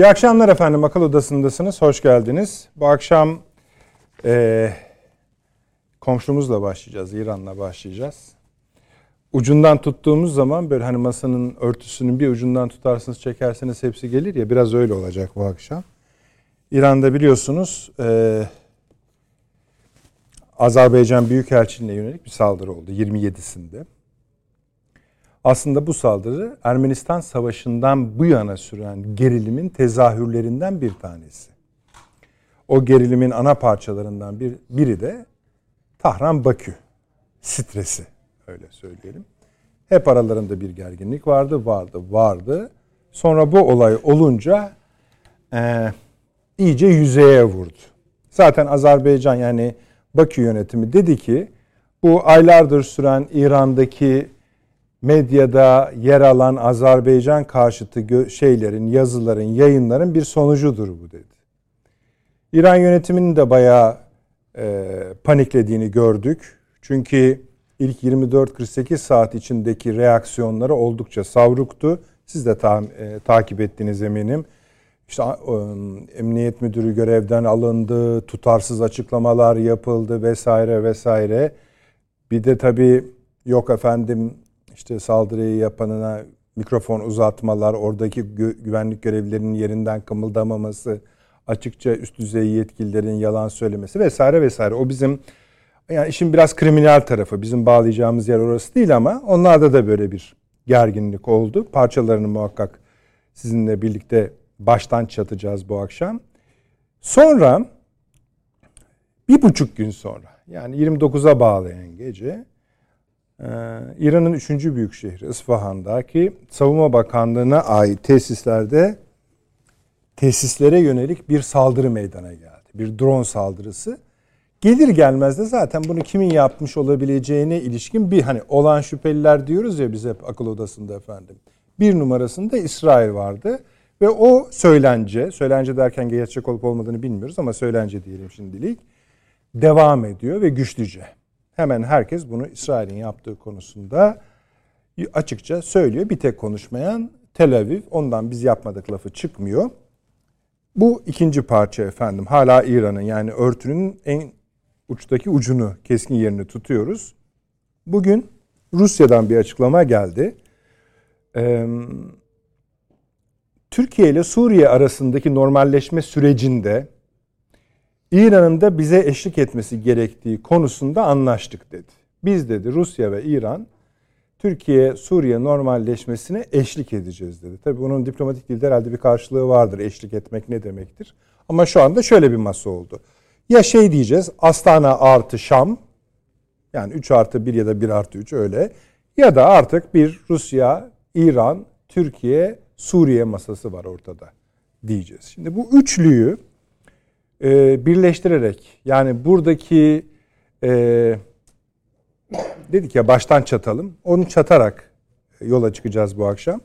İyi akşamlar efendim. Akıl Odası'ndasınız. Hoş geldiniz. Bu akşam e, komşumuzla başlayacağız. İran'la başlayacağız. Ucundan tuttuğumuz zaman böyle hani masanın örtüsünün bir ucundan tutarsınız çekerseniz hepsi gelir ya biraz öyle olacak bu akşam. İran'da biliyorsunuz e, Azerbaycan Büyükelçiliğine yönelik bir saldırı oldu 27'sinde. Aslında bu saldırı Ermenistan Savaşı'ndan bu yana süren gerilimin tezahürlerinden bir tanesi. O gerilimin ana parçalarından bir, biri de Tahran-Bakü stresi öyle söyleyelim. Hep aralarında bir gerginlik vardı, vardı, vardı. Sonra bu olay olunca e, iyice yüzeye vurdu. Zaten Azerbaycan yani Bakü yönetimi dedi ki bu aylardır süren İran'daki medyada yer alan Azerbaycan karşıtı şeylerin, yazıların, yayınların bir sonucudur bu dedi. İran yönetiminin de bayağı e, paniklediğini gördük. Çünkü ilk 24-48 saat içindeki reaksiyonları oldukça savruktu. Siz de ta, e, takip ettiğiniz eminim. İşte emniyet müdürü görevden alındı, tutarsız açıklamalar yapıldı vesaire vesaire. Bir de tabii yok efendim işte saldırıyı yapanına mikrofon uzatmalar, oradaki gü- güvenlik görevlilerinin yerinden kımıldamaması, açıkça üst düzey yetkililerin yalan söylemesi vesaire vesaire. O bizim yani işin biraz kriminal tarafı. Bizim bağlayacağımız yer orası değil ama onlarda da böyle bir gerginlik oldu. Parçalarını muhakkak sizinle birlikte baştan çatacağız bu akşam. Sonra bir buçuk gün sonra yani 29'a bağlayan gece ee, İran'ın üçüncü büyük şehri İsfahan'daki Savunma Bakanlığı'na ait tesislerde tesislere yönelik bir saldırı meydana geldi. Bir drone saldırısı. Gelir gelmez de zaten bunu kimin yapmış olabileceğine ilişkin bir hani olan şüpheliler diyoruz ya biz hep akıl odasında efendim. Bir numarasında İsrail vardı ve o söylence, söylence derken gerçek olup olmadığını bilmiyoruz ama söylence diyelim şimdilik devam ediyor ve güçlüce hemen herkes bunu İsrail'in yaptığı konusunda açıkça söylüyor. Bir tek konuşmayan Tel Aviv. Ondan biz yapmadık lafı çıkmıyor. Bu ikinci parça efendim. Hala İran'ın yani örtünün en uçtaki ucunu, keskin yerini tutuyoruz. Bugün Rusya'dan bir açıklama geldi. Ee, Türkiye ile Suriye arasındaki normalleşme sürecinde İran'ın da bize eşlik etmesi gerektiği konusunda anlaştık dedi. Biz dedi Rusya ve İran Türkiye Suriye normalleşmesine eşlik edeceğiz dedi. Tabii bunun diplomatik dilde herhalde bir karşılığı vardır. Eşlik etmek ne demektir? Ama şu anda şöyle bir masa oldu. Ya şey diyeceğiz Astana artı Şam yani 3 artı 1 ya da 1 artı 3 öyle. Ya da artık bir Rusya, İran, Türkiye, Suriye masası var ortada diyeceğiz. Şimdi bu üçlüyü e, birleştirerek yani buradaki e, dedik ya baştan çatalım. Onu çatarak yola çıkacağız bu akşam.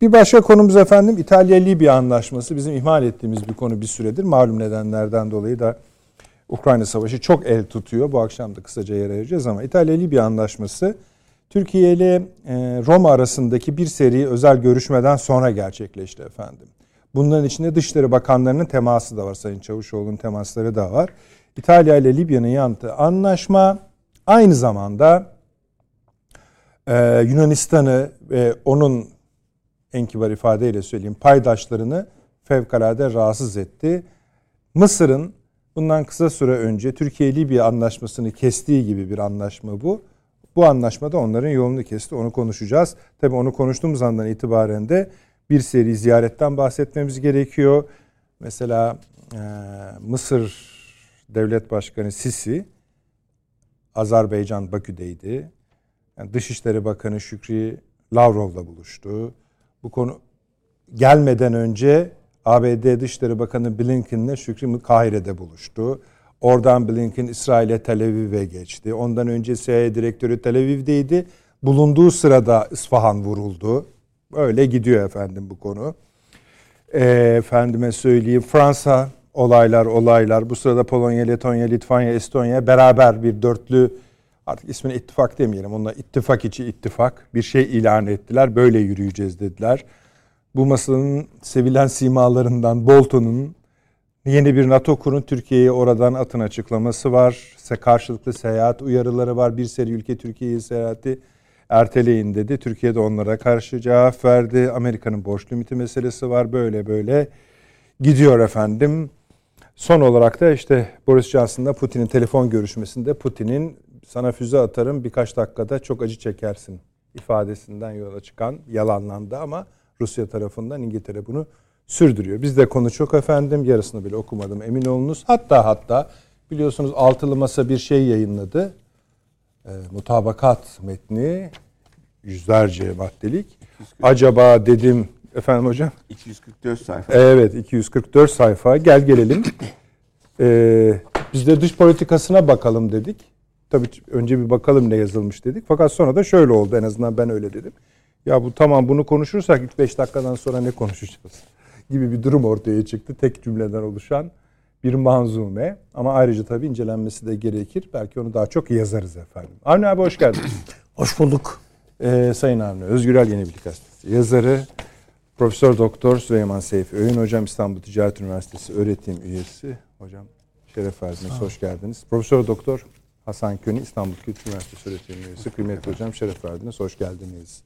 Bir başka konumuz efendim İtalya-Libya anlaşması. Bizim ihmal ettiğimiz bir konu bir süredir. Malum nedenlerden dolayı da Ukrayna Savaşı çok el tutuyor. Bu akşam da kısaca yer ayıracağız ama İtalya-Libya anlaşması Türkiye ile e, Roma arasındaki bir seri özel görüşmeden sonra gerçekleşti efendim. Bunların içinde Dışişleri Bakanlarının teması da var. Sayın Çavuşoğlu'nun temasları da var. İtalya ile Libya'nın yanıtı anlaşma aynı zamanda e, Yunanistan'ı ve onun en kibar ifadeyle söyleyeyim paydaşlarını fevkalade rahatsız etti. Mısır'ın bundan kısa süre önce Türkiye-Libya anlaşmasını kestiği gibi bir anlaşma bu. Bu anlaşmada onların yolunu kesti. Onu konuşacağız. Tabii onu konuştuğumuz andan itibaren de bir seri ziyaretten bahsetmemiz gerekiyor. Mesela e, Mısır Devlet Başkanı Sisi Azerbaycan Bakü'deydi. Yani Dışişleri Bakanı Şükrü Lavrov'la buluştu. Bu konu gelmeden önce ABD Dışişleri Bakanı Blinken'le Şükrü Kahire'de buluştu. Oradan Blinken İsrail'e Tel Aviv'e geçti. Ondan önce CIA direktörü Tel Aviv'deydi. Bulunduğu sırada İsfahan vuruldu. Öyle gidiyor efendim bu konu. E, efendime söyleyeyim Fransa olaylar olaylar. Bu sırada Polonya, Letonya, Litvanya, Estonya beraber bir dörtlü artık ismini ittifak demeyelim. Onlar ittifak içi ittifak bir şey ilan ettiler. Böyle yürüyeceğiz dediler. Bu masanın sevilen simalarından Bolton'un yeni bir NATO kurun Türkiye'ye oradan atın açıklaması var. Karşılıklı seyahat uyarıları var. Bir seri ülke Türkiye'ye seyahati erteleyin dedi. Türkiye de onlara karşı cevap verdi. Amerika'nın borç limiti meselesi var. Böyle böyle gidiyor efendim. Son olarak da işte Boris Johnson'la Putin'in telefon görüşmesinde Putin'in sana füze atarım birkaç dakikada çok acı çekersin ifadesinden yola çıkan yalanlandı ama Rusya tarafından İngiltere bunu sürdürüyor. Bizde konu çok efendim yarısını bile okumadım emin olunuz. Hatta hatta biliyorsunuz altılı masa bir şey yayınladı. E, mutabakat metni yüzlerce maddelik. 240. Acaba dedim efendim hocam? 244 sayfa. Evet 244 sayfa. Gel gelelim. Ee, biz de dış politikasına bakalım dedik. Tabii önce bir bakalım ne yazılmış dedik. Fakat sonra da şöyle oldu en azından ben öyle dedim. Ya bu tamam bunu konuşursak 3-5 dakikadan sonra ne konuşacağız gibi bir durum ortaya çıktı. Tek cümleden oluşan bir manzume ama ayrıca tabii incelenmesi de gerekir. Belki onu daha çok yazarız efendim. Avni abi hoş geldiniz. hoş bulduk. Ee, Sayın Avni Özgürel Yeni Bilgi Gazetesi yazarı Profesör Doktor Süleyman Seyfi Öğün Hocam İstanbul Ticaret Üniversitesi öğretim üyesi. Hocam şeref verdiniz, hoş geldiniz. Profesör Doktor Hasan Köni İstanbul Kültür Üniversitesi öğretim üyesi. Kıymetli hocam şeref verdiniz, hoş geldiniz.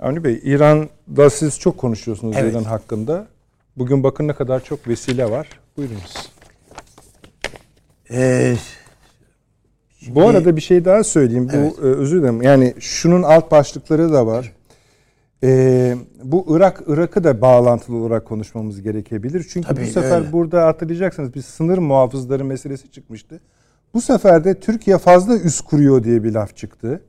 Avni Bey, İran'da siz çok konuşuyorsunuz evet. İran hakkında. Bugün bakın ne kadar çok vesile var. Buyurunuz. Ee, Bu arada bir şey daha söyleyeyim. Bu evet. E, özür dilerim. Yani şunun alt başlıkları da var. Ee, bu Irak Irak'ı da bağlantılı olarak konuşmamız gerekebilir. Çünkü Tabii, bu sefer öyle. burada hatırlayacaksınız bir sınır muhafızları meselesi çıkmıştı. Bu sefer de Türkiye fazla üs kuruyor diye bir laf çıktı.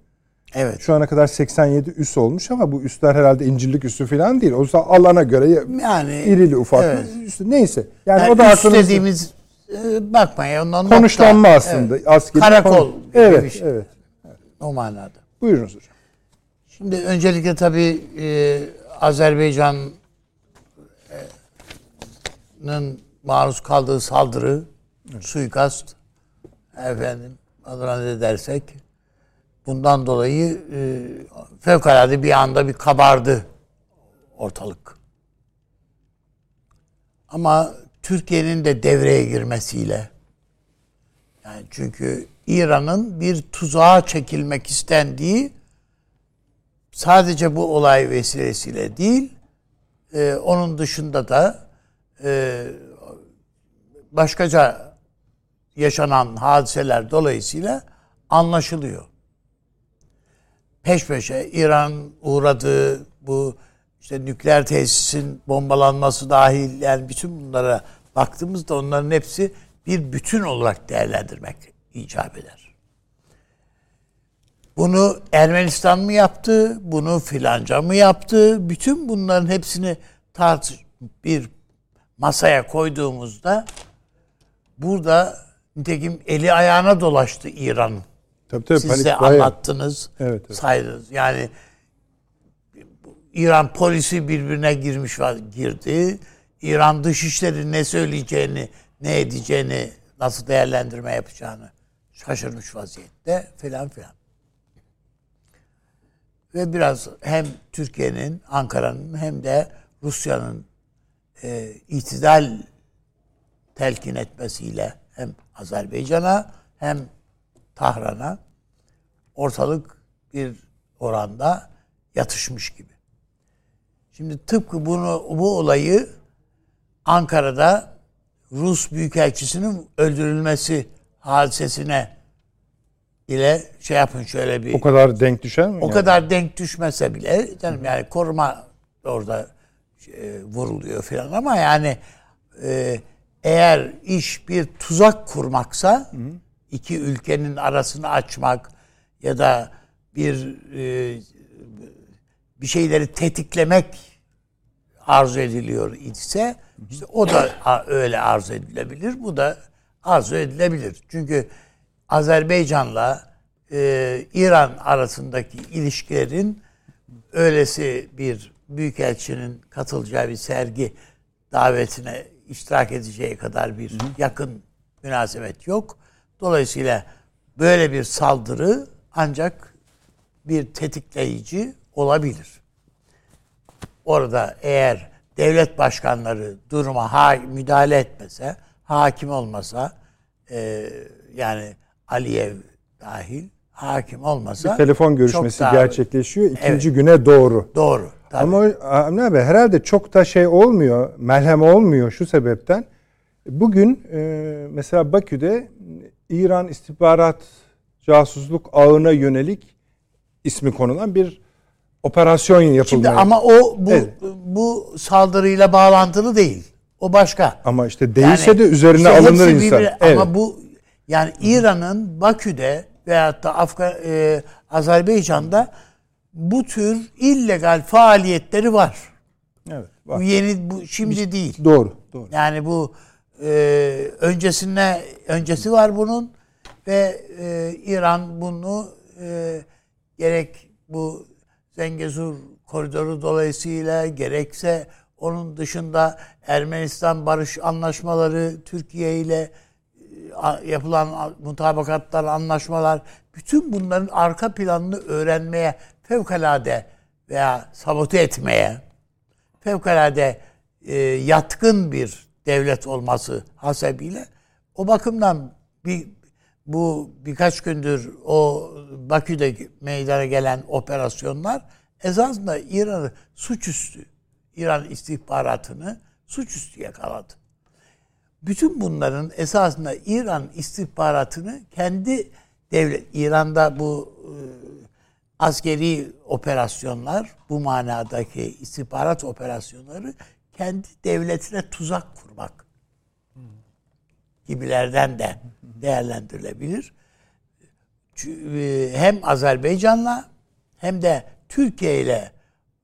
Evet. Şu ana kadar 87 üs olmuş ama bu üsler herhalde incirlik üssü falan değil. Oysa alana göre yani irili ufak evet. üstü. Neyse. Yani, yani o da üst dediğimiz e, bakmayın ondan konuşlanma nokta. aslında. Evet. Askeri Karakol konu. evet, şey. evet, evet. O manada. Buyurunuz hocam. Şimdi öncelikle tabii e, Azerbaycan'ın maruz kaldığı saldırı, evet. suikast, efendim adına ne dersek, bundan dolayı e, fevkalade bir anda bir kabardı ortalık. Ama Türkiye'nin de devreye girmesiyle, yani çünkü İran'ın bir tuzağa çekilmek istendiği sadece bu olay vesilesiyle değil, e, onun dışında da e, başkaca yaşanan hadiseler dolayısıyla anlaşılıyor. Peş peşe İran uğradığı bu işte nükleer tesisin bombalanması dahil yani bütün bunlara baktığımızda onların hepsi bir bütün olarak değerlendirmek icap eder. Bunu Ermenistan mı yaptı? Bunu filanca mı yaptı? Bütün bunların hepsini tartış bir masaya koyduğumuzda burada nitekim eli ayağına dolaştı İran. Tabii tabii. Siz de anlattınız, evet, evet. saydınız. Yani İran polisi birbirine girmiş var, girdi. İran dışişleri ne söyleyeceğini, ne edeceğini, nasıl değerlendirme yapacağını şaşırmış vaziyette filan filan ve biraz hem Türkiye'nin, Ankara'nın hem de Rusya'nın e, itidal telkin etmesiyle hem Azerbaycan'a hem Tahran'a ortalık bir oranda yatışmış gibi. Şimdi tıpkı bunu bu olayı Ankara'da Rus Büyükelçisi'nin öldürülmesi hadisesine ile şey yapın şöyle bir... O kadar denk düşer mi? O yani? kadar denk düşmese bile canım yani koruma orada e, vuruluyor falan ama yani e, eğer iş bir tuzak kurmaksa Hı. iki ülkenin arasını açmak ya da bir e, bir şeyleri tetiklemek arzu ediliyor ise işte o da öyle arzu edilebilir. Bu da arzu edilebilir. Çünkü Azerbaycan'la e, İran arasındaki ilişkilerin öylesi bir büyükelçinin katılacağı bir sergi davetine iştirak edeceği kadar bir yakın münasebet yok. Dolayısıyla böyle bir saldırı ancak bir tetikleyici olabilir. Orada eğer devlet başkanları duruma ha, müdahale etmese, hakim olmasa, e, yani Aliyev dahil hakim olmasa bir telefon görüşmesi daha, gerçekleşiyor ikinci evet, güne doğru. Doğru. Tabii. Ama Avni abi herhalde çok da şey olmuyor, melhem olmuyor şu sebepten. Bugün e, mesela Bakü'de İran istihbarat casusluk ağına yönelik ismi konulan bir operasyon yapılmaya. Şimdi ama o bu evet. bu saldırıyla bağlantılı değil. O başka. Ama işte değilse yani, de üzerine işte alınır insan. Bir, evet. Ama bu yani İran'ın Bakü'de veyahut da Afgan e, Azerbaycan'da bu tür illegal faaliyetleri var. Evet. Var. Bu yeni bu şimdi değil. Doğru, doğru. Yani bu e, öncesinde öncesi var bunun ve e, İran bunu e, gerek bu Zengezur koridoru dolayısıyla gerekse onun dışında Ermenistan barış anlaşmaları Türkiye ile e, yapılan mutabakatlar, anlaşmalar bütün bunların arka planını öğrenmeye fevkalade veya sabote etmeye fevkalade e, yatkın bir devlet olması hasebiyle o bakımdan bir bu birkaç gündür o Bakü'de meydana gelen operasyonlar esasında İran'ı suçüstü, İran istihbaratını suçüstü yakaladı. Bütün bunların esasında İran istihbaratını kendi devlet, İran'da bu e, askeri operasyonlar, bu manadaki istihbarat operasyonları kendi devletine tuzak kurmak gibilerden de değerlendirilebilir. E, hem Azerbaycan'la hem de Türkiye ile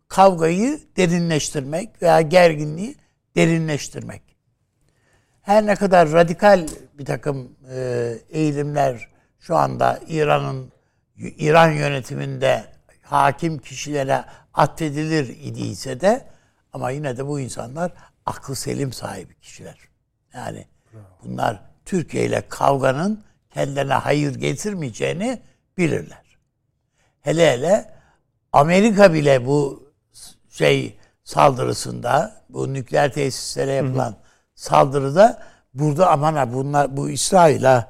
kavgayı derinleştirmek veya gerginliği derinleştirmek. Her ne kadar radikal bir takım e, eğilimler şu anda İran'ın İran yönetiminde hakim kişilere atfedilir idiyse de ama yine de bu insanlar aklı selim sahibi kişiler. Yani bunlar Türkiye ile kavganın kendilerine hayır getirmeyeceğini bilirler. Hele hele Amerika bile bu şey saldırısında, bu nükleer tesislere yapılan hı hı. saldırıda burada aman ha bunlar bu İsrail'a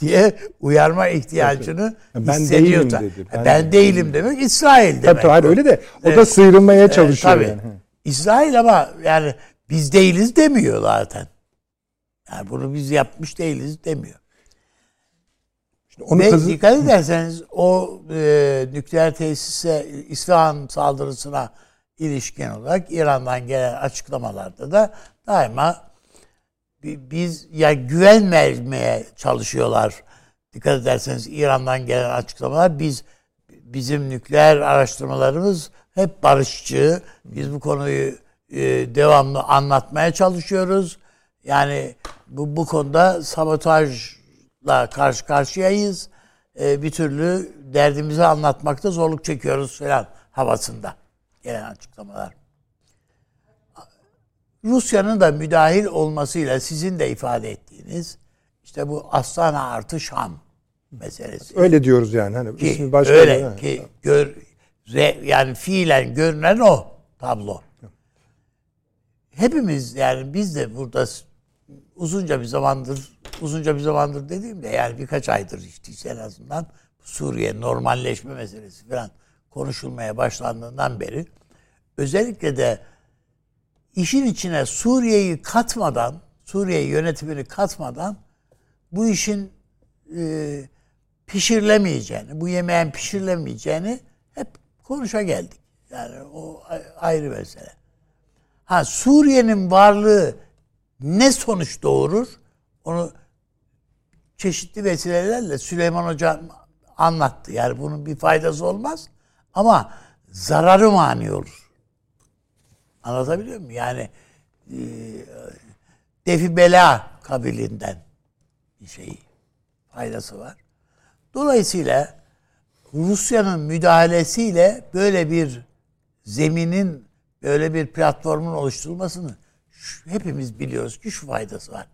diye uyarma ihtiyacını ben hissediyor. Değilim dedi. Ben, ben değilim demek İsrail demek. Tabii tabii öyle de o da sıyrılmaya çalışıyor. tabii. Yani. İsrail ama yani biz değiliz demiyor zaten. Yani bunu biz yapmış değiliz demiyor. İşte onu Ve kazı... dikkat ederseniz o e, nükleer tesise İsrail saldırısına ilişkin olarak İran'dan gelen açıklamalarda da daima biz ya güvenmemeye çalışıyorlar. Dikkat ederseniz İran'dan gelen açıklamalar biz bizim nükleer araştırmalarımız hep barışçı. Biz bu konuyu e, devamlı anlatmaya çalışıyoruz. Yani bu bu konuda sabotajla karşı karşıyayız. E, bir türlü derdimizi anlatmakta zorluk çekiyoruz falan havasında gelen açıklamalar. Rusya'nın da müdahil olmasıyla sizin de ifade ettiğiniz işte bu Astana artı Şam meselesi. Öyle diyoruz yani hani ki, ismi başka öyle yani. ki gör, re, yani fiilen görünen o tablo. Hepimiz yani biz de burada uzunca bir zamandır uzunca bir zamandır dediğimde yani birkaç aydır işte en azından Suriye normalleşme meselesi falan konuşulmaya başlandığından beri özellikle de işin içine Suriye'yi katmadan, Suriye yönetimini katmadan bu işin e, pişirilemeyeceğini, bu yemeğin pişirilemeyeceğini hep konuşa geldik. Yani o ayrı mesele. Ha Suriye'nin varlığı ne sonuç doğurur? Onu çeşitli vesilelerle Süleyman Hoca anlattı. Yani bunun bir faydası olmaz ama zararı mani olur. Anlatabiliyor muyum? Yani e, defi bela kabilinden bir şey faydası var. Dolayısıyla Rusya'nın müdahalesiyle böyle bir zeminin, böyle bir platformun oluşturulmasını hepimiz biliyoruz ki şu faydası var.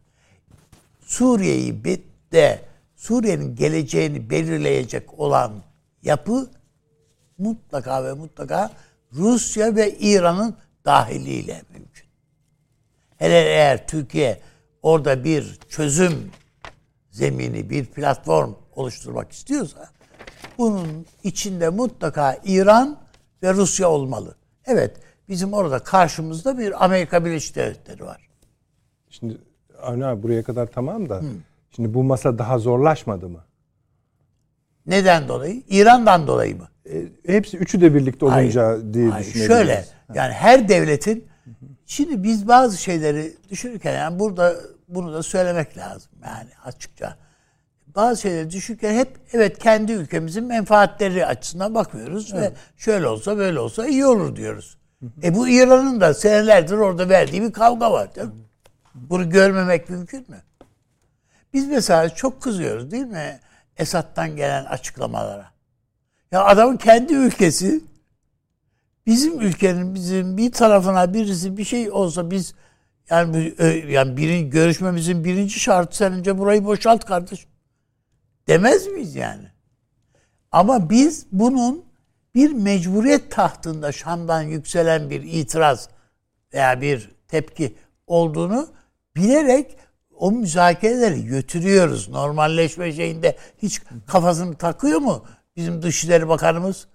Suriye'yi de Suriye'nin geleceğini belirleyecek olan yapı mutlaka ve mutlaka Rusya ve İran'ın dahiliyle mümkün. Hele eğer Türkiye orada bir çözüm zemini, bir platform oluşturmak istiyorsa bunun içinde mutlaka İran ve Rusya olmalı. Evet, bizim orada karşımızda bir Amerika Birleşik Devletleri var. Şimdi Avni abi buraya kadar tamam da Hı. şimdi bu masa daha zorlaşmadı mı? Neden dolayı? İran'dan dolayı mı? E, hepsi üçü de birlikte olunca hayır, diye hayır, düşünebiliriz. Şöyle yani her devletin şimdi biz bazı şeyleri düşünürken yani burada bunu da söylemek lazım yani açıkça. Bazı şeyleri düşünürken hep evet kendi ülkemizin menfaatleri açısından bakmıyoruz evet. ve şöyle olsa böyle olsa iyi olur diyoruz. E bu İran'ın da senelerdir orada verdiği bir kavga var. Değil mi? Bunu görmemek mümkün mü? Biz mesela çok kızıyoruz değil mi? Esad'dan gelen açıklamalara. Ya adamın kendi ülkesi bizim ülkenin bizim bir tarafına birisi bir şey olsa biz yani yani birin, görüşmemizin birinci şartı sen önce burayı boşalt kardeşim. Demez miyiz yani? Ama biz bunun bir mecburiyet tahtında Şam'dan yükselen bir itiraz veya bir tepki olduğunu bilerek o müzakereleri götürüyoruz. Normalleşme şeyinde hiç kafasını takıyor mu bizim Dışişleri Bakanımız?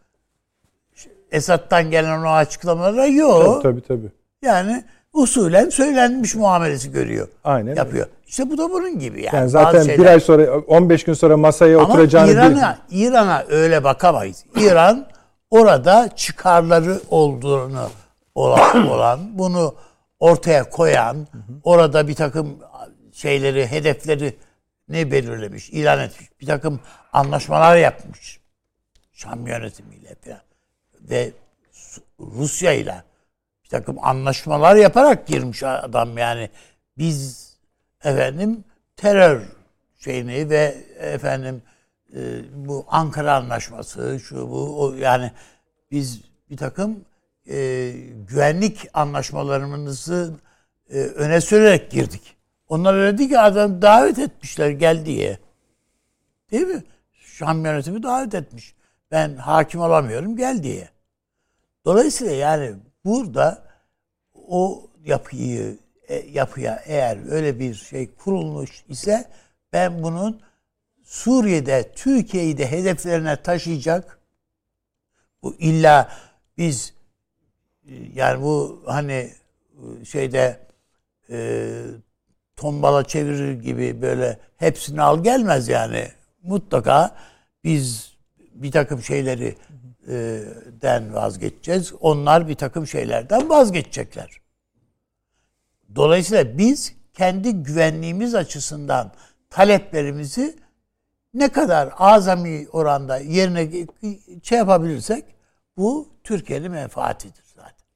Esat'tan gelen o açıklamalara yok. Tabii tabii. tabii. Yani usulen söylenmiş muamelesi görüyor. Aynen. Yapıyor. Öyle. İşte bu da bunun gibi yani. yani zaten bir ay sonra 15 gün sonra masaya Ama oturacağını İran'a İran'a öyle bakamayız. İran orada çıkarları olduğunu olan, olan bunu ortaya koyan, orada bir takım şeyleri, hedefleri ne belirlemiş, ilan etmiş. Bir takım anlaşmalar yapmış. Şam yönetimiyle falan. Ve Rusya ile bir takım anlaşmalar yaparak girmiş adam yani. Biz efendim terör şeyini ve efendim e, bu Ankara Anlaşması şu bu o, yani biz bir takım e, güvenlik anlaşmalarımızı e, öne sürerek girdik. Onlar öyle değil ki adam davet etmişler gel diye. Değil mi? Şam yönetimi davet etmiş. Ben hakim olamıyorum gel diye. Dolayısıyla yani burada o yapıyı e, yapıya eğer öyle bir şey kurulmuş ise ben bunun Suriye'de Türkiye'yi de hedeflerine taşıyacak bu illa biz yani bu hani şeyde e, tombala çevirir gibi böyle hepsini al gelmez yani. Mutlaka biz bir takım şeyleri e, den vazgeçeceğiz. Onlar bir takım şeylerden vazgeçecekler. Dolayısıyla biz kendi güvenliğimiz açısından taleplerimizi ne kadar azami oranda yerine şey yapabilirsek bu Türkiye'nin menfaatidir zaten.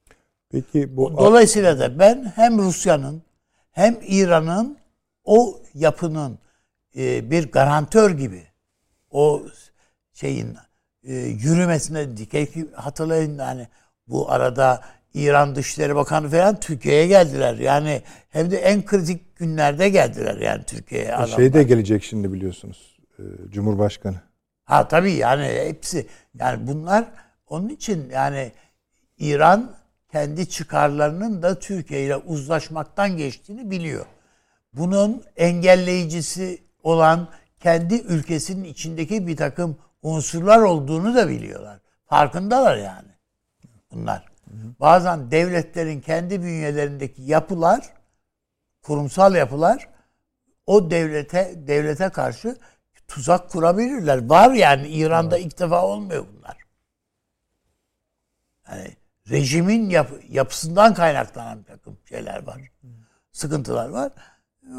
Peki bu Dolayısıyla da ben hem Rusya'nın hem İran'ın o yapının e, bir garantör gibi o şeyin e, yürümesine dikey hatırlayın yani bu arada İran Dışişleri Bakanı falan Türkiye'ye geldiler. Yani hem de en kritik günlerde geldiler yani Türkiye'ye. E, şey de gelecek şimdi biliyorsunuz. E, Cumhurbaşkanı. Ha tabii yani hepsi yani bunlar onun için yani İran kendi çıkarlarının da Türkiye ile uzlaşmaktan geçtiğini biliyor. Bunun engelleyicisi olan kendi ülkesinin içindeki bir takım unsurlar olduğunu da biliyorlar. Farkındalar yani bunlar. Bazen devletlerin kendi bünyelerindeki yapılar, kurumsal yapılar o devlete devlete karşı tuzak kurabilirler. Var yani İran'da ilk defa olmuyor bunlar. Yani rejimin yap, yapısından kaynaklanan bir takım şeyler var. Sıkıntılar var.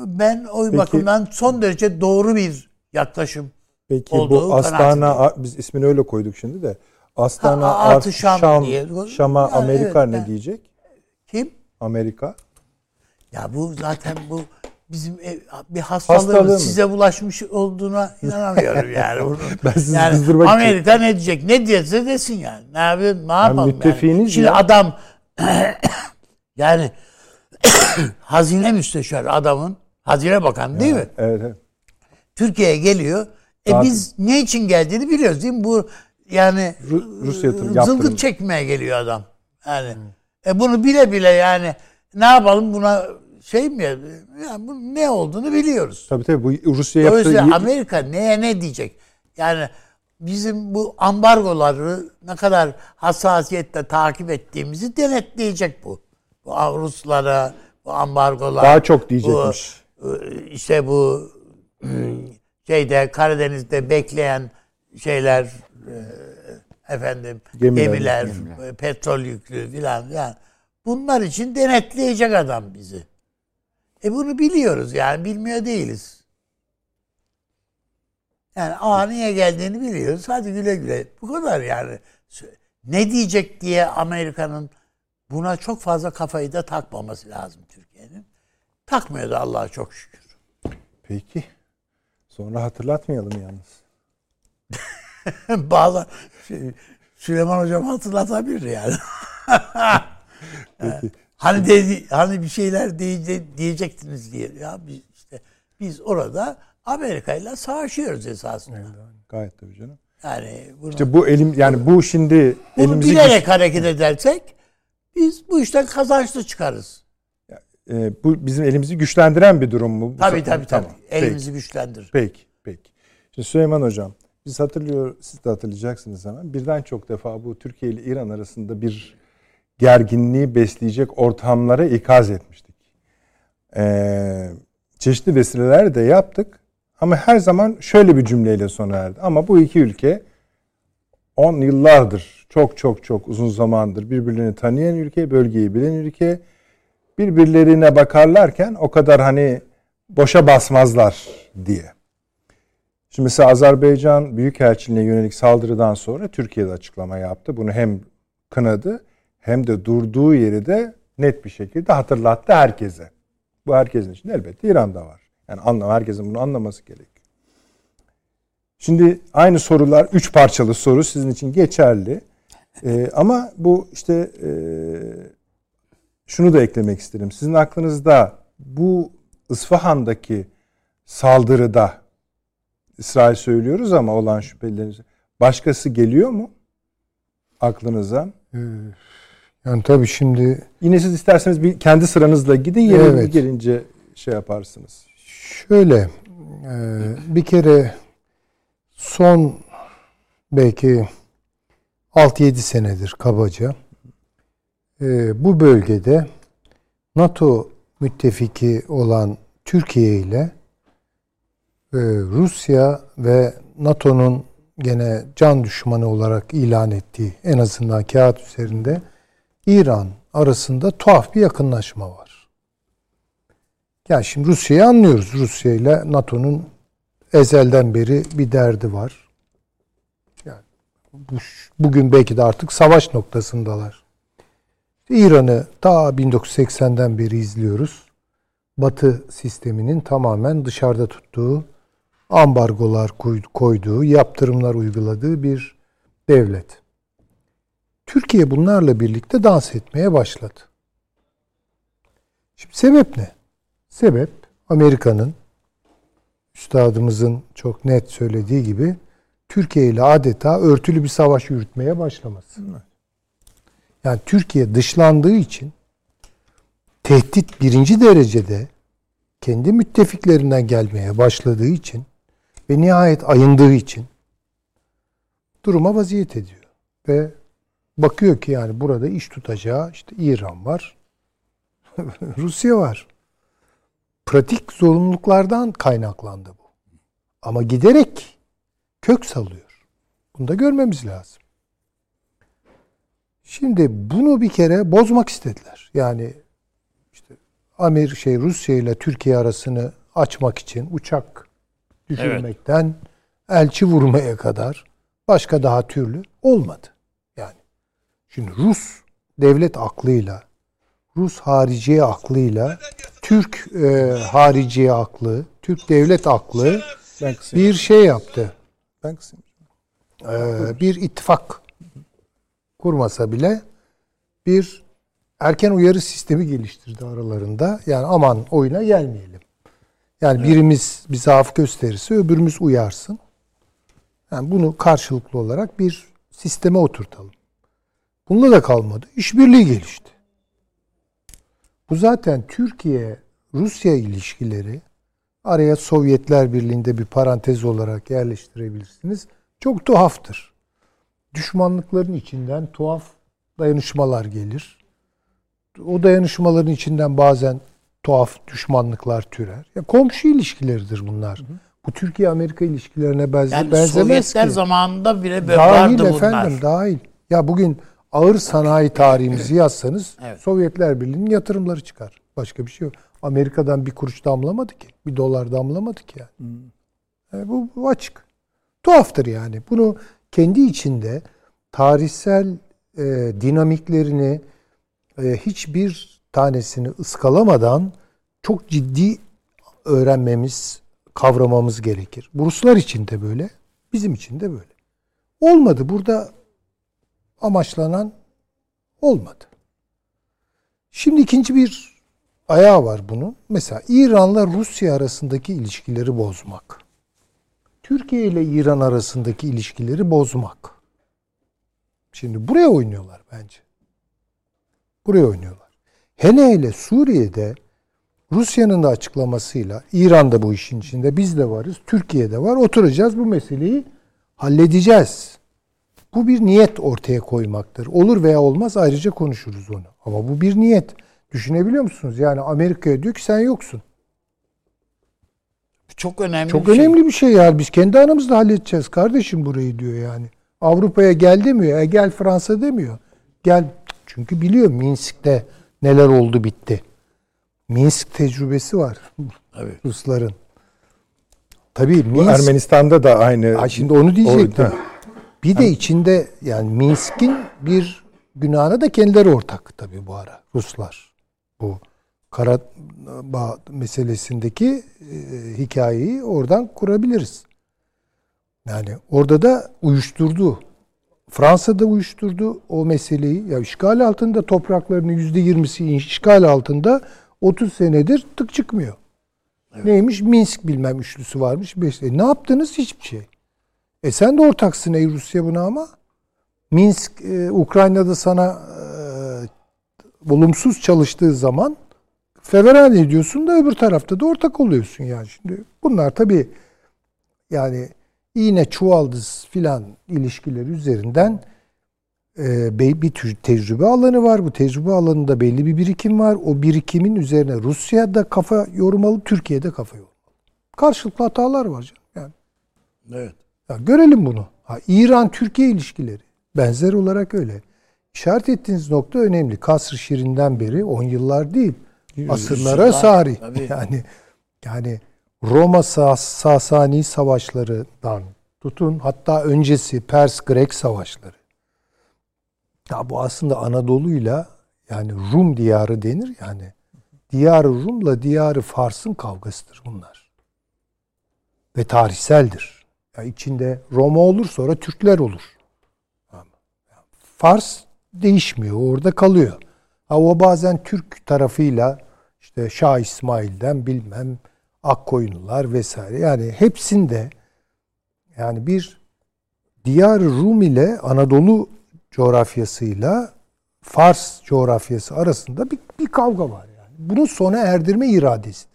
Ben o Peki, bakımdan son derece doğru bir yaklaşım Peki bu Astana biz ismini öyle koyduk şimdi de Astana ha, artı Şam, Şam diye. Şam'a Amerika evet, ne ben, diyecek? Kim? Amerika. Ya bu zaten bu bizim ev, bir Hastalığı size bulaşmış olduğuna inanamıyorum yani. Ben sizi yani kızdırmak için- Amerika ne diyecek? Ne diyecekse desin yani. Ne yapayım? Ne yapalım müttefiğiniz yani? Şimdi ya. adam yani hazine müsteşarı adamın hazine bakanı değil mi? Evet, evet. Türkiye'ye geliyor. E Tabii. biz ne için geldiğini biliyoruz değil mi? Bu yani Ru- Rusya yatırım- zılgıt çekmeye geliyor adam. Yani e bunu bile bile yani ne yapalım buna şey mi yani bunun ne olduğunu biliyoruz. Tabii tabii bu Rusya yaptığı Dolayısıyla Amerika neye ne diyecek? Yani bizim bu ambargoları ne kadar hassasiyetle takip ettiğimizi denetleyecek bu. Bu Ruslara, bu ambargolar. Daha çok diyecekmiş. Bu, işte bu şeyde Karadeniz'de bekleyen şeyler e, efendim Gemiler, gemiler, e, petrol yüklü filan yani bunlar için denetleyecek adam bizi. E bunu biliyoruz yani bilmiyor değiliz. Yani aa niye geldiğini biliyoruz. Hadi güle güle. Bu kadar yani. Ne diyecek diye Amerika'nın buna çok fazla kafayı da takmaması lazım Türkiye'nin. Takmıyor da Allah'a çok şükür. Peki. Sonra hatırlatmayalım yalnız. Şey, Süleyman Hocam hatırlatabilir yani. Peki. hani dedi, hani bir şeyler diye, diyecektiniz diye. Ya biz işte biz orada Amerika ile sağışıyoruz esasında. Gayet tabii canım. Yani bunu, İşte bu elim yani bu şimdi bunu elimizi bilerek hareket edersek biz bu işten kazançlı çıkarız. e, bu bizim elimizi güçlendiren bir durum mu? Tabii tabii tabii. Tamam. Elimizi güçlendirir. Peki. peki. Peki. Şimdi Süleyman hocam biz hatırlıyor siz de hatırlayacaksınız hemen. Birden çok defa bu Türkiye ile İran arasında bir gerginliği besleyecek ortamlara ikaz etmiştik. Ee, çeşitli vesileler de yaptık. Ama her zaman şöyle bir cümleyle sona erdi. Ama bu iki ülke 10 yıllardır çok çok çok uzun zamandır birbirlerini tanıyan ülke, bölgeyi bilen ülke. Birbirlerine bakarlarken o kadar hani boşa basmazlar diye. Şimdi mesela Azerbaycan Büyükelçiliğine yönelik saldırıdan sonra Türkiye'de açıklama yaptı. Bunu hem kınadı hem de durduğu yeri de net bir şekilde hatırlattı herkese. Bu herkesin içinde elbette İran'da var. Yani anlam herkesin bunu anlaması gerekiyor. Şimdi aynı sorular üç parçalı soru sizin için geçerli. Ee, ama bu işte e, şunu da eklemek isterim. Sizin aklınızda bu İsfahan'daki saldırıda İsrail söylüyoruz ama olan şüphelileriniz başkası geliyor mu aklınıza? Yani tabii şimdi Yine siz isterseniz bir kendi sıranızla gidin yeriniz Evet. gelince şey yaparsınız. şöyle e, bir kere son belki 6-7 senedir kabaca e, bu bölgede NATO müttefiki olan Türkiye ile e, Rusya ve NATO'nun gene can düşmanı olarak ilan ettiği en azından kağıt üzerinde İran arasında tuhaf bir yakınlaşma var. Yani şimdi Rusya'yı anlıyoruz. Rusya ile NATO'nun ezelden beri bir derdi var. Yani bu, bugün belki de artık savaş noktasındalar. İran'ı ta 1980'den beri izliyoruz. Batı sisteminin tamamen dışarıda tuttuğu, ambargolar koy- koyduğu, yaptırımlar uyguladığı bir devlet. Türkiye bunlarla birlikte dans etmeye başladı. Şimdi sebep ne? Sebep Amerika'nın üstadımızın çok net söylediği gibi Türkiye ile adeta örtülü bir savaş yürütmeye başlaması. Yani Türkiye dışlandığı için tehdit birinci derecede kendi müttefiklerinden gelmeye başladığı için ve nihayet ayındığı için duruma vaziyet ediyor. Ve bakıyor ki yani burada iş tutacağı işte İran var, Rusya var. Pratik zorunluluklardan kaynaklandı bu. Ama giderek kök salıyor. Bunu da görmemiz lazım. Şimdi bunu bir kere bozmak istediler. Yani işte Amer şey Rusya ile Türkiye arasını açmak için uçak düşürmekten elçi vurmaya kadar başka daha türlü olmadı. Şimdi Rus devlet aklıyla Rus hariciye aklıyla Türk e, hariciye aklı, Türk devlet aklı bir şey yaptı. Ee, bir ittifak kurmasa bile bir erken uyarı sistemi geliştirdi aralarında. Yani aman oyuna gelmeyelim. Yani birimiz bir zaaf gösterirse öbürümüz uyarsın. Yani bunu karşılıklı olarak bir sisteme oturtalım. Bununla da kalmadı. İşbirliği gelişti. Bu zaten Türkiye Rusya ilişkileri araya Sovyetler Birliği'nde bir parantez olarak yerleştirebilirsiniz. Çok tuhaftır. Düşmanlıkların içinden tuhaf dayanışmalar gelir. O dayanışmaların içinden bazen tuhaf düşmanlıklar türer. Ya komşu ilişkileridir bunlar. Bu Türkiye Amerika ilişkilerine benze, Yani benzemez Sovyetler ki. zamanında bile böyle Dahil vardı efendim bunlar. dahil. Ya bugün ağır sanayi tarihimizi yazsanız Evet. Sovyetler Birliği'nin yatırımları çıkar. Başka bir şey yok. Amerika'dan bir kuruş damlamadı ki. Bir dolar damlamadı ki yani. E, bu, bu açık. Tuhaftır yani. Bunu kendi içinde tarihsel e, dinamiklerini e, hiçbir tanesini ıskalamadan çok ciddi öğrenmemiz, kavramamız gerekir. Bu Ruslar için de böyle, bizim için de böyle. Olmadı. Burada amaçlanan olmadı. Şimdi ikinci bir ayağı var bunun. Mesela İran'la Rusya arasındaki ilişkileri bozmak. Türkiye ile İran arasındaki ilişkileri bozmak. Şimdi buraya oynuyorlar bence. Buraya oynuyorlar. Hele hele Suriye'de Rusya'nın da açıklamasıyla İran da bu işin içinde biz de varız. Türkiye'de var. Oturacağız bu meseleyi halledeceğiz. Bu bir niyet ortaya koymaktır. Olur veya olmaz ayrıca konuşuruz onu. Ama bu bir niyet. Düşünebiliyor musunuz? Yani Amerika'ya diyor ki sen yoksun. Çok önemli Çok bir şey. önemli bir şey yani. Biz kendi aramızda halledeceğiz kardeşim burayı diyor yani. Avrupa'ya gel demiyor. E gel Fransa demiyor. Gel çünkü biliyor Minsk'te neler oldu bitti. Minsk tecrübesi var Evet. Rusların. Tabii Bu Minsk Ermenistan'da da aynı. Ha, şimdi onu diyecektim. O-. Bir de içinde yani Minsk'in bir günahına da kendileri ortak tabii bu ara Ruslar. Bu Karabağ meselesindeki e, hikayeyi oradan kurabiliriz. Yani orada da uyuşturdu. Fransa'da uyuşturdu o meseleyi. Ya işgal altında topraklarının yüzde yirmisi işgal altında 30 senedir tık çıkmıyor. Neymiş? Minsk bilmem üçlüsü varmış. Beş. E, ne yaptınız? Hiçbir şey. E sen de ortaksın ey Rusya buna ama. Minsk, e, Ukrayna'da sana e, olumsuz çalıştığı zaman feveran ediyorsun da öbür tarafta da ortak oluyorsun yani. Şimdi bunlar tabii yani iğne çuvaldız filan ilişkileri üzerinden e, bir tür tecrübe alanı var. Bu tecrübe alanında belli bir birikim var. O birikimin üzerine Rusya'da kafa yormalı, Türkiye'de kafa yormalı. Karşılıklı hatalar var canım. Yani Evet. Ya görelim bunu. Ha, İran-Türkiye ilişkileri benzer olarak öyle. İşaret ettiğiniz nokta önemli. Kasr Şirin'den beri 10 yıllar değil. Asırlara sari. tabii. Yani yani Roma Sas Sasani savaşlarından tutun hatta öncesi Pers-Grek savaşları. Ya bu aslında Anadolu'yla yani Rum diyarı denir yani. Diyarı Rum'la diyarı Fars'ın kavgasıdır bunlar. Ve tarihseldir. Ya içinde Roma olur sonra Türkler olur. Fars değişmiyor. Orada kalıyor. Ha, o bazen Türk tarafıyla işte Şah İsmail'den bilmem Akkoyunlular vesaire. Yani hepsinde yani bir diyar Rum ile Anadolu coğrafyasıyla Fars coğrafyası arasında bir, bir kavga var yani. Bunu sona erdirme iradesidir.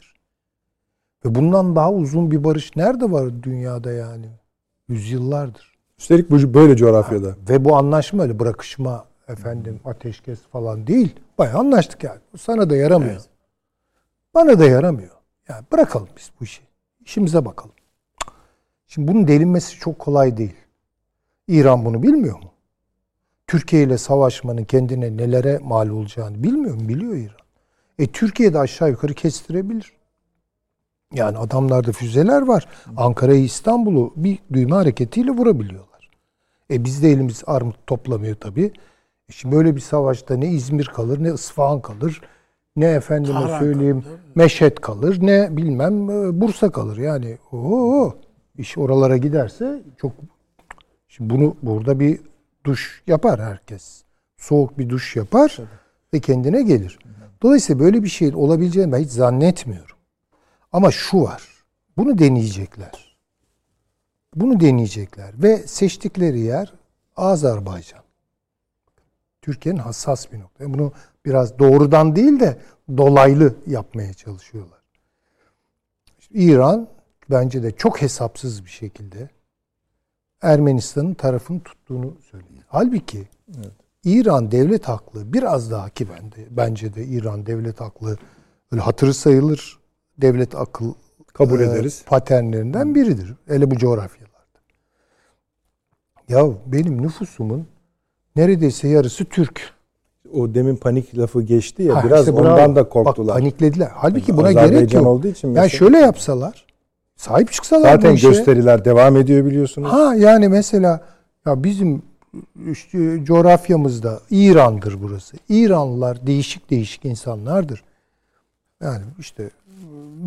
Ve bundan daha uzun bir barış nerede var dünyada yani? Yüzyıllardır. Üstelik bu böyle coğrafyada. Ve bu anlaşma öyle bırakışma efendim ateşkes falan değil. Bayağı anlaştık yani. Bu Sana da yaramıyor. Evet. Bana da yaramıyor. Yani bırakalım biz bu işi. İşimize bakalım. Şimdi bunun delinmesi çok kolay değil. İran bunu bilmiyor mu? Türkiye ile savaşmanın kendine nelere mal olacağını bilmiyor mu? Biliyor İran. E Türkiye de aşağı yukarı kestirebilir. Yani adamlarda füzeler var. Ankara'yı İstanbul'u bir düğme hareketiyle vurabiliyorlar. E biz de elimiz armut toplamıyor tabii. Şimdi böyle bir savaşta ne İzmir kalır ne İsfahan kalır ne efendime Tahran söyleyeyim kalır, Meşhed kalır ne bilmem e, Bursa kalır yani. Oo, iş oralara giderse çok Şimdi bunu burada bir duş yapar herkes. Soğuk bir duş yapar ve kendine gelir. Dolayısıyla böyle bir şeyin olabileceğini ben hiç zannetmiyorum. Ama şu var. Bunu deneyecekler. Bunu deneyecekler ve seçtikleri yer Azerbaycan. Türkiye'nin hassas bir nokta. Bunu biraz doğrudan değil de dolaylı yapmaya çalışıyorlar. İran bence de çok hesapsız bir şekilde Ermenistan'ın tarafını tuttuğunu söylüyor. Halbuki evet. İran devlet haklı biraz daha ki bende bence de İran devlet haklı öyle hatırı sayılır devlet akıl kabul e, ederiz. paternlerinden biridir. Hele bu coğrafyalarda. Ya benim nüfusumun neredeyse yarısı Türk. O demin panik lafı geçti ya ha, biraz işte ondan da korktular. Bak, paniklediler. Halbuki buna gerek yok. Olduğu için mesela. yani şöyle yapsalar sahip çıksalar Zaten gösteriler devam ediyor biliyorsunuz. Ha yani mesela ya bizim işte coğrafyamızda İran'dır burası. İranlılar değişik değişik insanlardır. Yani işte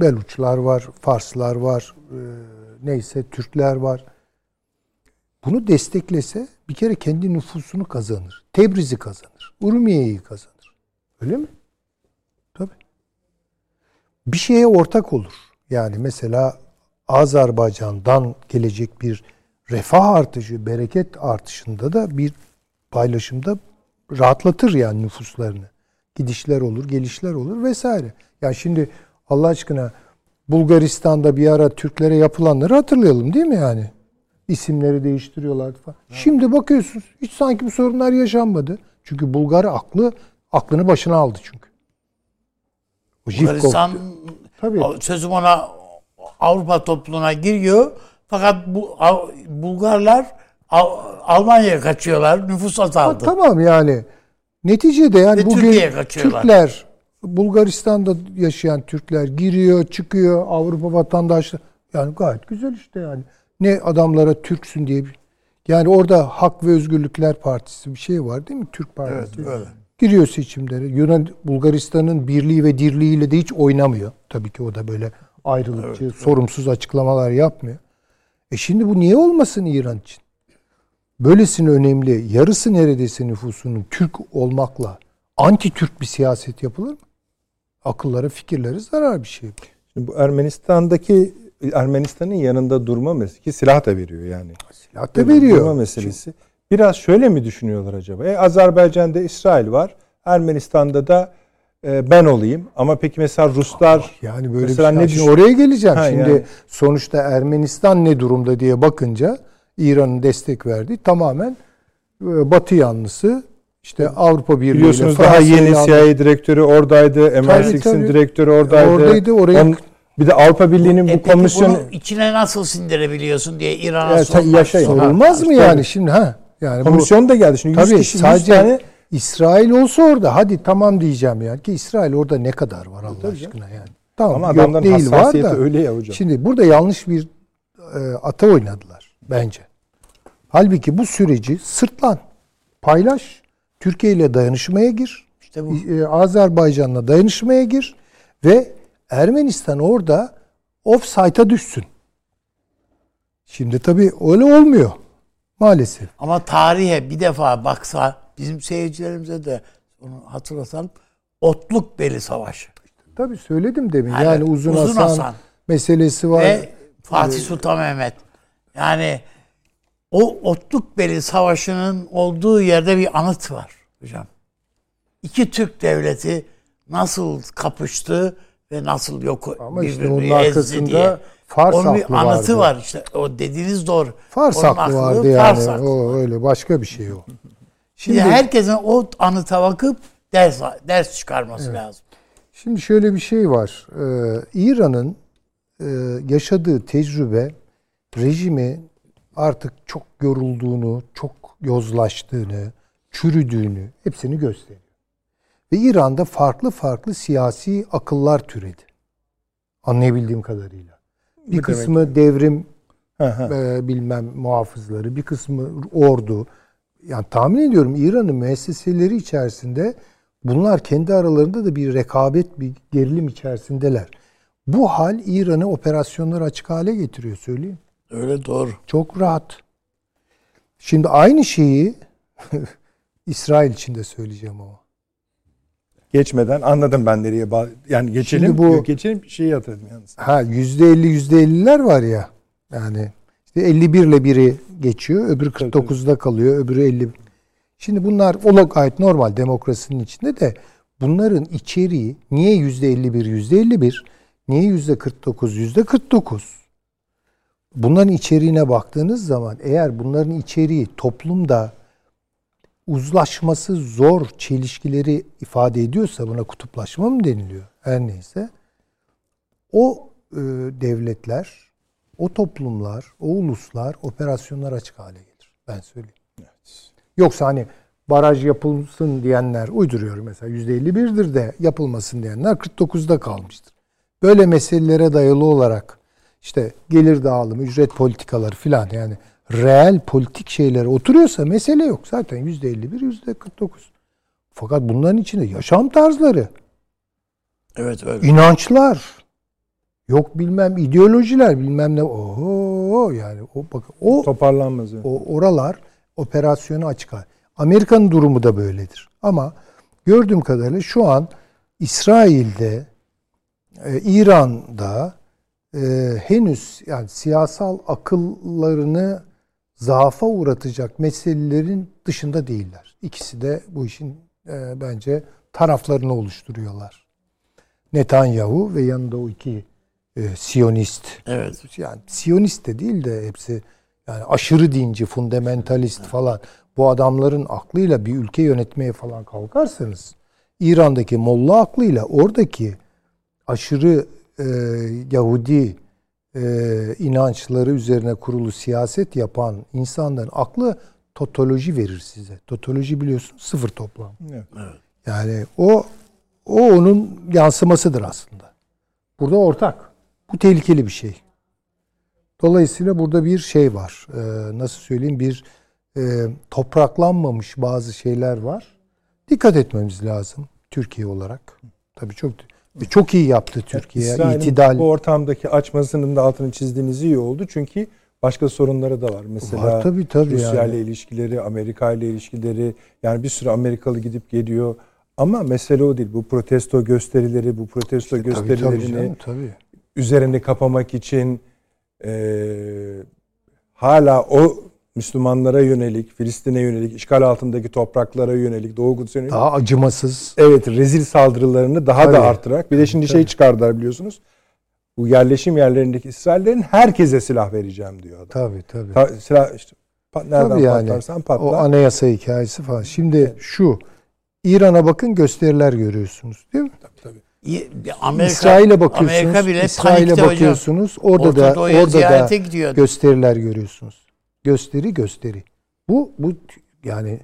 Beluçlar var, Farslar var, e, neyse Türkler var. Bunu desteklese bir kere kendi nüfusunu kazanır. Tebriz'i kazanır. Urmiye'yi kazanır. Öyle mi? Tabii. Bir şeye ortak olur. Yani mesela Azerbaycan'dan gelecek bir refah artışı, bereket artışında da bir paylaşımda rahatlatır yani nüfuslarını. Gidişler olur, gelişler olur vesaire. Yani şimdi Allah aşkına Bulgaristan'da bir ara Türklere yapılanları hatırlayalım değil mi yani? İsimleri değiştiriyorlardı falan. Evet. Şimdi bakıyorsunuz hiç sanki bu sorunlar yaşanmadı. Çünkü Bulgar aklı aklını başına aldı çünkü. Bulgaristan Tabii. sözüm ona Avrupa topluluğuna giriyor. Fakat bu Bulgarlar Almanya'ya kaçıyorlar. Nüfus azaldı. Ha, tamam yani. Neticede yani Ve bugün Türkler Bulgaristan'da yaşayan Türkler giriyor, çıkıyor Avrupa vatandaşları. Yani gayet güzel işte yani. Ne adamlara Türksün diye bir yani orada Hak ve Özgürlükler Partisi bir şey var değil mi? Türk Partisi. Evet, öyle. Giriyor seçimlere. Yunan Bulgaristan'ın birliği ve dirliğiyle de hiç oynamıyor. Tabii ki o da böyle ayrılıkçı, evet, sorumsuz evet. açıklamalar yapmıyor. E şimdi bu niye olmasın İran için? Böylesine önemli, yarısı neredeyse nüfusunun Türk olmakla anti-Türk bir siyaset yapılır mı? Akıllara, fikirlere zarar bir şey. Şimdi bu Ermenistan'daki Ermenistan'ın yanında durma meselesi ki silah da veriyor yani. Silah da veriyor. Durma meselesi. Biraz şöyle mi düşünüyorlar acaba? E, Azerbaycan'da İsrail var. Ermenistan'da da e, ben olayım. Ama peki mesela Ruslar yani böyle mesela bir şey. Ne oraya geleceğim. Ha, Şimdi yani. sonuçta Ermenistan ne durumda diye bakınca İran'ın destek verdiği tamamen e, Batı yanlısı işte Avrupa Birliği Biliyorsunuz daha yeni. CIA direktörü oradaydı. MI6'in direktörü oradaydı. Oradaydı. Oraya On, bir de Avrupa Birliği'nin e bu komisyonu içine nasıl sindirebiliyorsun diye İran'a ya, sormak. Sorulmaz mı yani şimdi ha? Yani komisyon bu, da geldi. Şimdi 100 tabii, kişi, 100 sadece tane İsrail olsa orada hadi tamam diyeceğim yani ki İsrail orada ne kadar var Allah Tabii aşkına yani. Tamam Ama yok değil var da. öyle ya hocam. Şimdi burada yanlış bir e, ata oynadılar bence. Halbuki bu süreci sırtlan, paylaş, Türkiye ile dayanışmaya gir. İşte bu. E, Azerbaycan'la dayanışmaya gir ve Ermenistan orada offside'a düşsün. Şimdi tabii öyle olmuyor maalesef. Ama tarihe bir defa baksa bizim seyircilerimize de onu hatırlatalım. Otluk Beli Savaşı. Tabii söyledim demin. Yani, yani Uzun, Uzun Hasan, Hasan meselesi var. Ve Fatih Sultan Mehmet. Yani o Otluk Beli Savaşı'nın olduğu yerde bir anıt var hocam. İki Türk devleti nasıl kapıştı ve nasıl yok Ama işte onun arkasında diye. Fars Onun bir anıtı vardı. var işte. O dediğiniz doğru. Fars Onun aklı vardı yani. Fars O öyle başka bir şey o. Şimdi herkesin o anıta bakıp ders ders çıkarması evet. lazım. Şimdi şöyle bir şey var. Ee, İran'ın e, yaşadığı tecrübe rejimi artık çok yorulduğunu, çok yozlaştığını, çürüdüğünü hepsini gösteriyor. Ve İran'da farklı farklı siyasi akıllar türedi. Anlayabildiğim kadarıyla. Bir ne kısmı demek? devrim e, bilmem muhafızları, bir kısmı ordu, yani tahmin ediyorum İran'ın müesseseleri içerisinde bunlar kendi aralarında da bir rekabet, bir gerilim içerisindeler. Bu hal İran'ı operasyonları açık hale getiriyor söyleyeyim. Öyle doğru. Çok rahat. Şimdi aynı şeyi İsrail için de söyleyeceğim ama. Geçmeden anladım ben nereye yani geçelim Şimdi bu- geçelim şeyi hatırladım yalnız. Ha yüzde elli yüzde elliler var ya. Yani işte 51 ile biri geçiyor. Öbürü 49'da kalıyor. Öbürü 50. Şimdi bunlar o gayet normal demokrasinin içinde de bunların içeriği niye yüzde 51 yüzde 51 niye yüzde 49 yüzde 49 bunların içeriğine baktığınız zaman eğer bunların içeriği toplumda uzlaşması zor çelişkileri ifade ediyorsa buna kutuplaşma mı deniliyor? Her neyse. O e, devletler, o toplumlar, o uluslar operasyonlar açık hale gelir. Ben söyleyeyim. Yoksa hani baraj yapılsın diyenler uyduruyor mesela %51'dir de yapılmasın diyenler 49'da kalmıştır. Böyle meselelere dayalı olarak işte gelir dağılımı, ücret politikaları filan yani reel politik şeylere oturuyorsa mesele yok. Zaten %51, %49. Fakat bunların içinde yaşam tarzları, Evet öyle. inançlar, yok bilmem ideolojiler bilmem ne. Oho yani o bak o Toparlanmaz. yani. o oralar operasyonu açık. Amerika'nın durumu da böyledir. Ama gördüğüm kadarıyla şu an İsrail'de, e, İran'da e, henüz yani siyasal akıllarını zaafa uğratacak meselelerin dışında değiller. İkisi de bu işin e, bence taraflarını oluşturuyorlar. Netanyahu ve yanında o iki e, Siyonist Evet. yani Siyonist de değil de hepsi yani aşırı dinci, fundamentalist falan bu adamların aklıyla bir ülke yönetmeye falan kalkarsanız İran'daki Molla aklıyla oradaki aşırı e, Yahudi e, inançları üzerine kurulu siyaset yapan insanların aklı totoloji verir size. Totoloji biliyorsun sıfır toplam. Evet. Yani o o onun yansımasıdır aslında. Burada ortak. Bu tehlikeli bir şey. Dolayısıyla burada bir şey var. Ee, nasıl söyleyeyim? Bir e, topraklanmamış bazı şeyler var. Dikkat etmemiz lazım Türkiye olarak. Tabii çok ve çok iyi yaptı Türkiye. İsrail'in İtidal. bu ortamdaki açmasının da altını çizdiğiniz iyi oldu. Çünkü başka sorunları da var. Mesela Var tabii, tabii Rusya yani. ile ilişkileri, Amerika ile ilişkileri. Yani bir sürü Amerikalı gidip geliyor. Ama mesele o değil. Bu protesto gösterileri, bu protesto Tabii, tabii gösterilerini canım, tabii. üzerini kapamak için eee, hala o Müslümanlara yönelik, Filistin'e yönelik, işgal altındaki topraklara yönelik, Doğu Kudüs'e yönelik Daha acımasız. evet rezil saldırılarını daha Tabii. da arttırarak bir de şimdi şey çıkardılar biliyorsunuz. Bu yerleşim yerlerindeki İsraillerin herkese silah vereceğim diyor adam. Tabii tabii. Ta- silah işte pat- nereden Tabii yani. patlarsan patla. O anayasa hikayesi falan. Şimdi şu İran'a bakın gösteriler görüyorsunuz değil mi? Tabii. İyi- Amerika, İsrail'e bakıyorsunuz. Amerika bile İsrail'e panikte hocam. bakıyorsunuz. Orada Orta da Doğu'ya orada da ziyarete gidiyor. gösteriler görüyorsunuz. Gösteri gösteri. Bu bu yani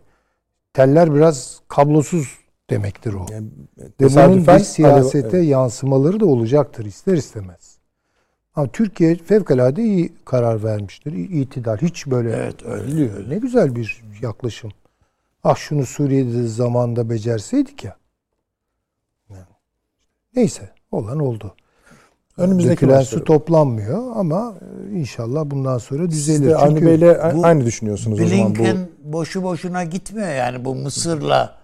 teller biraz kablosuz demektir o. Yani Ve bunun bir siyasete evet. yansımaları da olacaktır ister istemez. Ama Türkiye fevkalade iyi karar vermiştir. İtidal. Hiç böyle Evet, öyle, biliyor. Ne güzel bir yaklaşım. Ah şunu Suriye'de zamanda becerseydik ya. Yani. Neyse olan oldu. Önümüzdeki Dökülen maçları. su toplanmıyor ama e, inşallah bundan sonra Siz düzelir. de Avni Çünkü Bey'le bu aynı düşünüyorsunuz o zaman bu. Blinken boşu boşuna gitmiyor yani bu Mısır'la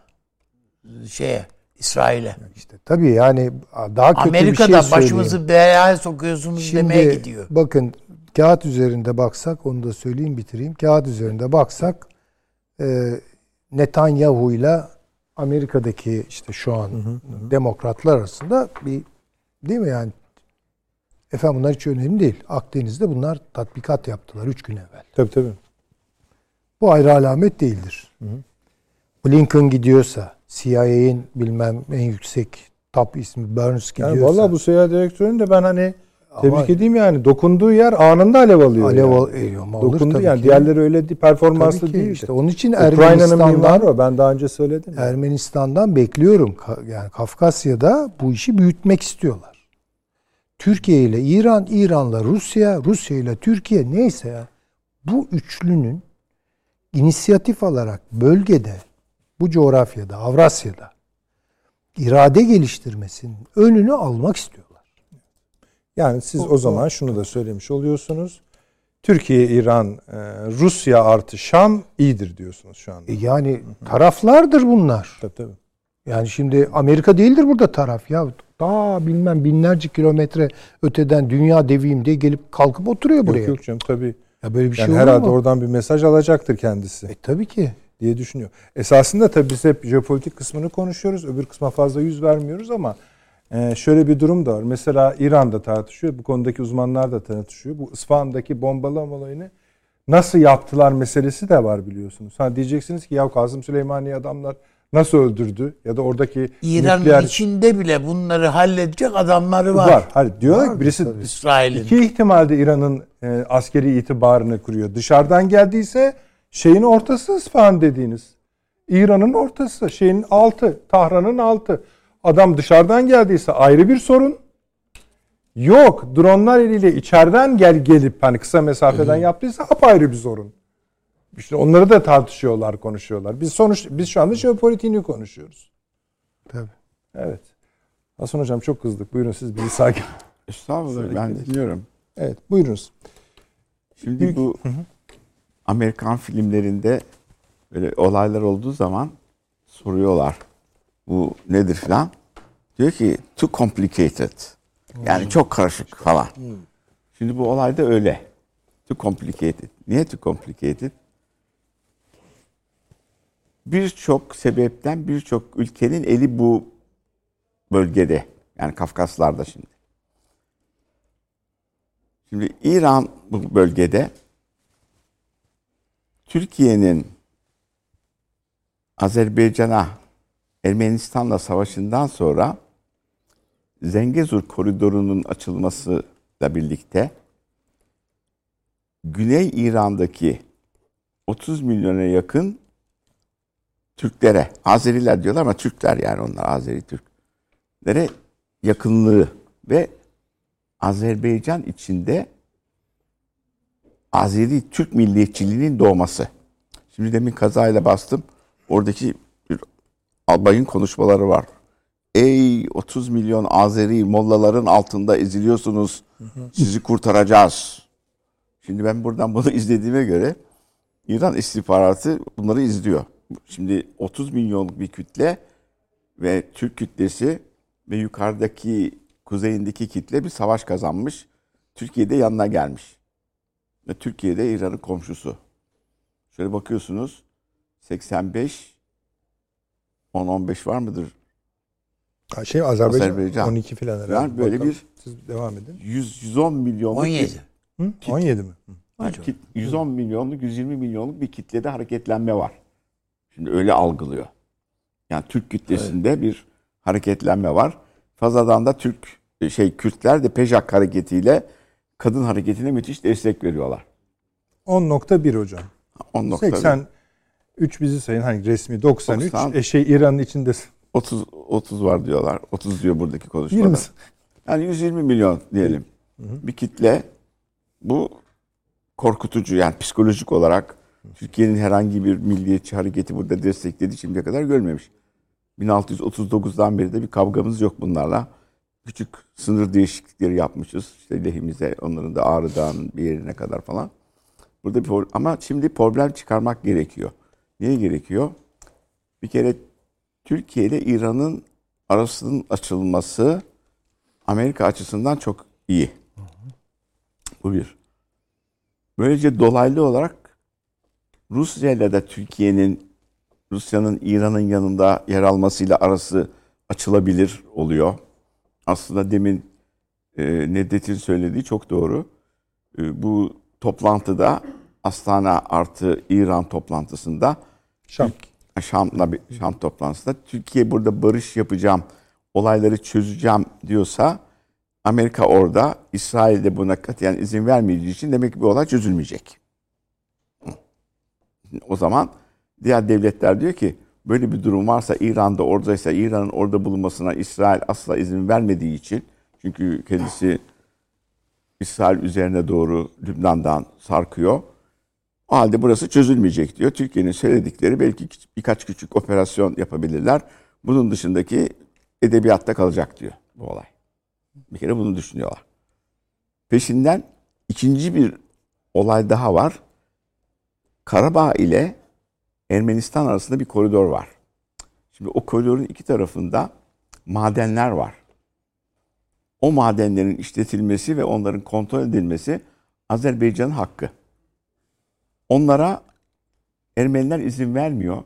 şeye İsrail'e. işte tabii yani daha kötü bir şey Amerika'da başımızı belaya sokuyorsunuz demeye Şimdi gidiyor. bakın kağıt üzerinde baksak onu da söyleyeyim bitireyim. Kağıt üzerinde baksak e, Netanyahu'yla Amerika'daki işte şu an demokratlar arasında bir değil mi yani efendim bunlar hiç önemli değil. Akdeniz'de bunlar tatbikat yaptılar 3 gün evvel. Tabii tabii. Bu ayrı alamet değildir. Blinken gidiyorsa, CIA'in bilmem en yüksek top ismi Burns gidiyorsa. Yani vallahi bu seyahat direktörünün de ben hani tebrik Ama- edeyim yani dokunduğu yer anında alev alıyor. Alev yani. al- e, ama olur Dokundu tabii yani. ki. Diğerleri öyle değil, performanslı Tabii ki. değil. İşte onun için Ermenistan'dan o. Ben daha önce söyledim. Ermenistan'dan bekliyorum. Yani Kafkasya'da bu işi büyütmek istiyorlar. Türkiye ile İran, İran'la Rusya, Rusya ile Türkiye neyse ya bu üçlünün inisiyatif alarak bölgede, bu coğrafyada, Avrasya'da irade geliştirmesinin önünü almak istiyorlar. Yani siz o, o zaman şunu da söylemiş oluyorsunuz. Türkiye, İran, e, Rusya artı Şam iyidir diyorsunuz şu anda. E yani taraflardır bunlar. Tabii tabii. Yani şimdi Amerika değildir burada taraf ya. Daha bilmem binlerce kilometre öteden dünya deviyim diye gelip kalkıp oturuyor buraya. Yok yok canım tabii. Ya böyle bir yani şey herhalde mu? oradan bir mesaj alacaktır kendisi. E tabii ki. Diye düşünüyor. Esasında tabii biz hep jeopolitik kısmını konuşuyoruz. Öbür kısma fazla yüz vermiyoruz ama e, şöyle bir durum da var. Mesela İran'da tartışıyor. Bu konudaki uzmanlar da tartışıyor. Bu İsfahan'daki bombalama olayını nasıl yaptılar meselesi de var biliyorsunuz. Ha diyeceksiniz ki ya Kazım Süleymani adamlar nasıl öldürdü ya da oradaki İran'ın nükleer... içinde bile bunları halledecek adamları var. Var. Hayır, diyorlar ki birisi İsrail'in. iki ihtimalde İran'ın e, askeri itibarını kuruyor. Dışarıdan geldiyse şeyin ortası İsfahan dediğiniz. İran'ın ortası, şeyin altı, Tahran'ın altı. Adam dışarıdan geldiyse ayrı bir sorun. Yok, dronlar eliyle içeriden gel gelip hani kısa mesafeden yaptıysa apayrı bir sorun. İşte onları da tartışıyorlar, konuşuyorlar. Biz sonuç biz şu anda jeopolitiğini konuşuyoruz. Tabii. Evet. Hasan hocam çok kızdık. Buyurun siz bizi sakin. Estağfurullah ben dinliyorum. Evet, buyurunuz. Şimdi bu Amerikan filmlerinde böyle olaylar olduğu zaman soruyorlar. Bu nedir falan. Diyor ki too complicated. Yani çok karışık falan. Şimdi bu olay da öyle. Too complicated. Niye too complicated? Birçok sebepten birçok ülkenin eli bu bölgede. Yani Kafkaslar'da şimdi. Şimdi İran bu bölgede Türkiye'nin Azerbaycan'a Ermenistan'la savaşından sonra Zengezur koridorunun açılmasıyla birlikte Güney İran'daki 30 milyona yakın Türklere, Azeriler diyorlar ama Türkler yani onlar Azeri Türklere yakınlığı ve Azerbaycan içinde Azeri Türk milliyetçiliğinin doğması. Şimdi demin kazayla bastım. Oradaki bir albayın konuşmaları var. Ey 30 milyon Azeri mollaların altında eziliyorsunuz. Sizi kurtaracağız. Şimdi ben buradan bunu izlediğime göre İran istihbaratı bunları izliyor. Şimdi 30 milyonluk bir kütle ve Türk kütlesi ve yukarıdaki kuzeyindeki kitle bir savaş kazanmış. Türkiye'de yanına gelmiş. Ve Türkiye'de İran'ın komşusu. Şöyle bakıyorsunuz 85 10-15 var mıdır? Şey Azerbaycan, Azerbaycan. 12 falan herhalde. Yani böyle Bakalım. bir- Siz devam edin. 100 110 milyonluk 17. Hı? 17 mi? Hı. bir, kit- 110 milyonluk 120 milyonluk bir kitlede hareketlenme var. Şimdi öyle algılıyor. Yani Türk kitlesinde bir hareketlenme var. Fazadan da Türk şey Kürtler de Pejak hareketiyle kadın hareketine müthiş destek veriyorlar. 10.1 hocam. 10 nokta 83 bizi sayın hani resmi 93. 90. E şey İran'ın içinde 30 30 var diyorlar. 30 diyor buradaki konuşmada. 20. Yani 120 milyon diyelim. Bir kitle bu korkutucu yani psikolojik olarak Türkiye'nin herhangi bir milliyetçi hareketi burada desteklediği şimdiye kadar görmemiş. 1639'dan beri de bir kavgamız yok bunlarla. Küçük sınır değişiklikleri yapmışız. İşte lehimize onların da Ağrı Dağı'nın bir yerine kadar falan. Burada bir ama şimdi problem çıkarmak gerekiyor. Niye gerekiyor? Bir kere Türkiye ile İran'ın arasının açılması Amerika açısından çok iyi. Bu bir. Böylece dolaylı olarak Rusya ile de Türkiye'nin Rusya'nın İran'ın yanında yer almasıyla arası açılabilir oluyor. Aslında demin e, Nedret'in söylediği çok doğru. E, bu toplantıda Astana artı İran toplantısında Şam. Şam'la bir Şam toplantısında Türkiye burada barış yapacağım, olayları çözeceğim diyorsa Amerika orada, İsrail de buna katiyen izin vermeyeceği için demek ki bu olay çözülmeyecek. O zaman diğer devletler diyor ki böyle bir durum varsa İran'da oradaysa İran'ın orada bulunmasına İsrail asla izin vermediği için çünkü kendisi İsrail üzerine doğru Lübnan'dan sarkıyor. O halde burası çözülmeyecek diyor. Türkiye'nin söyledikleri belki birkaç küçük operasyon yapabilirler. Bunun dışındaki edebiyatta kalacak diyor bu olay. Bir kere bunu düşünüyorlar. Peşinden ikinci bir olay daha var. Karabağ ile Ermenistan arasında bir koridor var. Şimdi o koridorun iki tarafında madenler var. O madenlerin işletilmesi ve onların kontrol edilmesi Azerbaycan'ın hakkı. Onlara Ermeniler izin vermiyor.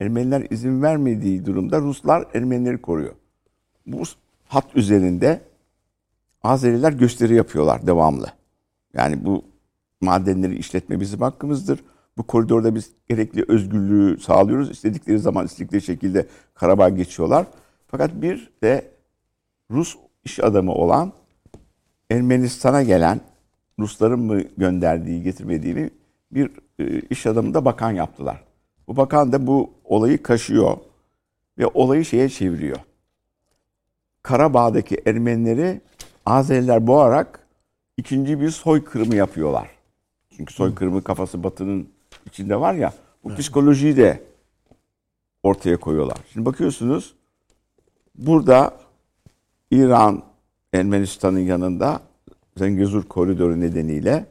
Ermeniler izin vermediği durumda Ruslar Ermenileri koruyor. Bu hat üzerinde Azeriler gösteri yapıyorlar devamlı. Yani bu madenleri işletme bizim hakkımızdır. Bu koridorda biz gerekli özgürlüğü sağlıyoruz. İstedikleri zaman istedikleri şekilde Karabağ geçiyorlar. Fakat bir de Rus iş adamı olan Ermenistan'a gelen Rusların mı gönderdiği, getirmediğini bir e, iş adamı da bakan yaptılar. Bu bakan da bu olayı kaşıyor ve olayı şeye çeviriyor. Karabağ'daki Ermenileri Azeriler boğarak ikinci bir soykırımı yapıyorlar. Çünkü soykırımı kafası Batı'nın içinde var ya, bu psikolojiyi de ortaya koyuyorlar. Şimdi bakıyorsunuz burada İran Ermenistan'ın yanında Zengezur koridoru nedeniyle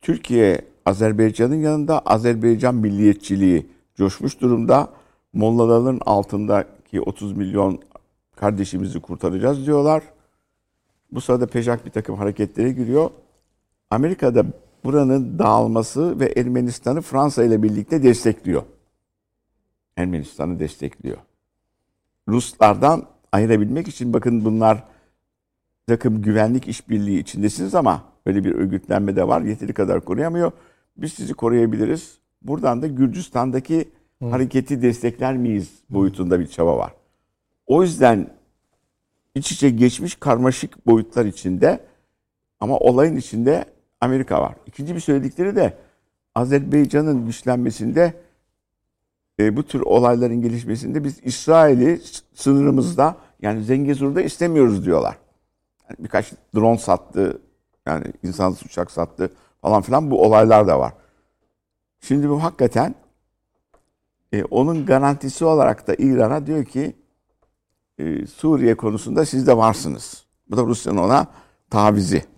Türkiye Azerbaycan'ın yanında Azerbaycan milliyetçiliği coşmuş durumda. Mollaların altındaki 30 milyon kardeşimizi kurtaracağız diyorlar. Bu sırada Pejak bir takım hareketlere giriyor. Amerika'da buranın dağılması ve Ermenistan'ı Fransa ile birlikte destekliyor. Ermenistan'ı destekliyor. Ruslardan ayırabilmek için bakın bunlar takım güvenlik işbirliği içindesiniz ama böyle bir örgütlenme de var. Yeteri kadar koruyamıyor. Biz sizi koruyabiliriz. Buradan da Gürcistan'daki Hı. hareketi destekler miyiz boyutunda bir çaba var. O yüzden iç içe geçmiş karmaşık boyutlar içinde ama olayın içinde Amerika var. İkinci bir söyledikleri de Azerbaycan'ın güçlenmesinde e, bu tür olayların gelişmesinde biz İsrail'i sınırımızda yani Zengezur'da istemiyoruz diyorlar. Yani birkaç drone sattı, yani insansız uçak sattı falan filan bu olaylar da var. Şimdi bu hakikaten e, onun garantisi olarak da İran'a diyor ki e, Suriye konusunda siz de varsınız. Bu da Rusya'nın ona tavizi.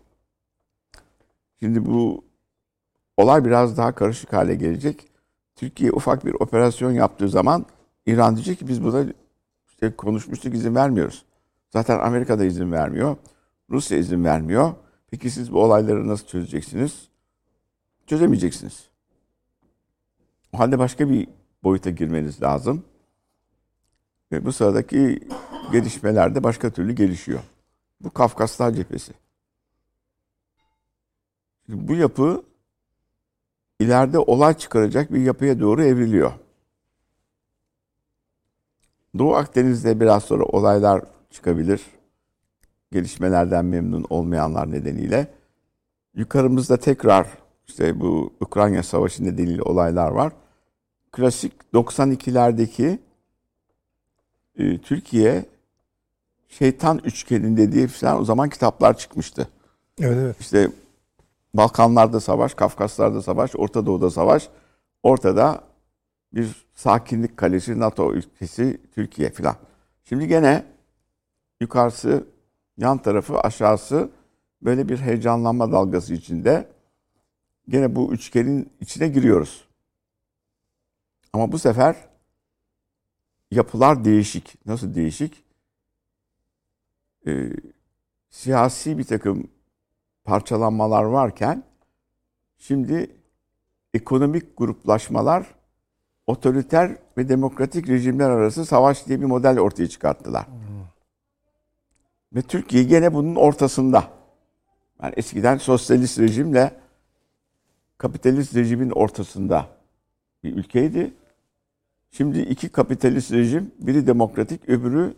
Şimdi bu olay biraz daha karışık hale gelecek. Türkiye ufak bir operasyon yaptığı zaman İran diyecek ki biz buna işte konuşmuştuk izin vermiyoruz. Zaten Amerika da izin vermiyor. Rusya izin vermiyor. Peki siz bu olayları nasıl çözeceksiniz? Çözemeyeceksiniz. O halde başka bir boyuta girmeniz lazım. Ve bu sıradaki gelişmeler de başka türlü gelişiyor. Bu Kafkaslar cephesi. Bu yapı ileride olay çıkaracak bir yapıya doğru evriliyor. Doğu Akdeniz'de biraz sonra olaylar çıkabilir. Gelişmelerden memnun olmayanlar nedeniyle. Yukarımızda tekrar işte bu Ukrayna Savaşı nedeniyle olaylar var. Klasik 92'lerdeki e, Türkiye şeytan üçgeninde diye falan o zaman kitaplar çıkmıştı. Evet evet. İşte Balkanlarda savaş, Kafkaslar'da savaş, Orta Doğu'da savaş. Ortada bir sakinlik kalesi, NATO ülkesi Türkiye filan. Şimdi gene yukarısı, yan tarafı, aşağısı böyle bir heyecanlanma dalgası içinde. Gene bu üçgenin içine giriyoruz. Ama bu sefer yapılar değişik. Nasıl değişik? Ee, siyasi bir takım parçalanmalar varken şimdi ekonomik gruplaşmalar otoriter ve demokratik rejimler arası savaş diye bir model ortaya çıkarttılar. Ve Türkiye gene bunun ortasında. Yani eskiden sosyalist rejimle kapitalist rejimin ortasında bir ülkeydi. Şimdi iki kapitalist rejim, biri demokratik, öbürü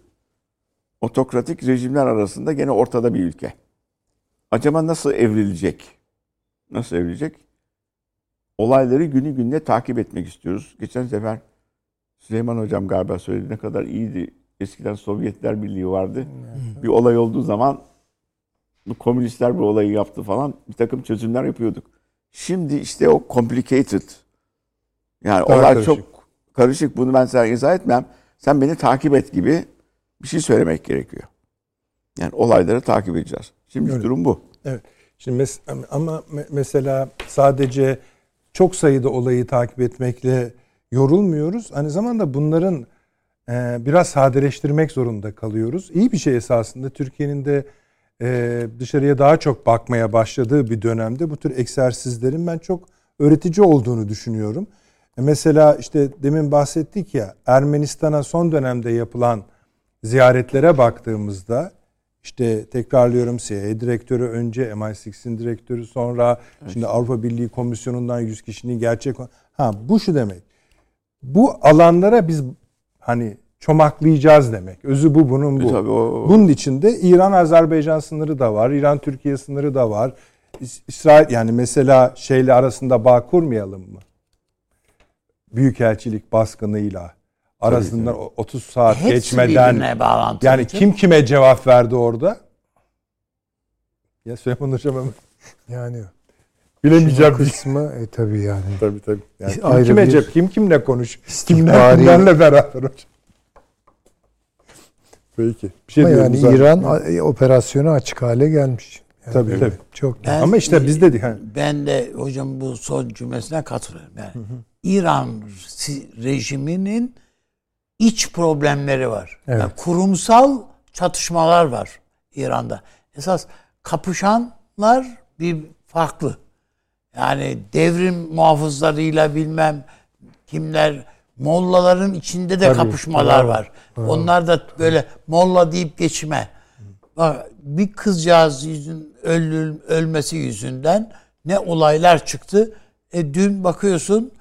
otokratik rejimler arasında gene ortada bir ülke acaba nasıl evrilecek? Nasıl evrilecek? Olayları günü gününe takip etmek istiyoruz. Geçen sefer Süleyman Hocam galiba söyledi ne kadar iyiydi. Eskiden Sovyetler Birliği vardı. Bir olay olduğu zaman bu komünistler bu olayı yaptı falan bir takım çözümler yapıyorduk. Şimdi işte o complicated yani Daha olay karışık. çok karışık. Bunu ben sana izah etmem. Sen beni takip et gibi bir şey söylemek gerekiyor. Yani olayları takip edeceğiz. Şimdi Öyle. durum bu. Evet. Şimdi mes- ama me- mesela sadece çok sayıda olayı takip etmekle yorulmuyoruz. Aynı zamanda bunların e, biraz sadeleştirmek zorunda kalıyoruz. İyi bir şey esasında Türkiye'nin de e, dışarıya daha çok bakmaya başladığı bir dönemde bu tür egzersizlerin ben çok öğretici olduğunu düşünüyorum. E, mesela işte demin bahsettik ya Ermenistan'a son dönemde yapılan ziyaretlere baktığımızda işte tekrarlıyorum CIA direktörü önce MI6'in direktörü sonra şimdi Avrupa Birliği Komisyonu'ndan 100 kişinin gerçek ha bu şu demek. Bu alanlara biz hani çomaklayacağız demek. Özü bu bunun bu. E tabii o- Bunun içinde İran Azerbaycan sınırı da var. İran Türkiye sınırı da var. İs- İsrail yani mesela şeyle arasında bağ kurmayalım mı? Büyükelçilik baskınıyla arasından o 30 saat Hepsi geçmeden bağlantılı. yani kim kime cevap verdi orada? Ya Süleyman Hocam hemen Yani bilemeyeceğim bir kısmı e tabii yani. Tabii tabii. Yani kim Ayrı kime bir cep, kim kimle konuş, kimler kimlerle beraber hocam. Peki. Bir şey Ama yani zaten. İran a- operasyonu açık hale gelmiş. Yani Tabii, böyle tabii. Çok Ben- Ama işte bizde de hani Ben de hocam bu son cümlesine katılıyorum. Yani İran si- rejiminin iç problemleri var. Evet. Yani kurumsal çatışmalar var İran'da. Esas kapışanlar bir farklı. Yani devrim muhafızlarıyla bilmem kimler mollaların içinde de Tabii, kapışmalar bravo, var. Onlar da böyle molla deyip geçme. Bak bir kızcağız yüzün ölül, ölmesi yüzünden ne olaylar çıktı. E, dün bakıyorsun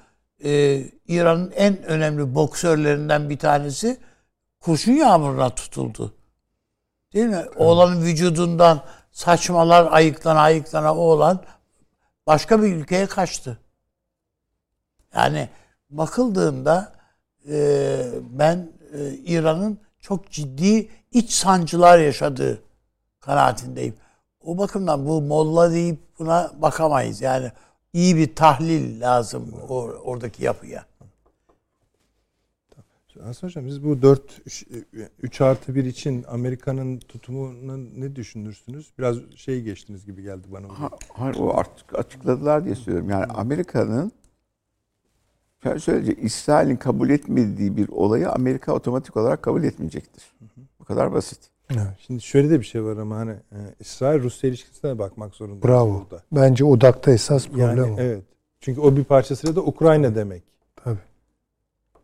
e, İran'ın en önemli boksörlerinden bir tanesi kurşun yağmuruna tutuldu. Değil mi? Oğlanın vücudundan saçmalar ayıklana ayıklana oğlan başka bir ülkeye kaçtı. Yani bakıldığında e, ben e, İran'ın çok ciddi iç sancılar yaşadığı kanaatindeyim. O bakımdan bu molla deyip buna bakamayız. Yani iyi bir tahlil lazım or- oradaki yapıya. Aslında hocam biz bu 4 3 artı 1 için Amerika'nın tutumunu ne düşünürsünüz? Biraz şey geçtiniz gibi geldi bana. Ha- Hayır o artık açıkladılar diye söylüyorum. Yani Amerika'nın şöyle söyleyeceğim, İsrail'in kabul etmediği bir olayı Amerika otomatik olarak kabul etmeyecektir. Bu kadar basit. Şimdi şöyle de bir şey var ama hani e, İsrail Rusya ilişkisine bakmak zorunda. bravo. Burada. Bence odakta esas problem Yani o. evet. Çünkü o bir parçasıyla da Ukrayna demek. Tabii.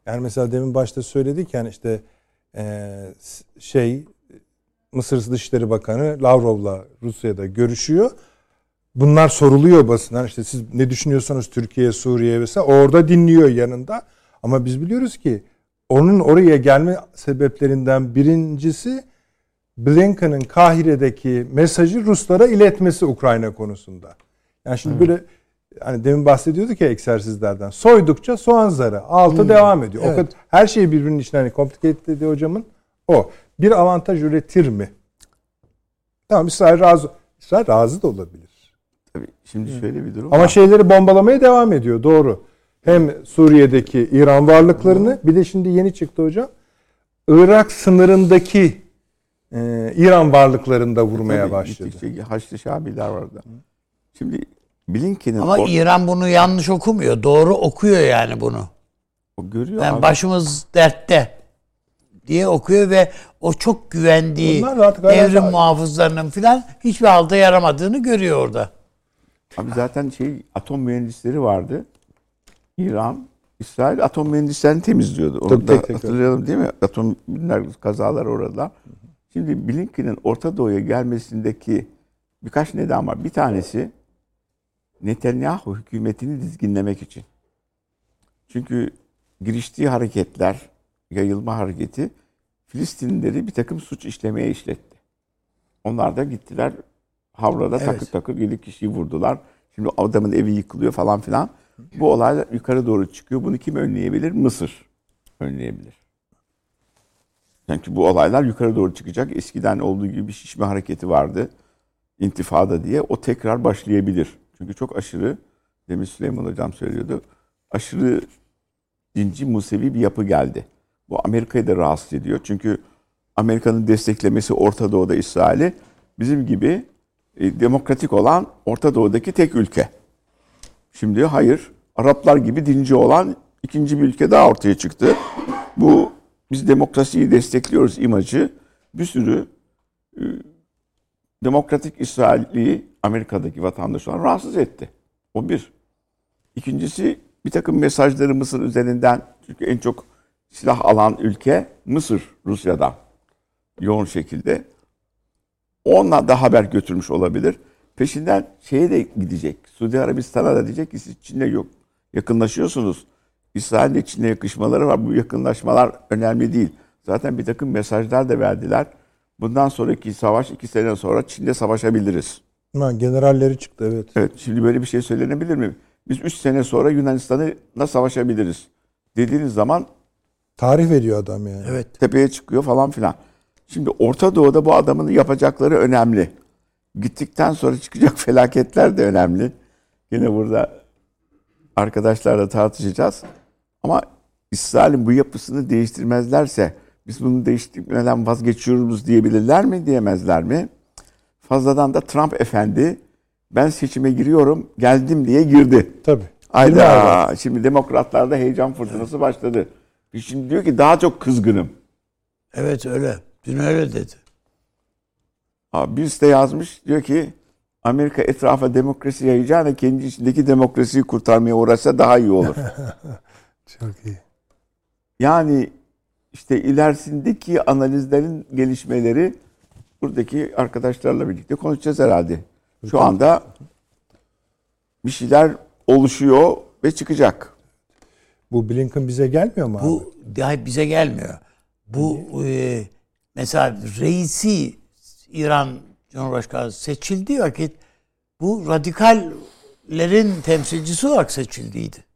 Yani mesela demin başta söyledik yani işte e, şey Mısır Dışişleri Bakanı Lavrov'la Rusya'da görüşüyor. Bunlar soruluyor basından işte siz ne düşünüyorsanız Türkiye, Suriye vesaire orada dinliyor yanında. Ama biz biliyoruz ki onun oraya gelme sebeplerinden birincisi Blinken'ın Kahire'deki mesajı Ruslara iletmesi Ukrayna konusunda. Yani şimdi böyle hani demin bahsediyorduk ya egzersizlerden. Soydukça soğan zarı. Altı devam ediyor. O Evet. kadar her şey birbirinin içine hani complicated dedi hocamın. O. Bir avantaj üretir mi? Tamam İsrail razı. İsrail razı da olabilir. Tabii. Şimdi şöyle bir durum Ama var. şeyleri bombalamaya devam ediyor. Doğru. Hem Suriye'deki İran varlıklarını bir de şimdi yeni çıktı hocam. Irak sınırındaki e, İran varlıklarını da vurmaya Tabii, başladı. gittikçe Haçlı Şabiler var orada. Şimdi Blinken'in Ama or- İran bunu yanlış okumuyor. Doğru okuyor yani bunu. o görüyor Yani abi. başımız dertte diye okuyor ve o çok güvendiği devrim muhafızlarının filan hiçbir halde yaramadığını görüyor orada. Abi zaten şey atom mühendisleri vardı. İran, İsrail atom mühendislerini temizliyordu. Onu da tek tek, hatırlayalım değil mi? Atom kazalar orada. Şimdi Blinken'in Orta Doğu'ya gelmesindeki birkaç neden var. Bir tanesi Netanyahu hükümetini dizginlemek için. Çünkü giriştiği hareketler, yayılma hareketi Filistinlileri bir takım suç işlemeye işletti. Onlar da gittiler Havra'da Evet. takır takır 7 kişiyi vurdular. Şimdi adamın evi yıkılıyor falan filan. Bu olaylar yukarı doğru çıkıyor. Bunu kim önleyebilir? Mısır önleyebilir. Çünkü bu olaylar yukarı doğru çıkacak. Eskiden olduğu gibi bir şişme hareketi vardı. İntifada diye. O tekrar başlayabilir. Çünkü çok aşırı demin Süleyman Hocam söylüyordu. Aşırı dinci Musevi bir yapı geldi. Bu Amerika'yı da rahatsız ediyor. Çünkü Amerika'nın desteklemesi Orta Doğu'da İsrail'i bizim gibi e, demokratik olan Orta Doğu'daki tek ülke. Şimdi hayır, Araplar gibi dinci olan ikinci bir ülke daha ortaya çıktı. Bu biz demokrasiyi destekliyoruz imajı bir sürü e, demokratik İsrail'i Amerika'daki vatandaşlar rahatsız etti. O bir. İkincisi bir takım mesajları Mısır üzerinden çünkü en çok silah alan ülke Mısır Rusya'dan yoğun şekilde. Onunla da haber götürmüş olabilir. Peşinden şeye de gidecek. Suudi Arabistan'a da diyecek ki siz Çin'le yok. Yakınlaşıyorsunuz. İsrail'le Çin'le yakışmaları var. Bu yakınlaşmalar önemli değil. Zaten bir takım mesajlar da verdiler. Bundan sonraki savaş iki sene sonra Çin'de savaşabiliriz. Ha, generalleri çıktı evet. Evet şimdi böyle bir şey söylenebilir mi? Biz üç sene sonra Yunanistan'la savaşabiliriz. Dediğiniz zaman Tarih veriyor adam yani. Evet. tepeye çıkıyor falan filan. Şimdi Orta Doğu'da bu adamın yapacakları önemli. Gittikten sonra çıkacak felaketler de önemli. Yine burada arkadaşlarla tartışacağız. Ama İsrail'in bu yapısını değiştirmezlerse biz bunu değiştirmeden vazgeçiyoruz diyebilirler mi diyemezler mi? Fazladan da Trump efendi ben seçime giriyorum geldim diye girdi. Tabii. Ayda şimdi demokratlarda heyecan fırtınası başladı. Şimdi diyor ki daha çok kızgınım. Evet öyle. Dün öyle dedi. Abi birisi de yazmış diyor ki Amerika etrafa demokrasi yayacağına kendi içindeki demokrasiyi kurtarmaya uğraşsa daha iyi olur. Çok iyi. yani işte ilerisindeki analizlerin gelişmeleri buradaki arkadaşlarla birlikte konuşacağız herhalde. Şu anda bir şeyler oluşuyor ve çıkacak. Bu Blinken bize gelmiyor mu abi? Bu daha bize gelmiyor. Bu e, mesela reisi İran Cumhurbaşkanı seçildiği vakit bu radikallerin temsilcisi olarak seçildiydi.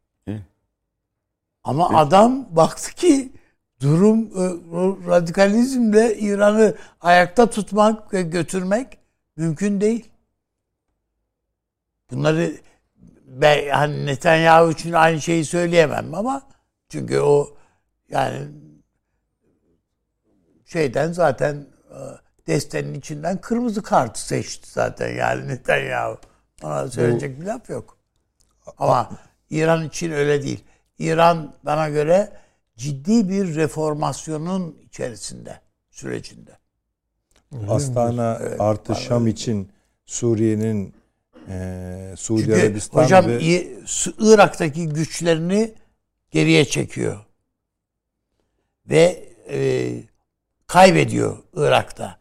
Evet. Ama adam baktı ki durum e, radikalizmle İran'ı ayakta tutmak ve götürmek mümkün değil. Bunları ben hani Netanyahu için aynı şeyi söyleyemem ama çünkü o yani şeyden zaten e, destenin içinden kırmızı kartı seçti zaten yani Netanyahu. Ona söyleyecek bir laf yok. Ama İran için öyle değil. İran bana göre ciddi bir reformasyonun içerisinde, sürecinde. Astana artı Şam için Suriye'nin e, Suudi Çünkü Arabistan hocam ve Irak'taki güçlerini geriye çekiyor. Ve e, kaybediyor Irak'ta.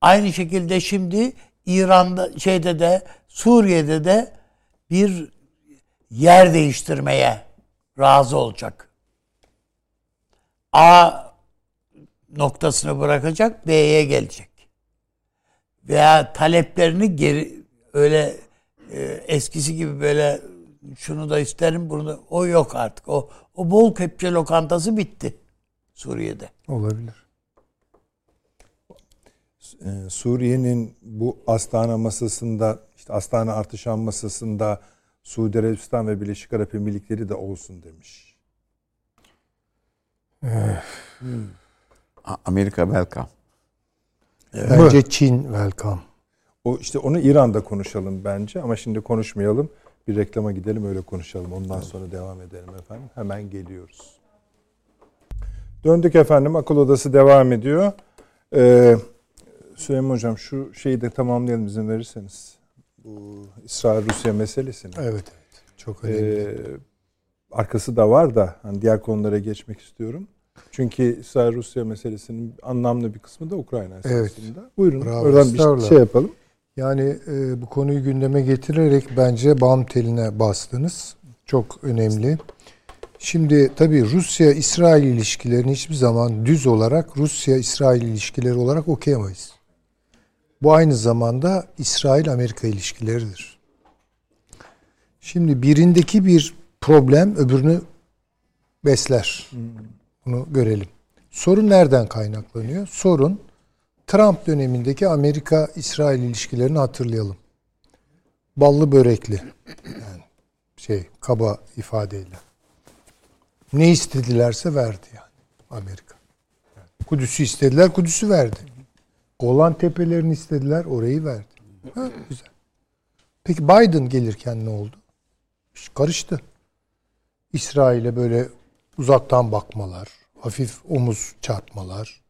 Aynı şekilde şimdi İran'da şeyde de Suriye'de de bir yer değiştirmeye razı olacak. A noktasını bırakacak, B'ye gelecek. Veya taleplerini geri öyle e, eskisi gibi böyle şunu da isterim bunu da o yok artık. O o bol kepçe lokantası bitti Suriye'de. Olabilir. e, Suriye'nin bu Astana masasında işte Astana artı Şam masasında Suudi Arabistan ve Birleşik Arap Emirlikleri de olsun demiş. A- Amerika welcome. Bence Çin welcome. O işte onu İran'da konuşalım bence ama şimdi konuşmayalım. Bir reklama gidelim öyle konuşalım. Ondan sonra devam edelim efendim. Hemen geliyoruz. Döndük efendim. Akıl Odası devam ediyor. Ee, Süleyman Hocam şu şeyi de tamamlayalım izin verirseniz. Bu İsrail-Rusya meselesini. Evet evet. Çok önemli. Ee, arkası da var da hani diğer konulara geçmek istiyorum. Çünkü İsrail-Rusya meselesinin anlamlı bir kısmı da Ukrayna Evet. esasında. Buyurun Bravo, oradan bir estağfurullah. şey yapalım. Yani e, bu konuyu gündeme getirerek bence bam teline bastınız. Çok önemli. Şimdi tabii Rusya-İsrail ilişkilerini hiçbir zaman düz olarak Rusya-İsrail ilişkileri olarak okuyamayız. Bu aynı zamanda İsrail-Amerika ilişkileridir. Şimdi birindeki bir problem öbürünü besler. Bunu görelim. Sorun nereden kaynaklanıyor? Sorun Trump dönemindeki Amerika-İsrail ilişkilerini hatırlayalım. Ballı börekli. Yani şey kaba ifadeyle. Ne istedilerse verdi yani Amerika. Kudüs'ü istediler, Kudüs'ü verdi. Golan tepelerini istediler, orayı verdi. Ha, güzel. Peki Biden gelirken ne oldu? İş karıştı. İsrail'e böyle uzaktan bakmalar, hafif omuz çarpmalar.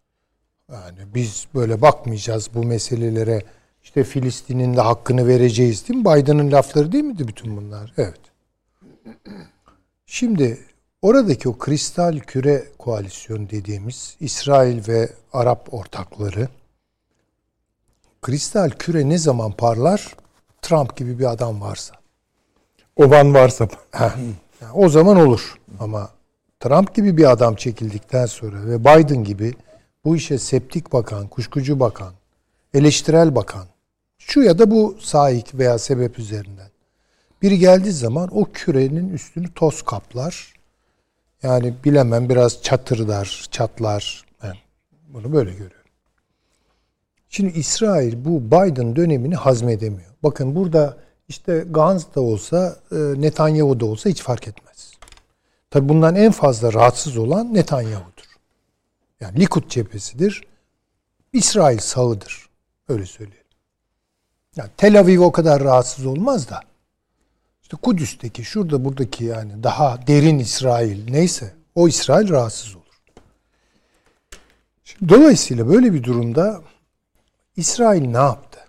Yani biz böyle bakmayacağız bu meselelere. İşte Filistin'in de hakkını vereceğiz değil mi? Biden'ın lafları değil miydi bütün bunlar? Evet. Şimdi oradaki o kristal küre koalisyon dediğimiz İsrail ve Arap ortakları kristal küre ne zaman parlar? Trump gibi bir adam varsa. Oban varsa. Yani o zaman olur. Ama Trump gibi bir adam çekildikten sonra ve Biden gibi bu işe septik bakan, kuşkucu bakan, eleştirel bakan, şu ya da bu sahik veya sebep üzerinden biri geldiği zaman o kürenin üstünü toz kaplar. Yani bilemem biraz çatırdar, çatlar. Ben bunu böyle görüyorum. Şimdi İsrail bu Biden dönemini hazmedemiyor. Bakın burada işte Gantz da olsa, e, Netanyahu da olsa hiç fark etmez. Tabi bundan en fazla rahatsız olan Netanyahu'dur. Yani Likud cephesidir. İsrail sağıdır. Öyle söyleyelim. Yani Tel Aviv o kadar rahatsız olmaz da. İşte Kudüs'teki, şurada buradaki yani daha derin İsrail neyse o İsrail rahatsız olur. Şimdi dolayısıyla böyle bir durumda İsrail ne yaptı?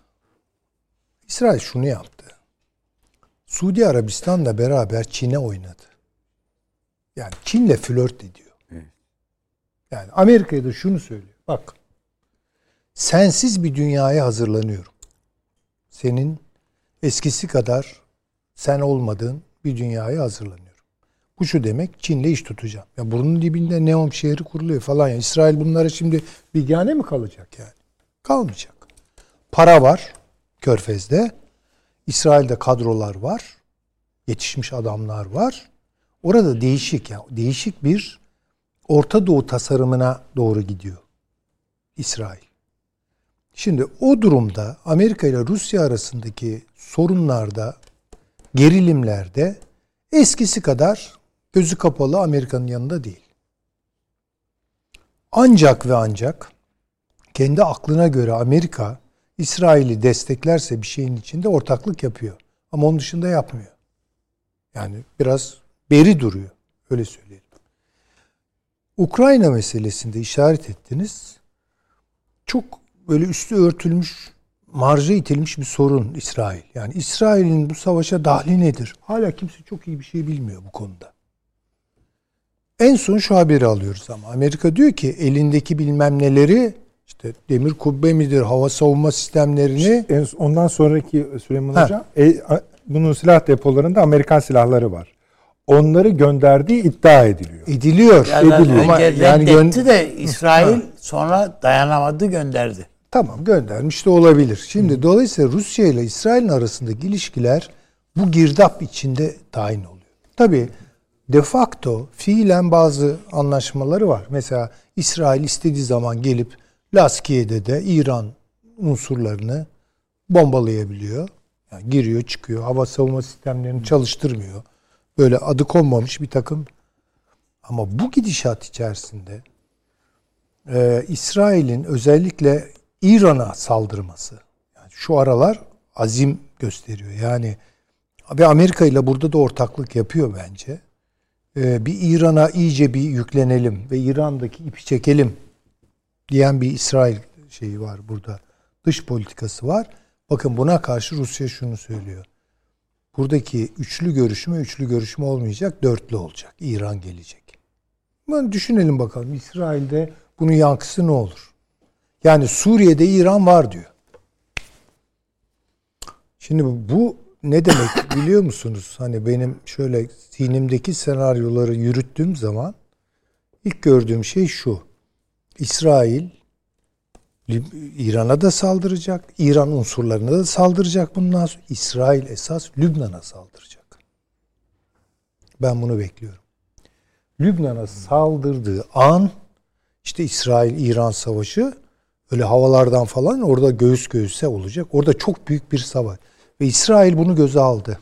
İsrail şunu yaptı. Suudi Arabistan'la beraber Çin'e oynadı. Yani Çin'le flört ediyor. Yani Amerika'ya da şunu söylüyor. Bak sensiz bir dünyaya hazırlanıyorum. Senin eskisi kadar sen olmadığın bir dünyaya hazırlanıyorum. Bu şu demek Çin'le iş tutacağım. Ya burnun dibinde Neom şehri kuruluyor falan ya. İsrail bunlara şimdi bilgane mi kalacak yani? Kalmayacak. Para var Körfez'de. İsrail'de kadrolar var. Yetişmiş adamlar var. Orada değişik ya değişik bir Orta Doğu tasarımına doğru gidiyor İsrail. Şimdi o durumda Amerika ile Rusya arasındaki sorunlarda, gerilimlerde eskisi kadar gözü kapalı Amerika'nın yanında değil. Ancak ve ancak kendi aklına göre Amerika İsrail'i desteklerse bir şeyin içinde ortaklık yapıyor. Ama onun dışında yapmıyor. Yani biraz beri duruyor. Öyle söyleyelim. Ukrayna meselesinde işaret ettiniz. Çok böyle üstü örtülmüş, marja itilmiş bir sorun İsrail. Yani İsrail'in bu savaşa dahli nedir? Hala kimse çok iyi bir şey bilmiyor bu konuda. En son şu haberi alıyoruz ama Amerika diyor ki elindeki bilmem neleri işte demir kubbe midir, hava savunma sistemlerini En- Ondan sonraki Süleyman Ha. Hocam, e, bunun silah depolarında Amerikan silahları var. Onları gönderdiği iddia ediliyor. ediliyor. Yani ediliyor. Ama yani gön- reddetti de İsrail sonra dayanamadı gönderdi. Tamam göndermiş de olabilir. Şimdi dolayısıyla Rusya ile İsrail'in arasındaki ilişkiler bu girdap içinde tayin oluyor. Tabii de facto fiilen bazı anlaşmaları var. Mesela İsrail istediği zaman gelip Laskiye'de de İran unsurlarını bombalayabiliyor. Yani giriyor çıkıyor. Hava savunma sistemlerini çalıştırmıyor. Böyle adı konmamış bir takım. Ama bu gidişat içerisinde e, İsrail'in özellikle İran'a saldırması. Yani şu aralar azim gösteriyor. Yani ve Amerika ile burada da ortaklık yapıyor bence. E, bir İran'a iyice bir yüklenelim ve İran'daki ipi çekelim diyen bir İsrail şeyi var burada. Dış politikası var. Bakın buna karşı Rusya şunu söylüyor. Buradaki üçlü görüşme üçlü görüşme olmayacak, dörtlü olacak. İran gelecek. Bunu düşünelim bakalım. İsrail'de bunun yankısı ne olur? Yani Suriye'de İran var diyor. Şimdi bu ne demek biliyor musunuz? Hani benim şöyle zihnimdeki senaryoları yürüttüğüm zaman ilk gördüğüm şey şu. İsrail İran'a da saldıracak. İran unsurlarına da saldıracak bundan sonra. İsrail esas Lübnan'a saldıracak. Ben bunu bekliyorum. Lübnan'a saldırdığı an işte İsrail-İran savaşı öyle havalardan falan orada göğüs göğüse olacak. Orada çok büyük bir savaş. Ve İsrail bunu göze aldı.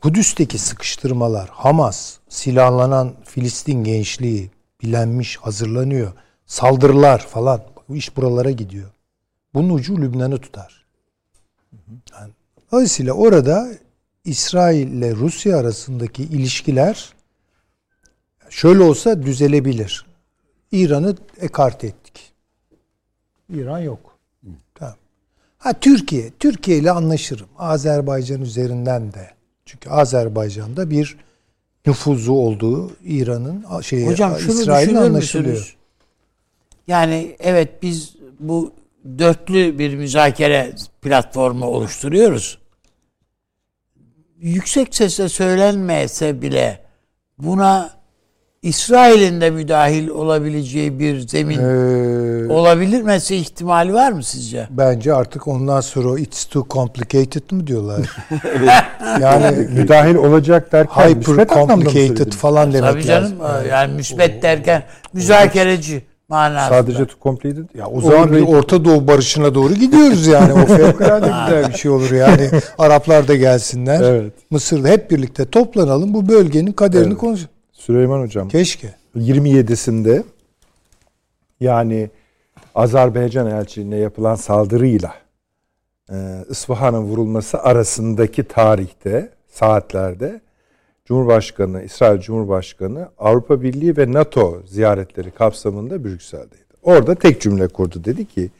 Kudüs'teki sıkıştırmalar, Hamas, silahlanan Filistin gençliği bilenmiş, hazırlanıyor. Saldırılar falan. Bu iş buralara gidiyor. Bunun ucu Lübnan'ı tutar. Yani, dolayısıyla orada İsrail ile Rusya arasındaki ilişkiler şöyle olsa düzelebilir. İran'ı ekart ettik. İran yok. Tamam. Ha Türkiye, Türkiye ile anlaşırım. Azerbaycan üzerinden de. Çünkü Azerbaycan'da bir nüfuzu olduğu İran'ın şey Hocam şunu İsrail'in anlaşılıyor. Yani evet biz bu dörtlü bir müzakere platformu oluşturuyoruz. Yüksek sesle söylenmese bile buna İsrail'in de müdahil olabileceği bir zemin Ee, olabilmesi ihtimali var mı sizce? bence artık ondan sonra it's too complicated mı diyorlar? yani Müdahil olacak derken hyper complicated falan demek Tabii canım lazım. yani müsbet derken müzakereci manasında. Sadece to completed. Ya o zaman bir Orta Doğu barışına doğru gidiyoruz yani. O fevkalade güzel bir şey olur yani. Araplar da gelsinler. Evet. Mısır'da hep birlikte toplanalım. Bu bölgenin kaderini Evet. konuşalım. Süleyman Hocam Keşke. 27'sinde yani Azerbaycan elçiliğine yapılan saldırıyla e, İsfahan'ın vurulması arasındaki tarihte, saatlerde Cumhurbaşkanı, İsrail Cumhurbaşkanı Avrupa Birliği ve NATO ziyaretleri kapsamında Brüksel'deydi. Orada tek cümle kurdu. Dedi ki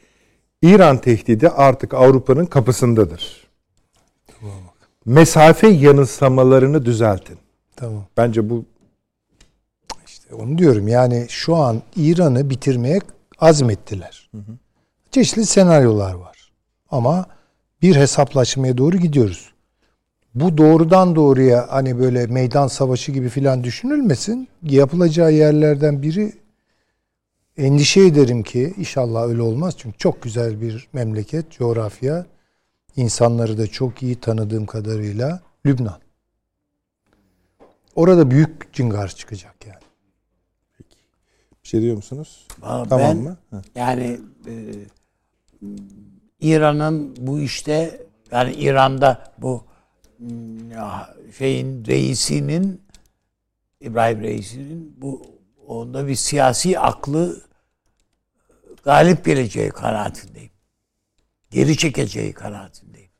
İran tehdidi artık Avrupa'nın kapısındadır. Mesafe yanılsamalarını düzeltin. Tamam. Bence bu onu diyorum yani şu an İran'ı bitirmeye azmettiler. Çeşitli senaryolar var. Ama bir hesaplaşmaya doğru gidiyoruz. Bu doğrudan doğruya hani böyle meydan savaşı gibi filan düşünülmesin. Yapılacağı yerlerden biri endişe ederim ki inşallah öyle olmaz. Çünkü çok güzel bir memleket, coğrafya. insanları da çok iyi tanıdığım kadarıyla Lübnan. Orada büyük cingar çıkacak yani. Şey diyor musunuz? Valla Tamam ben mı? Heh. yani e, İran'ın bu işte yani İran'da bu mm, ya, şeyin reisinin İbrahim reisinin bu onda bir siyasi aklı galip geleceği kanaatindeyim. Geri çekeceği kanaatindeyim.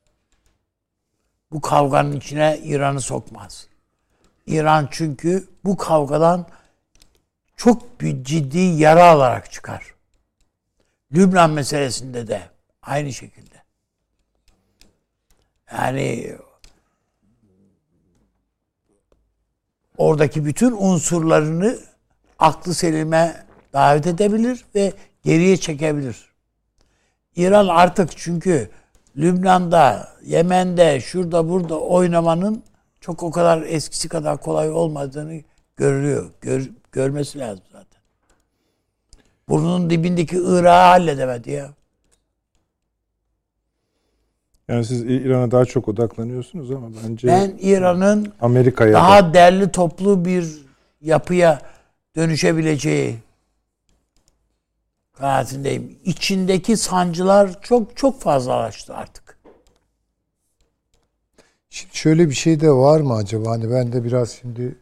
Bu kavganın içine İran'ı sokmaz. İran çünkü bu kavgadan çok bir ciddi yara alarak çıkar. Lübnan meselesinde de aynı şekilde. Yani oradaki bütün unsurlarını aklı selime davet edebilir ve geriye çekebilir. İran artık çünkü Lübnan'da, Yemen'de, şurada burada oynamanın çok o kadar eskisi kadar kolay olmadığını görüyor. Gör, görmesi lazım zaten. Burnunun dibindeki Irak'ı halledemedi ya. Yani siz İran'a daha çok odaklanıyorsunuz ama bence Ben İran'ın Amerika'ya da- daha derli toplu bir yapıya dönüşebileceği kanaatindeyim. İçindeki sancılar çok çok fazlalaştı artık. Şimdi şöyle bir şey de var mı acaba? Hani ben de biraz şimdi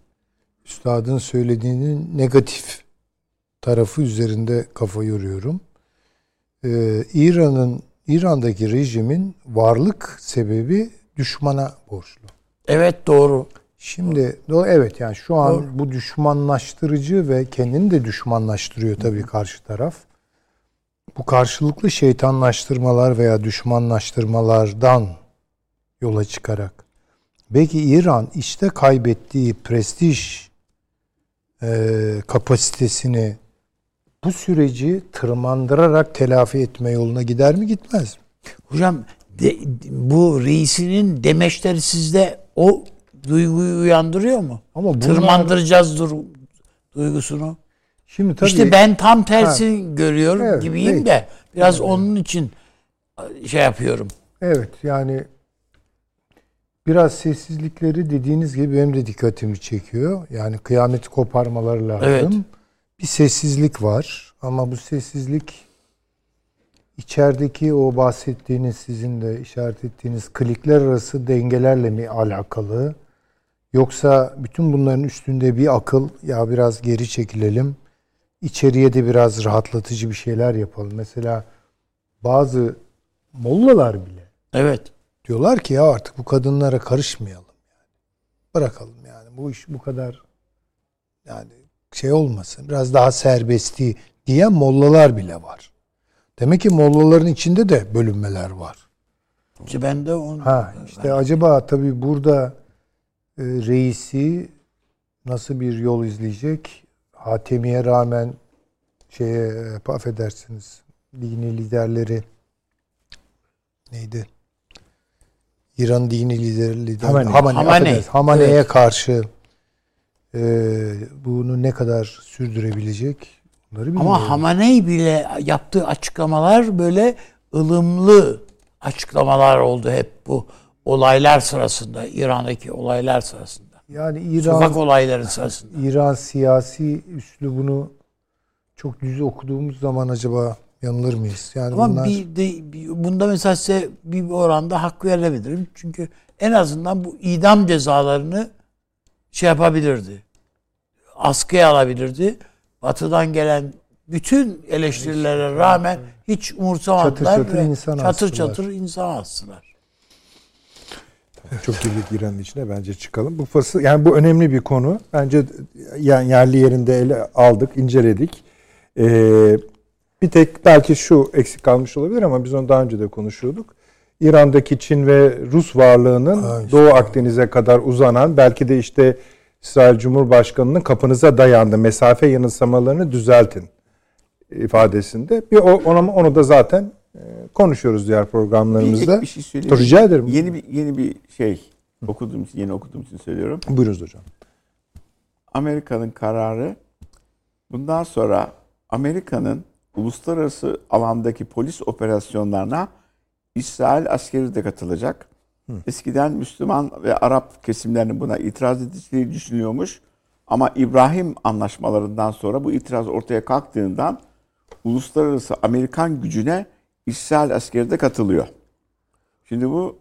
üstadın söylediğinin negatif tarafı üzerinde kafa yoruyorum. Ee, İran'ın İran'daki rejimin varlık sebebi düşmana borçlu. Evet doğru. Şimdi do evet yani şu an Doğru. bu düşmanlaştırıcı ve kendini de düşmanlaştırıyor tabii karşı taraf. Bu karşılıklı şeytanlaştırmalar veya düşmanlaştırmalardan yola çıkarak belki İran işte kaybettiği prestij kapasitesini bu süreci tırmandırarak telafi etme yoluna gider mi gitmez mi? Hocam de- bu reisinin demeçleri sizde o duyguyu uyandırıyor mu? Ama bunlar- Tırmandıracağız dur duygusunu. Şimdi tabii işte ben tam tersi görüyorum Evet, gibiyim peki. de biraz onun için şey yapıyorum. Evet yani biraz sessizlikleri dediğiniz gibi benim de dikkatimi çekiyor. Yani kıyameti koparmaları lazım. Evet. Bir sessizlik var ama bu sessizlik içerideki o bahsettiğiniz sizin de işaret ettiğiniz klikler arası dengelerle mi alakalı? Yoksa bütün bunların üstünde bir akıl ya biraz geri çekilelim. İçeriye de biraz rahatlatıcı bir şeyler yapalım. Mesela bazı mollalar bile Evet. Diyorlar ki ya artık bu kadınlara karışmayalım yani. Bırakalım yani. Bu iş bu kadar yani şey olmasın. Biraz daha serbesti diyen mollalar bile var. Demek ki mollaların içinde de bölünmeler var. İşte ben de onu... Ha işte acaba tabii burada e, reisi nasıl bir yol izleyecek? Hatemi'ye rağmen şeye e, affedersiniz dini liderleri neydi? İran dini lideri lider Hamaney. Hamaney, Hamaney. affedersiniz. Hamaney'e Evet. karşı e, bunu ne kadar sürdürebilecek? Bunları bilmiyorum. Ama Hamaney bile yaptığı açıklamalar böyle ılımlı açıklamalar oldu hep bu olaylar sırasında, İran'daki olaylar sırasında. yani İran Sokak olayları sırasında. İran siyasi üslubunu çok düz okuduğumuz zaman acaba yanılır mıyız? Yani Ama bunlar bir de bir- bunda mesela size bir oranda hak verebilirim. Çünkü en azından bu idam cezalarını şey yapabilirdi. Askıya alabilirdi. Batı'dan gelen bütün eleştirilere rağmen hiç umursamadılar. Çatır çatır insan çatır astılar. çatır insan astılar. Çok girdik İran'ın içine bence çıkalım. Bu fasıl yani bu önemli bir konu. Bence yani yerli yerinde ele aldık, inceledik. Ee, bir tek belki şu eksik kalmış olabilir ama biz onu daha önce de konuşuyorduk. İran'daki Çin ve Rus varlığının Ha, işte Doğu Akdeniz'e kadar uzanan belki de işte İsrail Cumhurbaşkanı'nın kapınıza dayandı. Mesafe yanılsamalarını düzeltin ifadesinde. Bir onu, onu da zaten e, konuşuyoruz diğer Bir, programlarımızda. ek bir şey söyleyeyim. Rica ederim. Yeni bir yeni bir şey okuduğum için yeni okuduğum için söylüyorum. Buyurunuz hocam. Amerika'nın kararı bundan sonra Amerika'nın uluslararası alandaki polis operasyonlarına İsrail askeri de katılacak. Eskiden Müslüman ve Arap kesimlerinin buna itiraz edildiği düşünüyormuş. Ama İbrahim anlaşmalarından sonra bu itiraz ortaya kalktığından uluslararası Amerikan gücüne İsrail askeri de katılıyor. Şimdi bu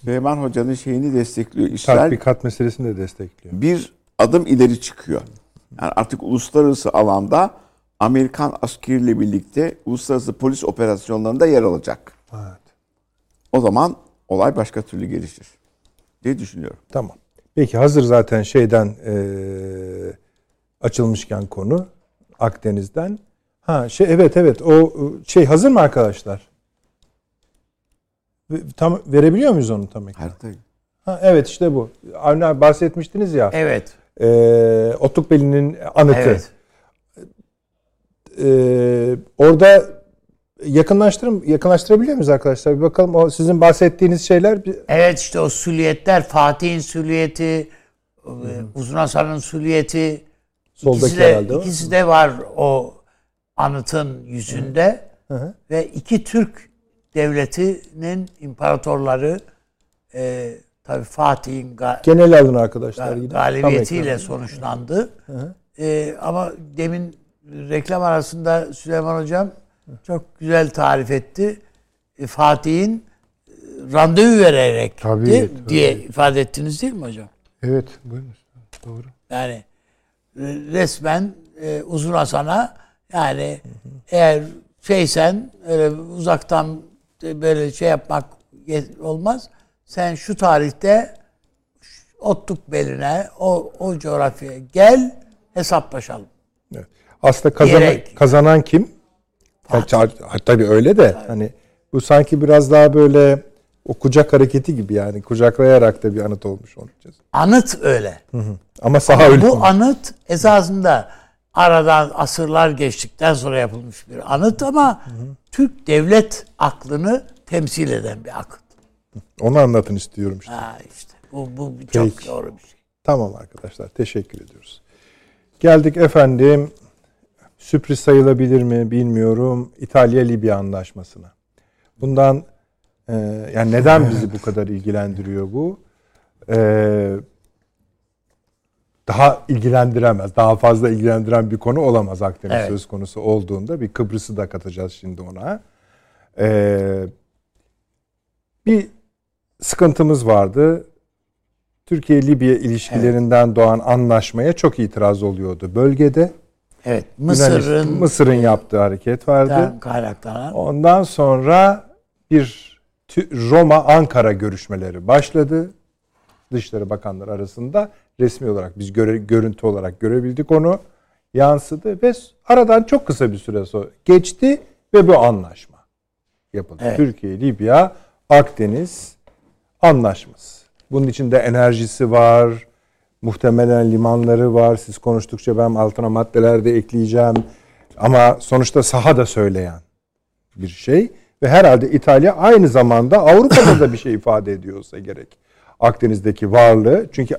Süleyman Hoca'nın şeyini destekliyor. İsrail Tatbikat meselesini de destekliyor. bir adım ileri çıkıyor. Yani artık uluslararası alanda Amerikan askeriyle birlikte uluslararası polis operasyonlarında yer alacak. evet. O zaman olay başka türlü gelişir diye düşünüyorum. Tamam. Peki hazır zaten şeyden eee, açılmışken konu Akdeniz'den. Ha şey evet evet o e, şey hazır mı arkadaşlar? Tam verebiliyor muyuz onu tam ekran? Harita Ha, evet işte bu. Avni abi bahsetmiştiniz ya. Evet. eee Otukbeli'nin anıtı. Evet. Eee, orada yakınlaştırım yakınlaştırabiliyor muyuz arkadaşlar? Bir bakalım o sizin bahsettiğiniz şeyler bir- Evet işte o süliyetler Fatih'in süliyeti, e, Uzun Hasan'ın süliyeti Soldaki ikisi de, herhalde ikisi de var o anıtın yüzünde. hı. Ve iki Türk devletinin imparatorları e, tabii Fatih'in ga- genel alın arkadaşlar. galibiyetiyle sonuçlandı. E, ama demin reklam arasında Süleyman Hocam çok güzel tarif etti. E, Fatih'in e, randevu vererek Tabii, de- tabii. diye ifade ettiniz değil mi hocam? Evet buyurun. Doğru. Yani e, resmen e, Uzun Hasan'a yani eğer şeysen öyle uzaktan böyle şey yapmak olmaz. Sen şu tarihte Otluk beline o, o coğrafyaya gel hesaplaşalım. Aslında kazanan, kazanan kim? Yani, çar- ha, tabii öyle de hani bu sanki biraz daha böyle o kucak hareketi gibi yani kucaklayarak da bir anıt olmuş olacağız. Anıt öyle. Ama saha öyle. Bu olmuş. anıt esasında aradan asırlar geçtikten sonra yapılmış bir anıt ama Türk devlet aklını temsil eden bir akıt. Onu anlatın istiyorum işte. Ha işte bu, bu çok Peki. doğru bir şey. Tamam arkadaşlar teşekkür ediyoruz. Geldik efendim sürpriz sayılabilir mi bilmiyorum İtalya-Libya anlaşmasına. Bundan e, yani neden bizi bu kadar ilgilendiriyor bu? E, daha ilgilendiremez, daha fazla ilgilendiren bir konu olamaz Akdeniz Evet. söz konusu olduğunda. Bir Kıbrıs'ı da katacağız şimdi ona. E, bir sıkıntımız vardı. Türkiye-Libya ilişkilerinden doğan anlaşmaya çok itiraz oluyordu bölgede. Evet. Mısır'ın Mısır'ın yaptığı hareket vardı. Kaynaklanan Ondan sonra bir Tü- Roma-Ankara görüşmeleri başladı. Dışişleri Bakanları arasında resmi olarak biz göre, görüntü olarak görebildik onu. Yansıdı ve aradan çok kısa bir süre sonra geçti ve bu anlaşma yapıldı. Evet. Türkiye, Libya, Akdeniz anlaşması. Bunun içinde enerjisi var, muhtemelen limanları var. Siz konuştukça ben altına maddeler de ekleyeceğim. Ama sonuçta saha da söyleyen bir şey. Ve herhalde İtalya aynı zamanda Avrupa'da da bir şey ifade ediyorsa gerek. Akdeniz'deki varlığı. Çünkü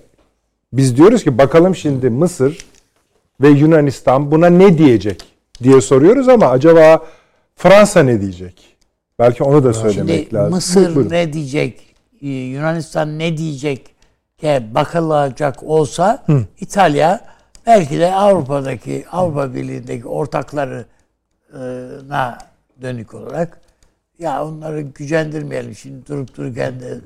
biz diyoruz ki bakalım şimdi Mısır ve Yunanistan buna ne diyecek diye soruyoruz ama acaba Fransa ne diyecek? Belki onu da söylemek Şimdi lazım. Mısır Buyurun. ne diyecek, e, Yunanistan ne diyecek bakılacak olsa İtalya belki de Avrupa'daki Avrupa Birliği'ndeki ortaklarına dönük olarak ya onları gücendirmeyelim şimdi durup dururken de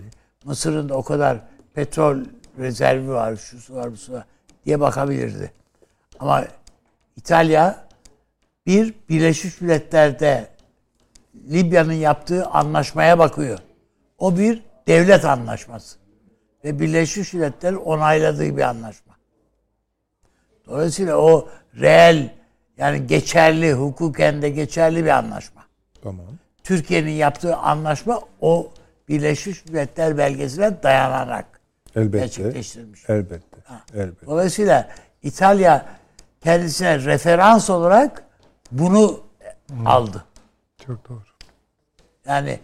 Mısır'ın da o kadar petrol rezervi var, şu su var, bu su var diye bakabilirdi. Ama İtalya bir Birleşmiş Milletler'de Libya'nın yaptığı anlaşmaya bakıyor. O bir devlet anlaşması. Ve Birleşmiş Milletler onayladığı bir anlaşma. Dolayısıyla o reel yani geçerli, hukuken de geçerli bir anlaşma. Tamam. Türkiye'nin yaptığı anlaşma o Birleşmiş Milletler belgesine dayanarak Elbette. gerçekleştirilmiş. Elbette. Elbette. Dolayısıyla İtalya kendisine referans olarak bunu aldı. Çok doğru. Yani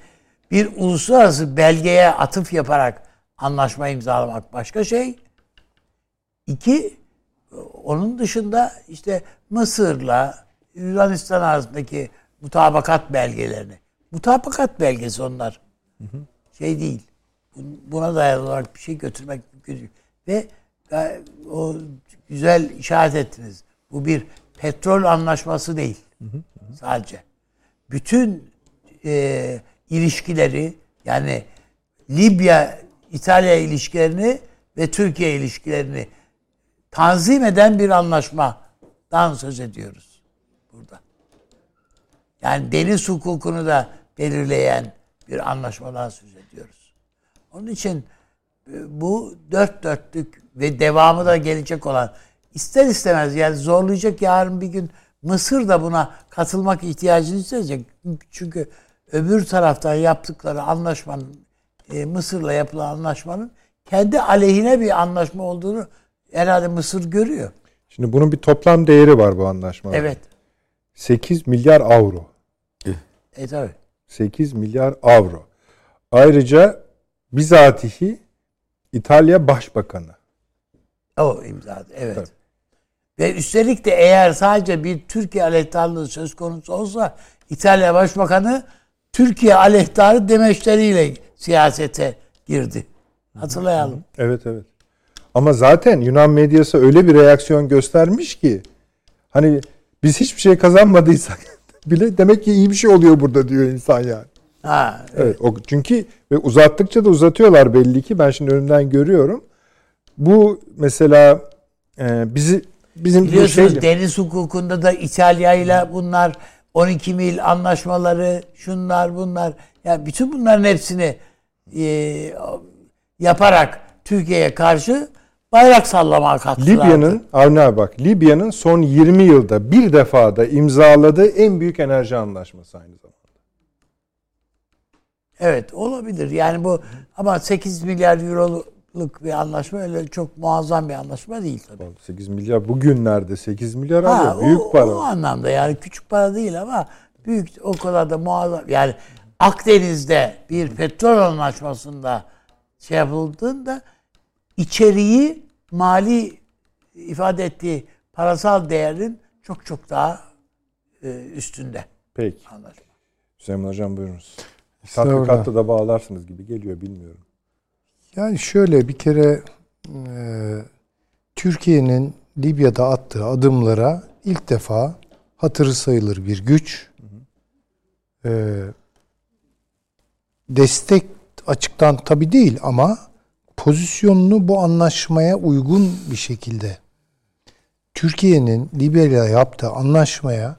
bir uluslararası belgeye atıf yaparak anlaşma imzalamak başka şey. İki, onun dışında işte Mısır'la Yunanistan arasındaki mutabakat belgelerini. Mutabakat belgesi onlar. Şey değil. Bun- Buna dayalı olarak bir şey götürmek mümkün değil. Ve e, o güzel işaret ettiniz. Bu bir petrol anlaşması değil. Sadece. Bütün e, ilişkileri yani Libya İtalya ilişkilerini ve Türkiye ilişkilerini tanzim eden bir anlaşmadan söz ediyoruz burada. Yani deniz hukukunu da belirleyen bir anlaşmadan söz ediyoruz. Onun için e, bu dört dörtlük ve devamı da gelecek olan ister istemez yani zorlayacak yarın bir gün Mısır da buna katılmak ihtiyacını hissedecek. Çünkü öbür taraftan yaptıkları anlaşmanın e, Mısır'la yapılan anlaşmanın kendi aleyhine bir anlaşma olduğunu herhalde Mısır görüyor. Şimdi bunun bir toplam değeri var bu anlaşmada. Evet. 8 milyar avro. E tabi. 8 milyar avro. Ayrıca bizatihi İtalya Başbakanı. O imza. Evet. Tabii. Ve üstelik de eğer sadece bir Türkiye aleyhtarlığı söz konusu olsa İtalya Başbakanı Türkiye aleyhtarı demeçleriyle siyasete girdi. Hatırlayalım. Evet evet. Ama zaten Yunan medyası öyle bir reaksiyon göstermiş ki hani biz hiçbir şey kazanmadıysak bile demek ki iyi bir şey oluyor burada diyor insan yani. Ha, Evet. O, çünkü ve uzattıkça da uzatıyorlar belli ki. Ben şimdi önümden görüyorum. Bu mesela e, bizi bizim Biliyorsunuz şey deniz hukukunda da İtalya ile bunlar 12 mil anlaşmaları, şunlar bunlar. Ya bütün bunların hepsini e, yaparak Türkiye'ye karşı bayrak sallamaya kalktılar. Libya'nın Avni abi bak Libya'nın son 20 yılda bir defada imzaladığı en büyük enerji anlaşması aynı zamanda. Evet olabilir. Yani bu ama 8 milyar euroluk bir anlaşma öyle çok muazzam bir anlaşma değil tabii. 8 milyar bugünlerde 8 milyar Ha, alıyor. Büyük o, para. O anlamda yani küçük para değil ama büyük o kadar da muazzam. Yani Akdeniz'de bir petrol anlaşmasında şey yapıldığında içeriği mali ifade ettiği parasal değerin çok çok daha e, üstünde Peki. anlaşma. Süleyman Hocam buyurunuz. Tatbikatta da bağlarsınız gibi geliyor bilmiyorum. Yani şöyle bir kere e, Türkiye'nin Libya'da attığı adımlara ilk defa hatırı sayılır bir güç. E, destek açıktan tabi değil ama pozisyonunu bu anlaşmaya uygun bir şekilde Türkiye'nin Libya ile yaptığı anlaşmaya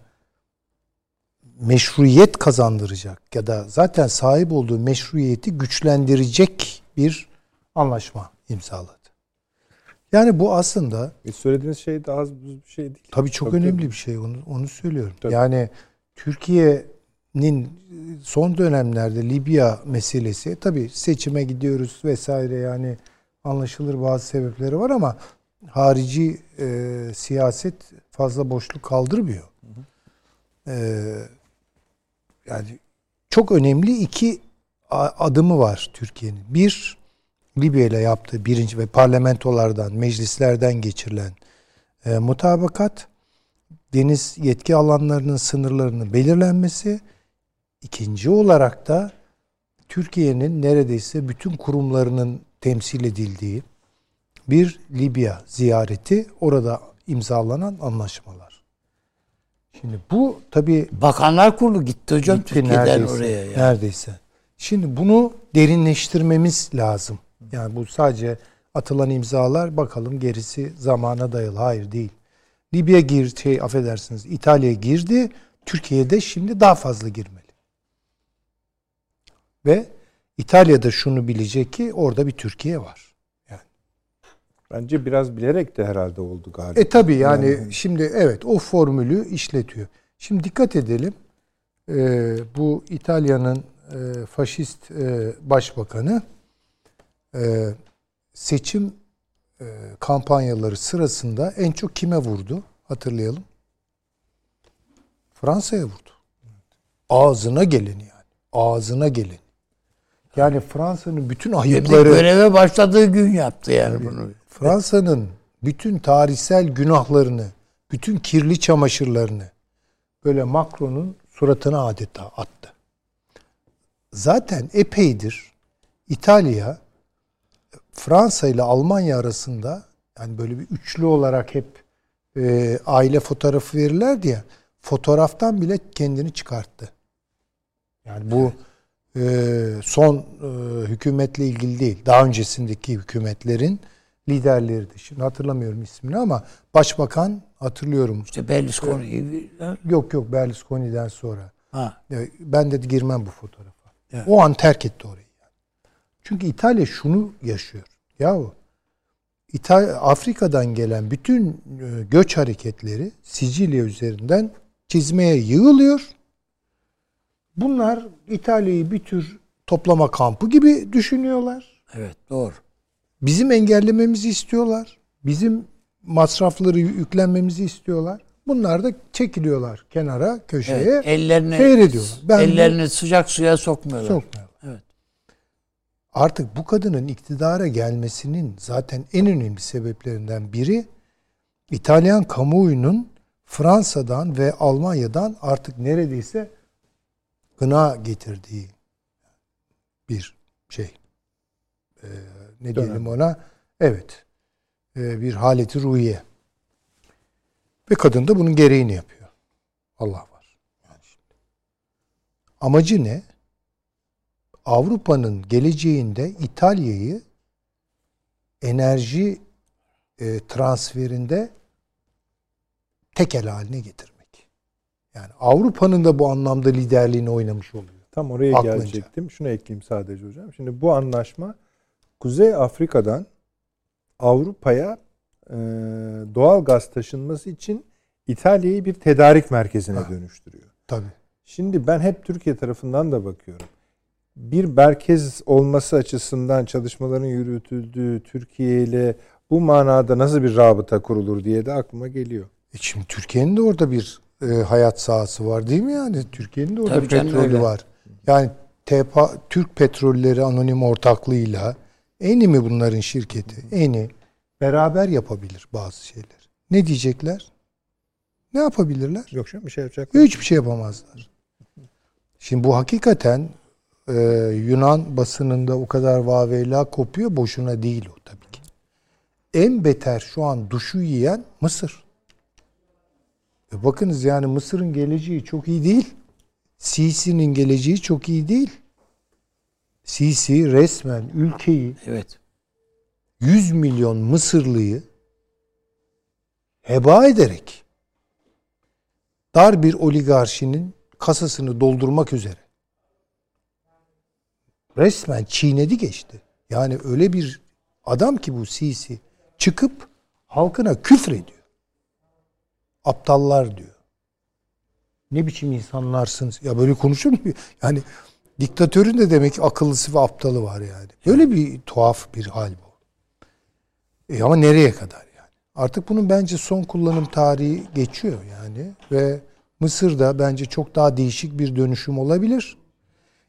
meşruiyet kazandıracak ya da zaten sahip olduğu meşruiyeti güçlendirecek bir anlaşma imzaladı. Yani bu aslında E söylediğiniz şey de az bir şey değil. tabii çok Tabii, önemli tabii. bir şey onu onu söylüyorum. Tabii. Yani Türkiye'nin son dönemlerde Libya meselesi tabii seçime gidiyoruz vesaire yani anlaşılır bazı sebepleri var ama harici e, siyaset fazla boşluk kaldırmıyor. E, yani çok önemli iki adımı var Türkiye'nin. Bir, Libya ile yaptığı birinci ve parlamentolardan, meclislerden geçirilen e, mutabakat, deniz yetki alanlarının sınırlarının belirlenmesi, ikinci olarak da Türkiye'nin neredeyse bütün kurumlarının temsil edildiği bir Libya ziyareti, orada imzalanan anlaşmalar. Şimdi bu tabii Bakanlar Kurulu gitti hocam Gitti Türkiye'den neredeyse, oraya. Ya. Neredeyse. Şimdi bunu derinleştirmemiz lazım. Yani bu sadece atılan imzalar bakalım gerisi zamana dayalı. Hayır değil. Libya gir şey affedersiniz İtalya girdi. Türkiye'de şimdi daha fazla girmeli. Ve İtalya'da şunu bilecek ki orada bir Türkiye var. Bence biraz bilerek de herhalde oldu galiba. E tabi yani, Yani- şimdi evet o formülü işletiyor. Şimdi dikkat edelim. Ee, bu İtalya'nın e, faşist e, başbakanı e, seçim e, kampanyaları sırasında en çok kime vurdu? Hatırlayalım. Fransa'ya vurdu. Ağzına geleni yani. Ağzına geleni. Yani Fransa'nın bütün ayıpları göreve başladığı gün yaptı yani bunu. Fransa'nın bütün tarihsel günahlarını, bütün kirli çamaşırlarını böyle Macron'un suratına adeta attı. Zaten epeydir İtalya Fransa ile Almanya arasında yani böyle bir üçlü olarak hep e, aile fotoğrafı verirlerdi ya fotoğraftan bile kendini çıkarttı. Yani bu e, son e, hükümetle ilgili değil. Daha öncesindeki hükümetlerin liderleridir. Şimdi hatırlamıyorum ismini ama başbakan hatırlıyorum. İşte Berlusconi gibi. Yok yok Berlusconi'den sonra. Ha. Ben de girmem bu fotoğrafa. Evet. O an terk etti orayı. Çünkü İtalya şunu yaşıyor. Yahu İtalya, Afrika'dan gelen bütün e, göç hareketleri Sicilya üzerinden çizmeye yığılıyor. Bunlar İtalya'yı bir tür toplama kampı gibi düşünüyorlar. Evet doğru. Bizim engellememizi istiyorlar. Bizim masrafları yüklenmemizi istiyorlar. Bunlar da çekiliyorlar kenara, köşeye. Evet, ellerini seyrediyorlar. Ben ellerini sıcak suya sokmuyorlar. Sokmuyorlar. Evet. Artık bu kadının iktidara gelmesinin zaten en önemli sebeplerinden biri İtalyan kamuoyunun Fransa'dan ve Almanya'dan artık neredeyse gına getirdiği bir şey. Ee, ne Dönem. diyelim ona? Evet. Ee, bir haleti ruhiye. Ve kadın da bunun gereğini yapıyor. Allah var. Yani şimdi. Amacı ne? Avrupa'nın geleceğinde İtalya'yı enerji e, transferinde tekel haline getirmek. Yani Avrupa'nın da bu anlamda liderliğini oynamış oluyor. Tam oraya Aklınca. gelecektim. Şunu ekleyeyim sadece hocam. Şimdi bu anlaşma Kuzey Afrika'dan Avrupa'ya e, doğal gaz taşınması için İtalya'yı bir tedarik merkezine Ha. dönüştürüyor. Tabii. Şimdi ben hep Türkiye tarafından da bakıyorum. Bir merkez olması açısından çalışmaların yürütüldüğü Türkiye ile bu manada nasıl bir rabıta kurulur diye de aklıma geliyor. E şimdi Türkiye'nin de orada bir e, hayat sahası var değil mi yani? Türkiye'nin de orada Tabii canım, petrolü öyle. var. Yani TEPA, Türk Petrolleri Anonim Ortaklığı'yla Eni mi bunların şirketi? Eni beraber yapabilir bazı şeyler. Ne diyecekler? Ne yapabilirler? Yok canım bir şey yapacaklar. Hiçbir şey yapamazlar. Şimdi bu hakikaten e, Yunan basınında o kadar vaveyla kopuyor. Boşuna değil o tabii ki. En beter şu an duşu yiyen Mısır. E bakınız yani Mısır'ın geleceği çok iyi değil. Sisi'nin geleceği çok iyi değil. Sisi resmen ülkeyi Evet. 100 milyon Mısırlıyı heba ederek dar bir oligarşinin kasasını doldurmak üzere resmen çiğnedi geçti. Yani öyle bir adam ki bu Sisi çıkıp halkına küfrediyor. Aptallar diyor. Ne biçim insanlarsınız? Ya böyle konuşur mu? Yani diktatörün de demek ki akıllısı ve aptalı var yani. Böyle bir tuhaf bir hal bu. E ama nereye kadar yani? Artık bunun bence son kullanım tarihi geçiyor yani ve Mısır'da bence çok daha değişik bir dönüşüm olabilir.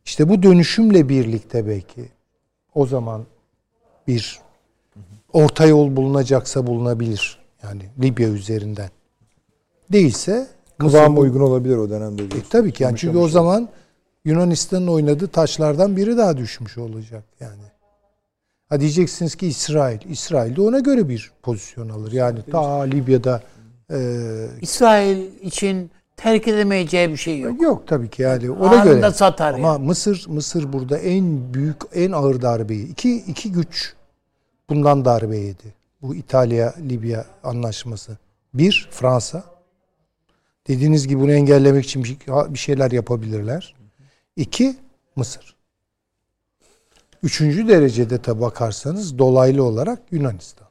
İşte bu dönüşümle birlikte belki o zaman bir orta yol bulunacaksa bulunabilir. Yani Libya üzerinden. Değilse Kıvam Mısır- uygun olabilir o dönemde E, tabii ki yani çünkü o zaman Yunanistan'ın oynadığı taşlardan biri daha düşmüş olacak yani. Ha diyeceksiniz ki İsrail. İsrail de ona göre bir pozisyon alır. Yani ta Libya'da e, İsrail için terk edemeyeceği bir şey yok. yok tabii ki yani ona Anında göre. satar Ama yani. Mısır Mısır burada en büyük en ağır darbeyi iki iki güç bundan darbe yedi. Bu İtalya Libya anlaşması. Bir Fransa. Dediğiniz gibi bunu engellemek için bir şeyler yapabilirler. İki Mısır. Üçüncü derecede tabi bakarsanız dolaylı olarak Yunanistan.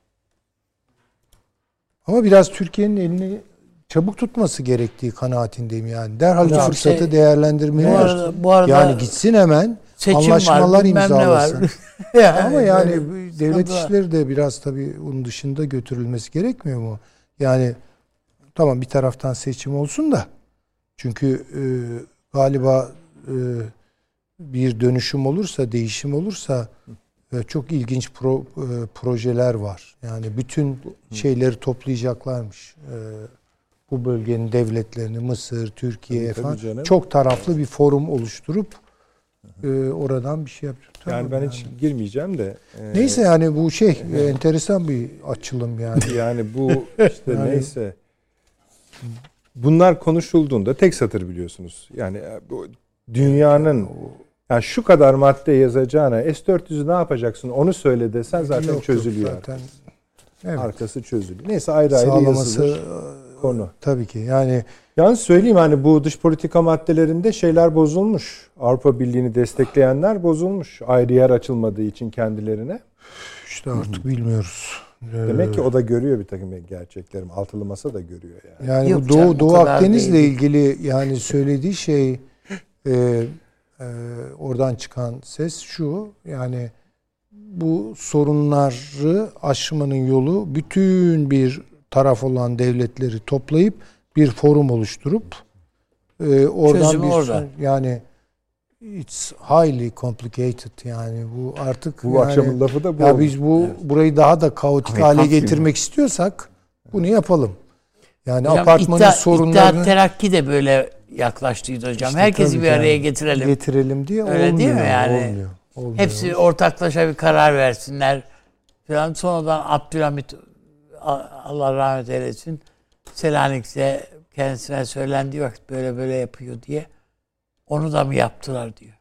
Ama biraz Türkiye'nin elini çabuk tutması gerektiği kanaatindeyim yani. Derhal Hocam, fırsatı şey, değerlendirmeli. Bu arada, bu arada yani gitsin hemen anlaşmalar var, ne var. imzalasın. yani Ama yani devlet işleri de biraz tabii onun dışında götürülmesi gerekmiyor mu? Yani tamam bir taraftan seçim olsun da çünkü e, galiba e, bir dönüşüm olursa, değişim olursa e, çok ilginç pro, e, projeler var. Yani bütün şeyleri toplayacaklarmış. E, bu bölgenin devletlerini Mısır, Türkiye Tabii, tabii falan canım. çok taraflı bir forum oluşturup e, oradan bir şey yapacak. Yani ben hiç girmeyeceğim de. e, Neyse yani bu şey e, enteresan bir açılım yani. Yani bu işte Yani- neyse. Bunlar konuşulduğunda tek satır biliyorsunuz. Yani e, bu dünyanın yani şu kadar madde yazacağına S400'ü ne yapacaksın onu söyle desen zaten Yok, yok, çözülüyor. zaten. Evet. Arkası çözülüyor. Neyse ayrı ayrı Sağlaması yazılır e, konu. tabii ki. Yani Yalnız söyleyeyim hani bu dış politika maddelerinde şeyler bozulmuş. Avrupa Birliği'ni destekleyenler bozulmuş. Ayrı yer açılmadığı için kendilerine. işte artık bilmiyoruz. Ee, Demek ki o da görüyor bir takım gerçeklerim. Altılı masa da görüyor yani. yani Yok bu Doğu, canım, Doğu Akdeniz'le değil. ilgili yani söylediği şey e, e, oradan çıkan ses şu yani bu sorunları aşmanın yolu bütün bir taraf olan devletleri toplayıp bir forum oluşturup e, oradan Çözümü bir orada. yani it's highly complicated yani bu artık Bu yani, akşamın lafı da bu. ya oldu. biz bu burayı daha da kaotik Amerikan hale filmi. getirmek istiyorsak bunu yapalım. Yani Hocam, apartmanın İttihat- sorunlarını İttihat Terakki de böyle yaklaştıydı hocam. İşte Herkesi bir araya yani getirelim. getirelim diye Öyle olmuyor. değil mi yani? Olmuyor. olmuyor. Hepsi ortaklaşa bir karar versinler. Falan. Sonradan Abdülhamit Allah rahmet eylesin Selanik'te kendisine söylendiği vakit böyle böyle yapıyor diye onu da mı yaptılar diyor.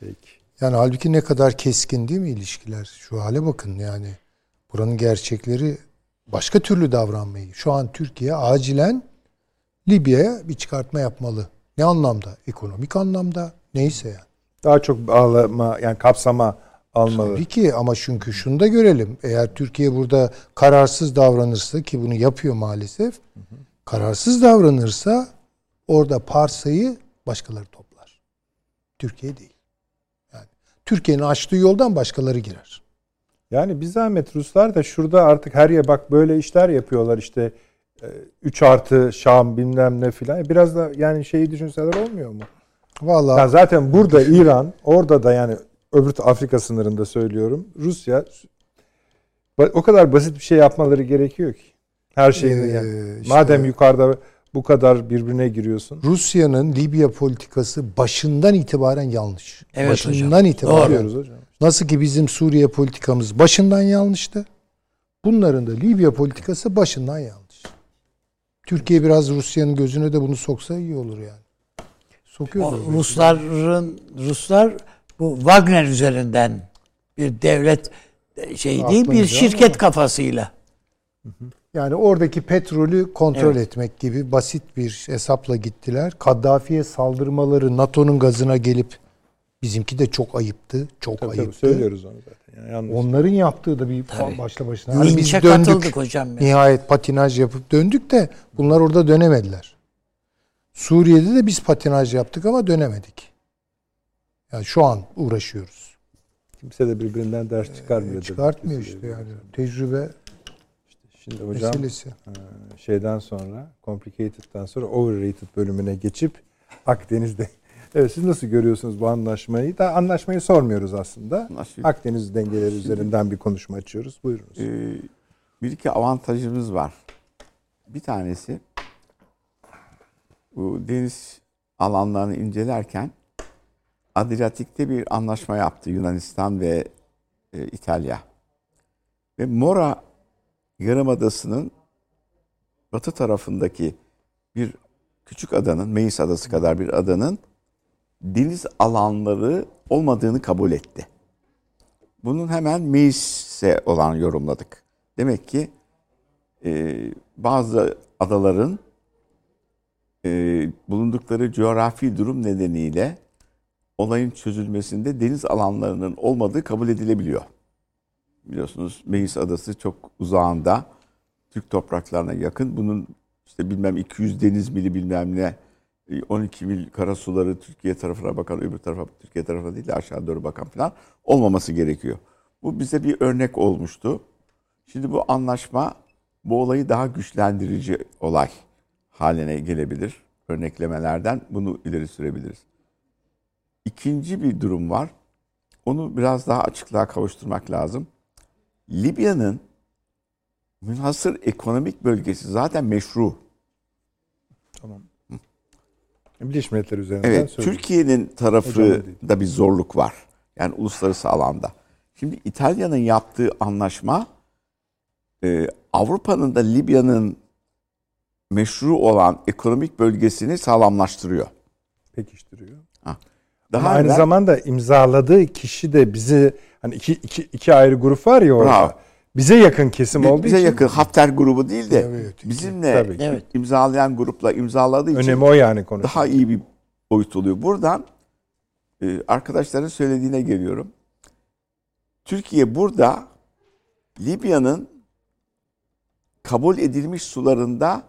Peki. Yani halbuki ne kadar keskin değil mi ilişkiler? Şu hale bakın yani. Buranın gerçekleri başka türlü davranmayı. Şu an Türkiye acilen Libya'ya bir çıkartma yapmalı. Ne anlamda? Ekonomik anlamda. Neyse yani. Daha çok bağlama yani kapsama almalı. Tabii ki ama çünkü şunu da görelim. Eğer Türkiye burada kararsız davranırsa ki bunu yapıyor maalesef. Kararsız davranırsa orada parsayı başkaları toplar. Türkiye değil. Yani Türkiye'nin açtığı yoldan başkaları girer. Yani bir zahmet Ruslar da şurada artık her yer bak böyle işler yapıyorlar işte 3 artı Şam bilmem ne filan. Biraz da yani şeyi düşünseler olmuyor mu? Vallahi Ya zaten burada İran, orada da yani öbür Afrika sınırında söylüyorum. Rusya o kadar basit bir şey yapmaları gerekiyor ki. Her şeyini Ee, yani. işte- Madem yukarıda bu kadar birbirine giriyorsun. Rusya'nın Libya politikası başından itibaren yanlış. Evet başından hocam. itibaren. Doğru. Hocam. Nasıl ki bizim Suriye politikamız başından yanlıştı. Bunların da Libya politikası başından yanlış. Türkiye biraz Rusya'nın gözüne de bunu soksa iyi olur yani. Sokuyor. Rusların Ruslar bu Wagner üzerinden bir devlet şey değil bir şirket ama- kafasıyla. Yani oradaki petrolü kontrol Evet. etmek gibi basit bir hesapla gittiler. Kaddafi'ye saldırmaları NATO'nun gazına gelip bizimki de çok ayıptı. Çok Tabii, tabii, ayıptı. söylüyoruz onu zaten. Yani yalnız Onların yaptığı da bir Tabii. başla başına. Hani biz döndük. katıldık hocam. ya. Nihayet patinaj yapıp döndük de bunlar orada dönemediler. Suriye'de de biz patinaj yaptık ama dönemedik. Yani şu an uğraşıyoruz. kimse de birbirinden ders çıkarmıyor. tabii. Çıkartmıyor işte yani. Tecrübe Şimdi hocam meselesi. şeyden sonra, Complicated'dan sonra Overrated bölümüne geçip Akdeniz'de Evet siz nasıl görüyorsunuz bu anlaşmayı? Da anlaşmayı sormuyoruz aslında. Anlaşmayı- Akdeniz dengeleri üzerinden bir konuşma açıyoruz. Buyurunuz. Ee, bir iki avantajımız var. Bir tanesi bu deniz alanlarını incelerken Adriyatik'te bir anlaşma yaptı Yunanistan ve e, İtalya. Ve Mora Yarımadası'nın batı tarafındaki bir küçük adanın, Meis Adası kadar bir adanın deniz alanları olmadığını kabul etti. Bunun hemen Meis'e olan yorumladık. Demek ki e, bazı adaların e, bulundukları coğrafi durum nedeniyle olayın çözülmesinde deniz alanlarının olmadığı kabul edilebiliyor. Biliyorsunuz Meis Adası çok uzağında Türk topraklarına yakın. Bunun işte bilmem 200 deniz mili bilmem ne e, 12 mil karasuları Türkiye tarafına bakan öbür tarafa Türkiye tarafına değil de aşağı doğru bakan falan olmaması gerekiyor. Bu bize bir örnek olmuştu. Şimdi bu anlaşma bu olayı daha güçlendirici olay haline gelebilir. Örneklemelerden bunu ileri sürebiliriz. İkinci bir durum var. Onu biraz daha açıklığa kavuşturmak lazım. Libya'nın münhasır ekonomik bölgesi zaten meşru. Tamam. Birleşmiş Milletler üzerinden Evet. Türkiye'nin tarafı da bir zorluk var. Yani uluslararası alanda. Şimdi İtalya'nın yaptığı anlaşma e, Avrupa'nın da Libya'nın meşru olan ekonomik bölgesini sağlamlaştırıyor. pekiştiriyor. Ha. Ama aynı zamanda imzaladığı kişi de bizi hani iki, iki, iki ayrı grup var ya orada. Bravo. Bize yakın kesim Bi- olduğu bize için yakın Hafter grubu değil de Evet, bizimle Tabii ki. Evet. imzalayan grupla imzaladığı için önemi o yani konu. daha iyi bir boyut oluyor. Buradan e, arkadaşların söylediğine geliyorum. Türkiye burada Libya'nın kabul edilmiş sularında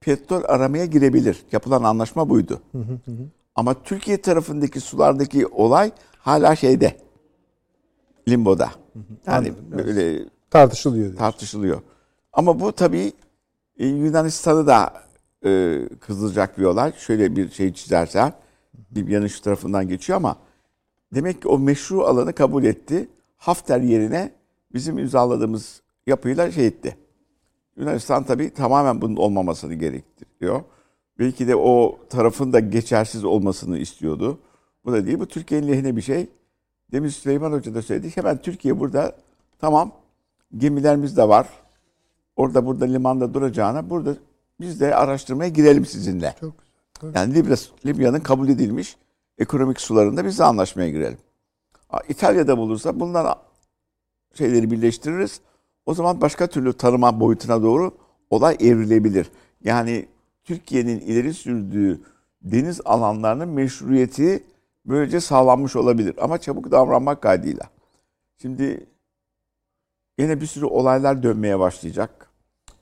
petrol aramaya girebilir. Yapılan anlaşma buydu. Ama Türkiye tarafındaki sulardaki olay hala şeyde. Limboda. Yani Anladım, böyle tartışılıyor. diyor. tartışılıyor. Ama bu tabii e, Yunanistan'ı da e, kızdıracak bir olay. Şöyle bir şey çizersen Libya'nın şu tarafından geçiyor ama demek ki o meşru alanı kabul etti. Hafter yerine bizim imzaladığımız yapıyla şey etti. Yunanistan tabii tamamen bunun olmamasını gerektiriyor. Belki de o tarafın da geçersiz olmasını istiyordu. Bu da değil. Bu Türkiye'nin lehine bir şey. Demin Süleyman Hoca da söyledi. Hemen Türkiye burada tamam gemilerimiz de var. Orada burada limanda duracağına burada biz de araştırmaya girelim sizinle. Çok güzel. Yani Libya, Libya'nın kabul edilmiş ekonomik sularında biz de anlaşmaya girelim. İtalya'da bulursa bunlar şeyleri birleştiririz. O zaman başka türlü tanıma boyutuna doğru olay evrilebilir. Yani Türkiye'nin ileri sürdüğü deniz alanlarının meşruiyeti böylece sağlanmış olabilir. Ama çabuk davranmak kaydıyla. Şimdi yine bir sürü olaylar dönmeye başlayacak.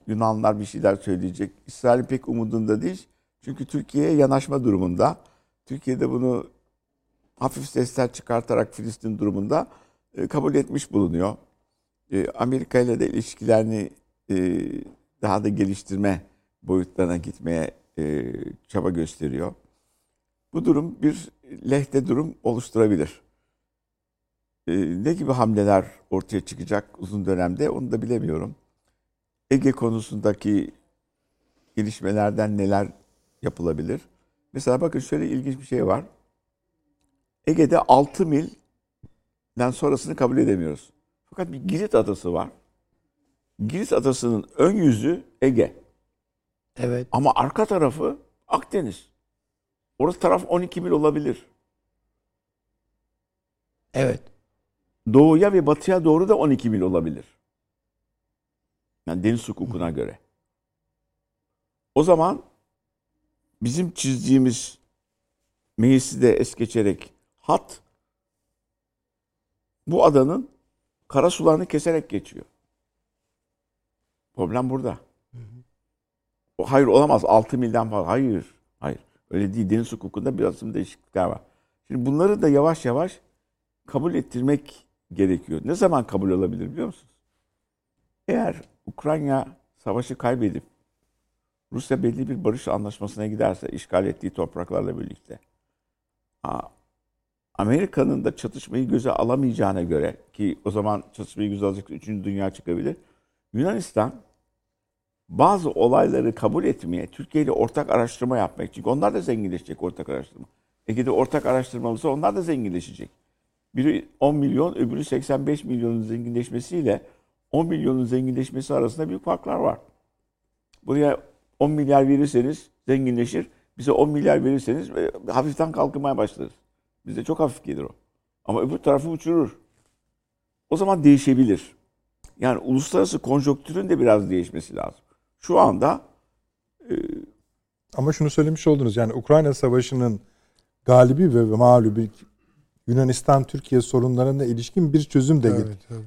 Yunanlar bir şeyler söyleyecek. İsrail pek umudunda değil. Çünkü Türkiye'ye yanaşma durumunda. Türkiye'de bunu hafif sesler çıkartarak Filistin durumunda e, kabul etmiş bulunuyor. E, Amerika ile de ilişkilerini e, daha da geliştirme boyutlarına gitmeye e, çaba gösteriyor. Bu durum bir lehte durum oluşturabilir. E, ne gibi hamleler ortaya çıkacak uzun dönemde onu da bilemiyorum. Ege konusundaki gelişmelerden neler yapılabilir? Mesela bakın şöyle ilginç bir şey var. Ege'de 6 milden sonrasını kabul edemiyoruz. Fakat bir Girit adası var. Girit adasının ön yüzü Ege. Evet. Ama arka tarafı Akdeniz. Orası taraf 12 mil olabilir. Evet. doğuya ve batıya doğru da 12 mil olabilir. Yani deniz hukukuna göre. O zaman bizim çizdiğimiz meclisi de es geçerek hat bu adanın kara sularını keserek geçiyor. Problem burada. Hayır olamaz 6 milden fazla. Hayır. Hayır. Öyle değil. Deniz hukukunda biraz değişiklikler var. Şimdi bunları da yavaş yavaş kabul ettirmek gerekiyor. Ne zaman kabul olabilir biliyor musunuz? Eğer Ukrayna savaşı kaybedip Rusya belli bir barış anlaşmasına giderse işgal ettiği topraklarla birlikte Amerika'nın da çatışmayı göze alamayacağına göre ki o zaman çatışmayı göze alacak 3. Dünya çıkabilir. Yunanistan bazı olayları kabul etmeye, Türkiye ile ortak araştırma yapmak. Çünkü onlar da zenginleşecek ortak araştırma. Ege'de ortak araştırma olursa onlar da zenginleşecek. Biri 10 milyon, öbürü 85 milyonun zenginleşmesiyle 10 milyonun zenginleşmesi arasında büyük farklar var. Buraya 10 milyar verirseniz zenginleşir. Bize 10 milyar verirseniz e, hafiften kalkmaya başlarız. Bize çok hafif gelir o. Ama öbür tarafı uçurur. O zaman değişebilir. Yani uluslararası konjonktürün de biraz değişmesi lazım. Şu anda e, ama şunu söylemiş oldunuz. Yani Ukrayna Savaşı'nın galibi ve mağlubi Yunanistan Türkiye sorunlarına ilişkin bir çözüm de evet, evet.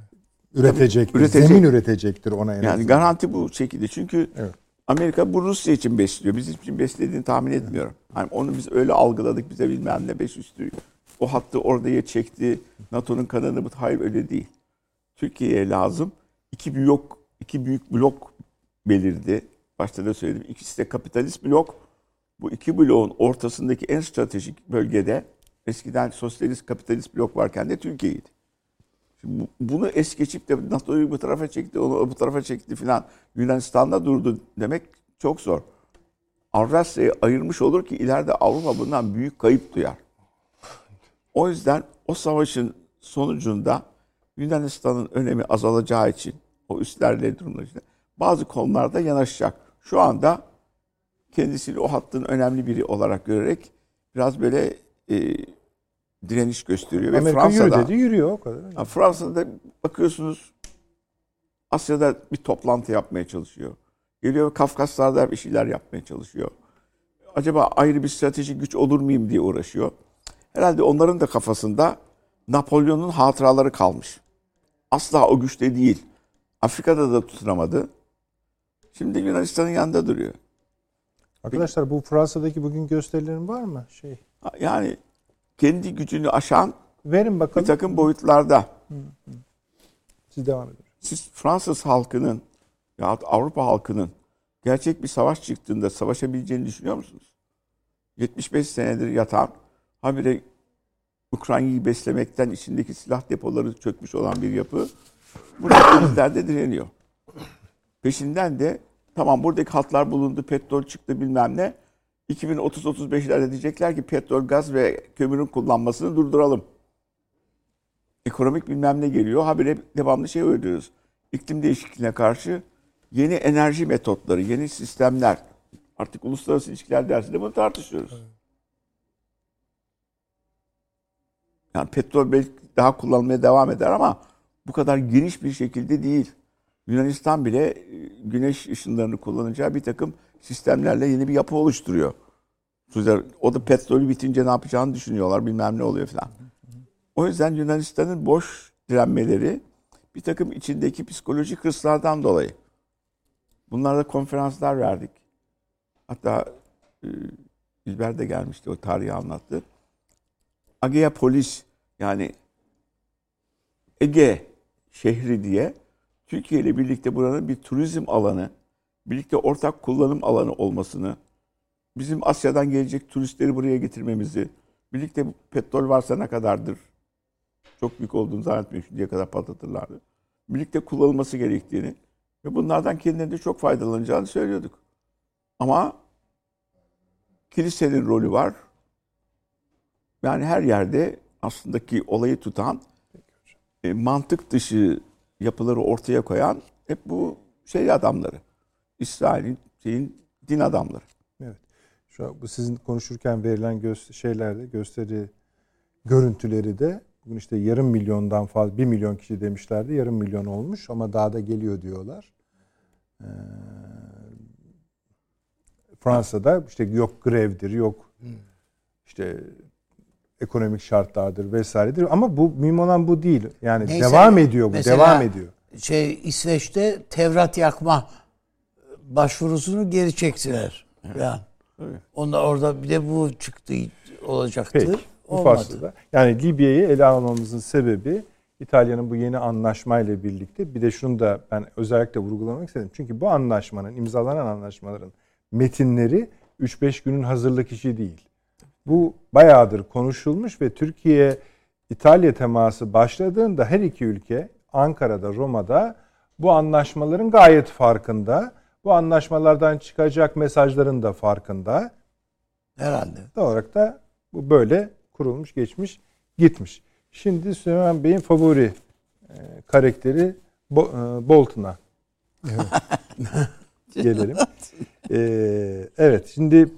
üretecektir. Üretecek. Zemin üretecektir ona en Yani garanti bu şekilde. Çünkü evet. Amerika bu Rusya için besliyor. Bizim için beslediğini tahmin etmiyorum. Yani onu biz öyle algıladık bize bilmem ne beş üstü. O hattı oraya çekti. NATO'nun kanını bu hayır öyle değil. Türkiye'ye lazım. İki büyük iki büyük blok belirdi. Başta da söyledim. İkisi de kapitalist blok. Bu iki bloğun ortasındaki en stratejik bölgede eskiden sosyalist kapitalist blok varken de Türkiye'ydi. Şimdi bunu es geçip de NATO'yu bu tarafa çekti, onu bu tarafa çekti filan. Yunanistan'da durdu demek çok zor. Avrasya'yı ayırmış olur ki ileride Avrupa bundan büyük kayıp duyar. O yüzden o savaşın sonucunda Yunanistan'ın önemi azalacağı için o üstlerle durumlar için bazı konularda yanaşacak. Şu anda kendisini o hattın önemli biri olarak görerek biraz böyle e, direniş gösteriyor. Amerika Ve Fransa'da, yürü dedi yürüyor o kadar. Fransa'da bakıyorsunuz Asya'da bir toplantı yapmaya çalışıyor. Geliyor Kafkaslar'da bir şeyler yapmaya çalışıyor. Acaba ayrı bir stratejik güç olur muyum diye uğraşıyor. Herhalde onların da kafasında Napolyon'un hatıraları kalmış. Asla o güçte değil. Afrika'da da tutunamadı. Şimdi Yunanistan'ın yanında duruyor. Arkadaşlar bu Fransa'daki bugün gösterilerin var mı? Şey. Yani kendi gücünü aşan Verin bakalım. bir takım boyutlarda. Siz devam edin. Siz Fransız halkının ya Avrupa halkının gerçek bir savaş çıktığında savaşabileceğini düşünüyor musunuz? 75 senedir yatan habire Ukrayna'yı beslemekten içindeki silah depoları çökmüş olan bir yapı burada krizlerde direniyor. Peşinden de tamam buradaki hatlar bulundu, petrol çıktı bilmem ne. 2030-35'lerde diyecekler ki petrol, gaz ve kömürün kullanmasını durduralım. Ekonomik bilmem ne geliyor. Habire devamlı şey ödüyoruz. İklim değişikliğine karşı yeni enerji metotları, yeni sistemler. Artık uluslararası ilişkiler dersinde bunu tartışıyoruz. Yani petrol belki daha kullanılmaya devam eder ama bu kadar geniş bir şekilde değil. Yunanistan bile e, güneş ışınlarını kullanacağı bir takım sistemlerle yeni bir yapı oluşturuyor. O da petrolü bitince ne yapacağını düşünüyorlar bilmem ne oluyor falan. O yüzden Yunanistan'ın boş direnmeleri bir takım içindeki psikolojik hırslardan dolayı. Bunlarda konferanslar verdik. Hatta e, İlber de gelmişti o tarihi anlattı. Agea Polis yani Ege şehri diye Türkiye ile birlikte buranın bir turizm alanı, birlikte ortak kullanım alanı olmasını, bizim Asya'dan gelecek turistleri buraya getirmemizi, birlikte petrol varsa ne kadardır, çok büyük olduğunu zannetmiyorum şimdiye kadar patlatırlardı. Birlikte kullanılması gerektiğini ve bunlardan kendilerinde çok faydalanacağını söylüyorduk. Ama kilisenin rolü var. Yani her yerde aslında ki olayı tutan, e, mantık dışı yapıları ortaya koyan hep bu şey adamları. İsrail'in şeyin din adamları. Evet. Şu an bu sizin konuşurken verilen gö- şeylerde gösteri görüntüleri de Bugün işte yarım milyondan fazla, bir milyon kişi demişlerdi. Yarım milyon olmuş ama daha da geliyor diyorlar. Ee, Fransa'da işte yok grevdir, yok işte ekonomik şartlardır vesairedir. Ama bu mühim olan bu değil. Yani Neyse, devam ediyor bu, mesela- devam ediyor. Şey İsveç'te Tevrat yakma başvurusunu geri çektiler. Yani. Onda orada bir de bu çıktı olacaktır. Peki. Bu Olmadı. fasılda. Yani Libya'yı ele almamızın sebebi İtalya'nın bu yeni anlaşmayla birlikte bir de şunu da ben özellikle vurgulamak istedim. Çünkü bu anlaşmanın, imzalanan anlaşmaların metinleri 3-5 günün hazırlık işi değil. Bu bayağıdır konuşulmuş ve Türkiye İtalya teması başladığında her iki ülke Ankara'da, Roma'da bu anlaşmaların gayet farkında. Bu anlaşmalardan çıkacak mesajların da farkında. Herhalde. Doğal olarak da bu böyle kurulmuş, geçmiş, gitmiş. Şimdi Süleyman Bey'in favori e, karakteri Bo- e, Bolton'a gelelim. E, evet, şimdi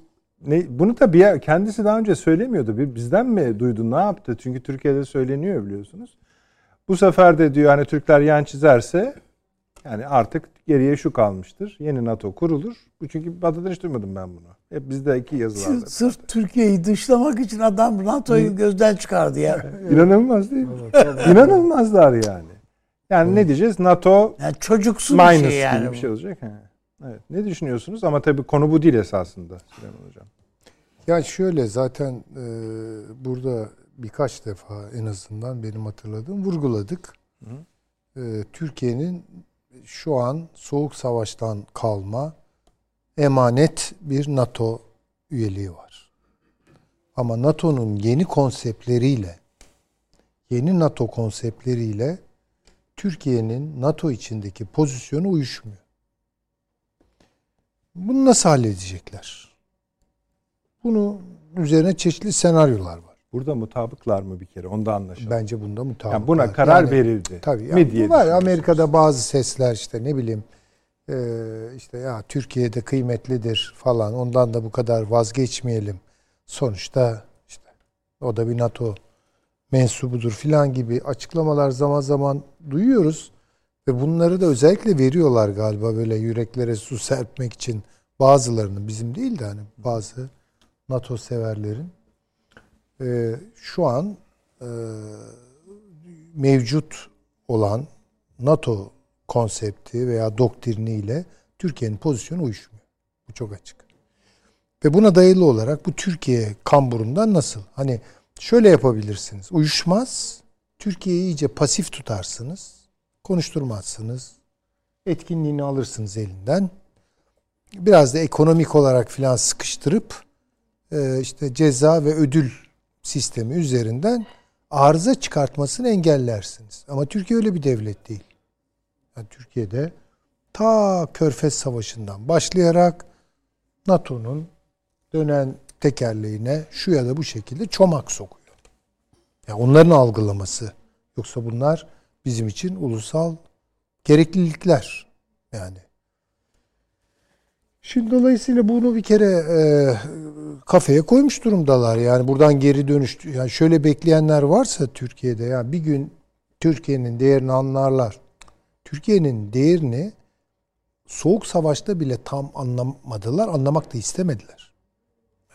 ne, bunu da bir kendisi daha önce söylemiyordu. Bir bizden mi duydu, ne yaptı? Çünkü Türkiye'de söyleniyor biliyorsunuz. Bu sefer de diyor hani Türkler yan çizerse yani artık geriye şu kalmıştır. Yeni NATO kurulur. Bu çünkü Batı'dan hiç duymadım ben bunu. Hep bizde iki yazılarda. Sırf Türkiye'yi dışlamak için adam NATO'yu gözden çıkardı ya. İnanılmaz değil mi? İnanılmazlar yani. Yani ne diyeceğiz? NATO Yani çocuksu bir şey yani. gibi bir şey olacak. He. Evet. Ne düşünüyorsunuz? Ama tabii konu bu değil esasında Süleyman Hocam. Yani şöyle zaten e, burada birkaç defa en azından benim hatırladığım vurguladık. E, Türkiye'nin şu an soğuk savaştan kalma emanet bir NATO üyeliği var. Ama NATO'nun yeni konseptleriyle yeni NATO konseptleriyle Türkiye'nin NATO içindeki pozisyonu uyuşmuyor. Bunu nasıl halledecekler? Bunu üzerine çeşitli senaryolar var. Burada mutabıklar mı bir kere? Onu da anlaşalım. Bence bunda mutabık. yani buna var. karar Yani- verildi. Tabii. Yani diye var. Amerika'da bazı sesler işte ne bileyim e, işte ya Türkiye'de kıymetlidir falan. Ondan da bu kadar vazgeçmeyelim. Sonuçta işte o da bir NATO mensubudur filan gibi açıklamalar zaman zaman duyuyoruz. Ve bunları da özellikle veriyorlar galiba böyle yüreklere su serpmek için bazılarının bizim değil de hani bazı NATO severlerin Ee, şu an e, mevcut olan NATO konsepti veya doktriniyle Türkiye'nin pozisyonu uyuşmuyor. Bu çok açık. Ve buna dayalı olarak bu Türkiye kamburundan nasıl? Hani şöyle yapabilirsiniz. Uyuşmaz. Türkiye'yi iyice pasif tutarsınız. Konuşturmazsınız. Etkinliğini alırsınız elinden. Biraz da ekonomik olarak filan sıkıştırıp e, işte ceza ve ödül sistemi üzerinden arıza çıkartmasını engellersiniz. Ama Türkiye öyle bir devlet değil. Yani Türkiye'de ta Körfez Savaşı'ndan başlayarak NATO'nun dönen tekerleğine şu ya da bu şekilde çomak sokuyor. Yani onların algılaması. Yoksa bunlar bizim için ulusal gereklilikler. Yani Şimdi dolayısıyla bunu bir kere e, kafaya koymuş durumdalar. Yani buradan geri dönüş yani şöyle bekleyenler varsa Türkiye'de ya bir gün Türkiye'nin değerini anlarlar. Türkiye'nin değerini soğuk savaşta bile tam anlamadılar, anlamak da istemediler.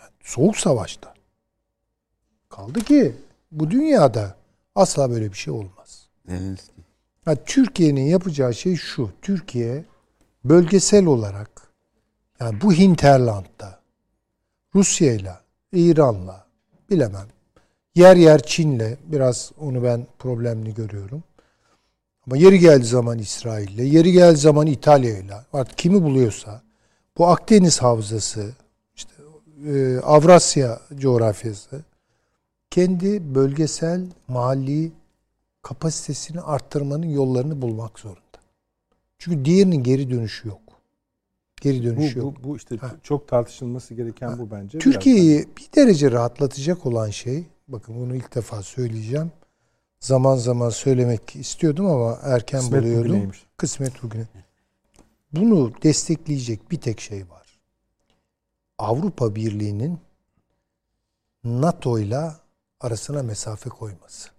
Yani soğuk savaşta. Kaldı ki bu dünyada asla böyle bir şey olmaz. Zelenski. Ya Türkiye'nin yapacağı şey şu. Türkiye bölgesel olarak yani bu hinterlandda Rusya'yla, İran'la bilemem. Yer yer Çin'le biraz onu ben problemli görüyorum. Ama yeri geldiği zaman İsrail'le, yeri geldiği zaman İtalya'yla artık kimi buluyorsa bu Akdeniz havzası, işte e, Avrasya coğrafyası kendi bölgesel, mahalli kapasitesini arttırmanın yollarını bulmak zorunda. Çünkü diğerinin geri dönüşü yok. Geri Bu, dönüşü yok. bu, bu işte Ha. çok tartışılması gereken bu bence. Türkiye'yi bir derece rahatlatacak olan şey, bakın bunu ilk defa söyleyeceğim. Zaman zaman söylemek istiyordum ama erken Kısmet buluyordum. bugüneymiş. Kısmet bugüne. Bunu destekleyecek bir tek şey var. Avrupa Birliği'nin NATO ile arasına mesafe koyması.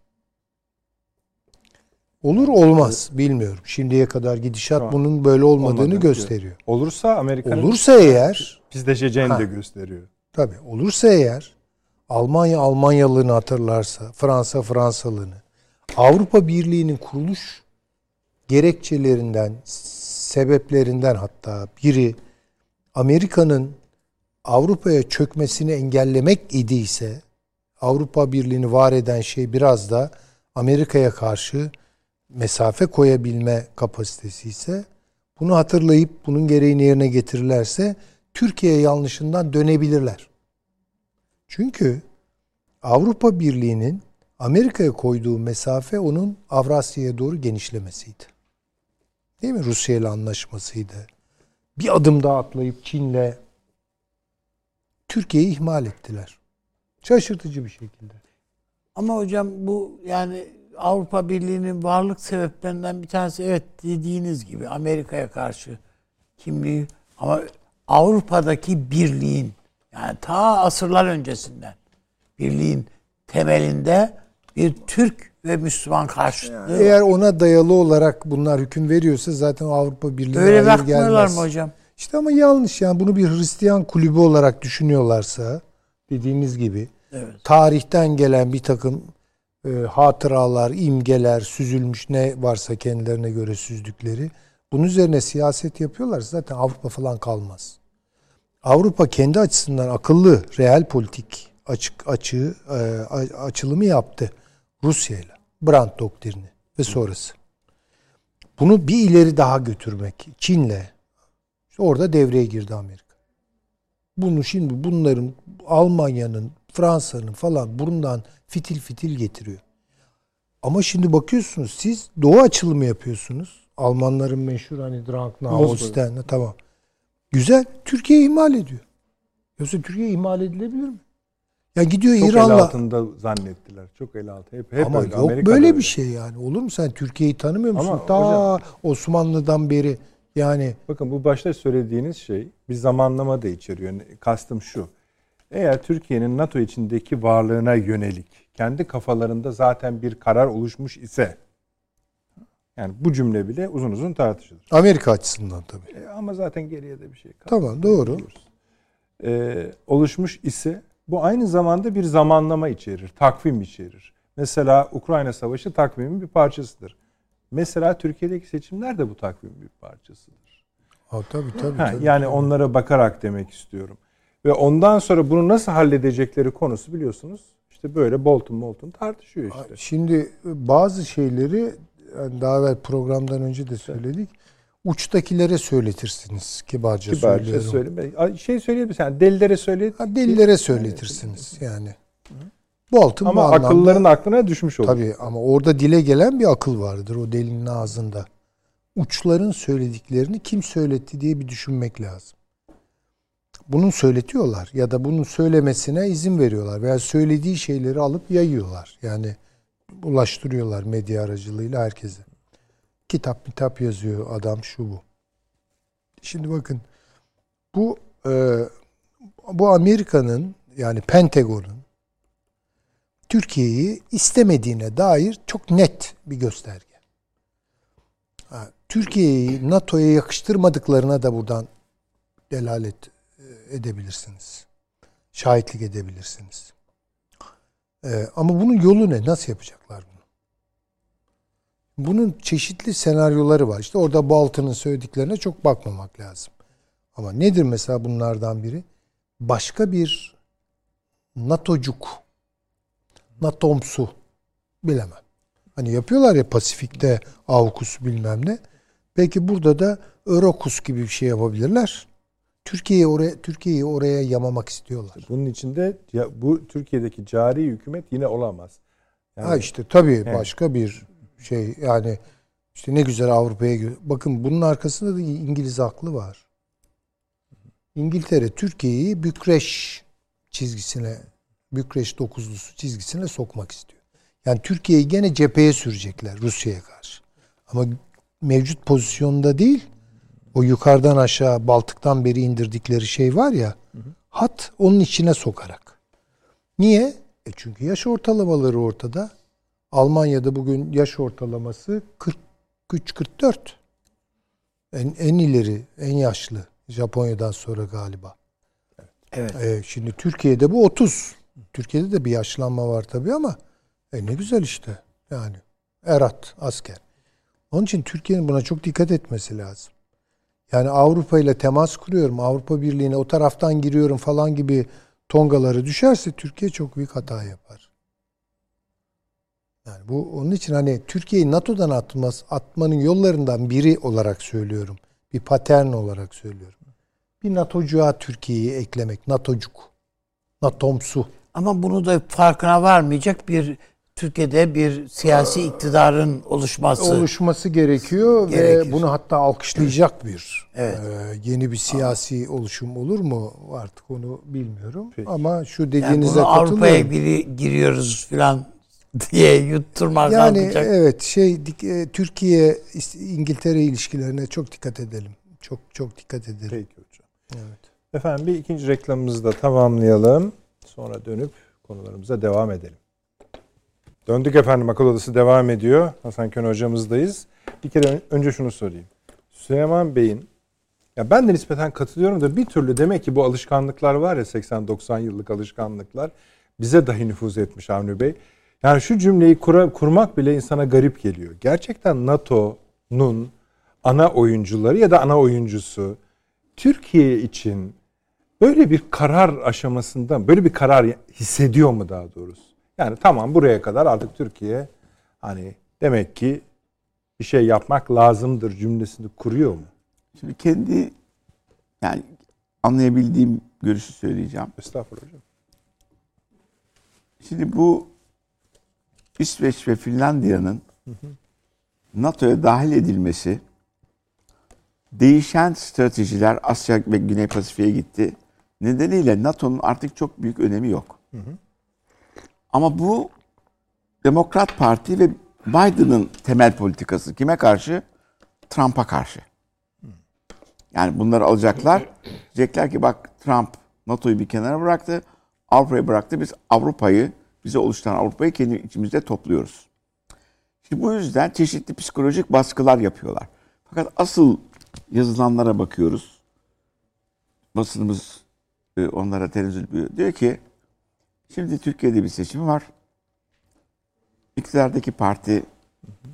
Olur olmaz bilmiyorum. Şimdiye kadar gidişat Şu bunun böyle olmadığını olmadığını gösteriyor. Olursa Amerika'nın Olursa eğer pisleşeceğini Ha. de gösteriyor. tabii olursa eğer Almanya Almanyalığını hatırlarsa, Fransa Fransalığını, Avrupa Birliği'nin kuruluş gerekçelerinden, sebeplerinden hatta biri Amerika'nın Avrupa'ya çökmesini engellemek idiyse Avrupa Birliği'ni var eden şey biraz da Amerika'ya karşı mesafe koyabilme kapasitesi ise bunu hatırlayıp bunun gereğini yerine getirirlerse Türkiye yanlışından dönebilirler. Çünkü Avrupa Birliği'nin Amerika'ya koyduğu mesafe onun Avrasya'ya doğru genişlemesiydi. Değil mi? Rusya ile anlaşmasıydı. Bir adım daha atlayıp Çin'le Türkiye'yi ihmal ettiler. Şaşırtıcı bir şekilde. Ama hocam bu yani Avrupa Birliği'nin varlık sebeplerinden bir tanesi evet dediğiniz gibi Amerika'ya karşı kimliği ama Avrupa'daki birliğin yani ta asırlar öncesinden birliğin temelinde bir Türk ve Müslüman karşıtlığı Eğer ona dayalı olarak bunlar hüküm veriyorsa zaten Avrupa Birliği'ne Öyle bakmıyorlar mı hocam? İşte ama yanlış yani bunu bir Hristiyan kulübü olarak düşünüyorlarsa dediğiniz gibi Evet. tarihten gelen bir takım e, hatıralar, imgeler, süzülmüş ne varsa kendilerine göre süzdükleri bunun üzerine siyaset yapıyorlar zaten Avrupa falan kalmaz. Avrupa kendi açısından akıllı, reel politik açık açığı e, açılımı yaptı Rusya ile. Brandt doktrini ve sonrası. Bunu bir ileri daha götürmek Çin'le işte orada devreye girdi Amerika. Bunu şimdi bunların Almanya'nın, Fransa'nın falan burundan fitil fitil getiriyor. Ama şimdi bakıyorsunuz siz doğu açılımı yapıyorsunuz. Almanların meşhur hani Moskova. Holstein tamam. Güzel. Türkiye ihmal ediyor. Yoksa Türkiye ihmal edilebilir mi? Ya gidiyor Çok el İran'la altında zannettiler. Çok el altı. Hep, hep ama öyle. yok Amerika'da böyle öyle. bir şey yani. Olur mu sen Türkiye'yi tanımıyor musun? Ama Ta hocam- Osmanlı'dan beri yani Bakın bu başta söylediğiniz şey bir zamanlama da içeriyor. Kastım şu. Eğer Türkiye'nin NATO içindeki varlığına yönelik kendi kafalarında zaten bir karar oluşmuş ise yani bu cümle bile uzun uzun tartışılır. Amerika açısından tabii. E, ama zaten geriye de bir şey kalmadı. Tamam doğru. e, oluşmuş ise bu aynı zamanda bir zamanlama içerir, takvim içerir. Mesela Ukrayna Savaşı takvimin bir parçasıdır. Mesela Türkiye'deki seçimler de bu takvimin bir parçasıdır. Ha, tabii tabii. Ha, tabii. yani onlara bakarak demek istiyorum. Ve ondan sonra bunu nasıl halledecekleri konusu biliyorsunuz. İşte böyle Bolton Bolton tartışıyor işte. Şimdi bazı şeyleri yani daha evvel programdan önce de söyledik. Uçtakilere söyletirsiniz kibarca, Kibarca söylüyorum. söyleme. Şey söyleyebilirsin. Yani delilere söyle. Ha, delilere söyletirsiniz yani. Bolton bu Ama anlamda- akılların aklına düşmüş olur. Tabii ama orada dile gelen bir akıl vardır o delinin ağzında. Uçların söylediklerini kim söyletti diye bir düşünmek lazım. Bunun söyletiyorlar ya da bunun söylemesine izin veriyorlar veya söylediği şeyleri alıp yayıyorlar. Yani ulaştırıyorlar medya aracılığıyla herkese. Kitap kitap yazıyor adam şu bu. Şimdi bakın bu e, bu Amerika'nın yani Pentagon'un Türkiye'yi istemediğine dair çok net bir gösterge. Türkiye'yi NATO'ya yakıştırmadıklarına da buradan delalet edebilirsiniz. Şahitlik edebilirsiniz. Ee, ama bunun yolu ne? Nasıl yapacaklar bunu? Bunun çeşitli senaryoları var. İşte orada Bolton'un söylediklerine çok bakmamak lazım. Ama nedir mesela bunlardan biri? Başka bir NATO'cuk NATOMSU bilemem. Hani yapıyorlar ya Pasifik'te AUKUS bilmem ne. Peki burada da Eurokus gibi bir şey yapabilirler. Türkiye'yi oraya Türkiye'yi oraya yamamak istiyorlar. Bunun içinde ya, bu Türkiye'deki cari hükümet yine olamaz. Yani Ha işte tabii Evet. başka bir şey yani işte ne güzel Avrupa'ya bakın bunun arkasında da İngiliz aklı var. İngiltere Türkiye'yi Bükreş çizgisine Bükreş dokuzlusu çizgisine sokmak istiyor. Yani Türkiye'yi gene cepheye sürecekler Rusya'ya karşı. Ama mevcut pozisyonda değil o yukarıdan aşağı Baltık'tan beri indirdikleri şey var ya hat onun içine sokarak. Niye? E çünkü yaş ortalamaları ortada. Almanya'da bugün yaş ortalaması 43-44. En, en ileri, en yaşlı. Japonya'dan sonra galiba. Evet. Ee, şimdi Türkiye'de bu 30. Türkiye'de de bir yaşlanma var tabii ama e ne güzel işte. Yani erat asker. Onun için Türkiye'nin buna çok dikkat etmesi lazım. Yani Avrupa ile temas kuruyorum, Avrupa Birliği'ne o taraftan giriyorum falan gibi tongaları düşerse Türkiye çok büyük hata yapar. Yani bu onun için hani Türkiye'yi NATO'dan atmaz, atmanın yollarından biri olarak söylüyorum. Bir patern olarak söylüyorum. Bir NATO'cuğa Türkiye'yi eklemek. NATO'cuk. NATO'msu. Ama bunu da farkına varmayacak bir Türkiye'de bir siyasi iktidarın oluşması. oluşması gerekiyor Gerekir. ve bunu hatta alkışlayacak bir Evet. e, yeni bir siyasi oluşum olur mu artık onu bilmiyorum Peki. ama şu yani dediğinize bunu Avrupa'ya biri giriyoruz falan diye yutturmak Yani kalmayacak. evet şey e, Türkiye İngiltere ilişkilerine çok dikkat edelim. Çok çok dikkat edelim. Peki hocam. Evet. Efendim bir ikinci reklamımızı da tamamlayalım. Sonra dönüp konularımıza devam edelim. Döndük efendim akıl odası devam ediyor. Hasan Kön hocamızdayız. Bir kere ön- önce şunu sorayım. Süleyman Bey'in ya ben de nispeten katılıyorum da bir türlü demek ki bu alışkanlıklar var ya 80-90 yıllık alışkanlıklar bize dahi nüfuz etmiş Avni Bey. Yani şu cümleyi kura- kurmak bile insana garip geliyor. Gerçekten NATO'nun ana oyuncuları ya da ana oyuncusu Türkiye için böyle bir karar aşamasında böyle bir karar hissediyor mu daha doğrusu? Yani tamam buraya kadar artık Türkiye hani demek ki bir şey yapmak lazımdır cümlesini kuruyor mu? Şimdi kendi yani anlayabildiğim görüşü söyleyeceğim. Estağfurullah hocam. Şimdi bu İsveç ve Finlandiya'nın NATO'ya dahil edilmesi değişen stratejiler Asya ve Güney Pasifik'e gitti. Nedeniyle NATO'nun artık çok büyük önemi yok. Ama bu Demokrat Parti ve Biden'ın temel politikası kime karşı? Trump'a karşı. Yani bunları alacaklar. Diyecekler ki bak Trump NATO'yu bir kenara bıraktı. Avrupa'yı bıraktı. Biz Avrupa'yı, bize oluşturan Avrupa'yı kendi içimizde topluyoruz. Şimdi bu yüzden çeşitli psikolojik baskılar yapıyorlar. Fakat asıl yazılanlara bakıyoruz. Basınımız e, onlara tenezzül ediyor. Diyor ki şimdi Türkiye'de bir seçim var. İktidardaki parti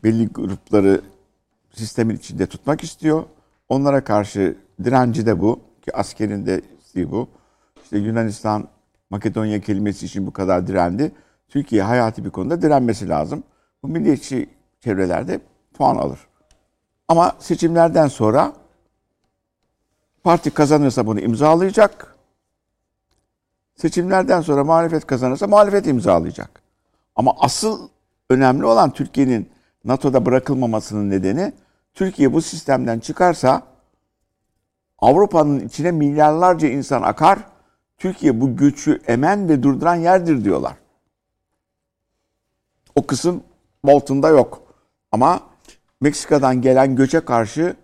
belli grupları sistemin içinde tutmak istiyor. Onlara karşı direnci de bu ki askerinde bu. İşte Yunanistan Makedonya kelimesi için bu kadar direndi. Türkiye hayati bir konuda direnmesi lazım. Bu milliyetçi çevrelerde puan alır. Ama seçimlerden sonra parti kazanırsa bunu imzalayacak. Seçimlerden sonra muhalefet kazanırsa muhalefet imzalayacak. Ama asıl önemli olan Türkiye'nin NATO'da bırakılmamasının nedeni Türkiye bu sistemden çıkarsa Avrupa'nın içine milyarlarca insan akar. Türkiye bu göçü emen ve durduran yerdir diyorlar. O kısım Bolton'da yok. Ama Meksika'dan gelen göçe karşı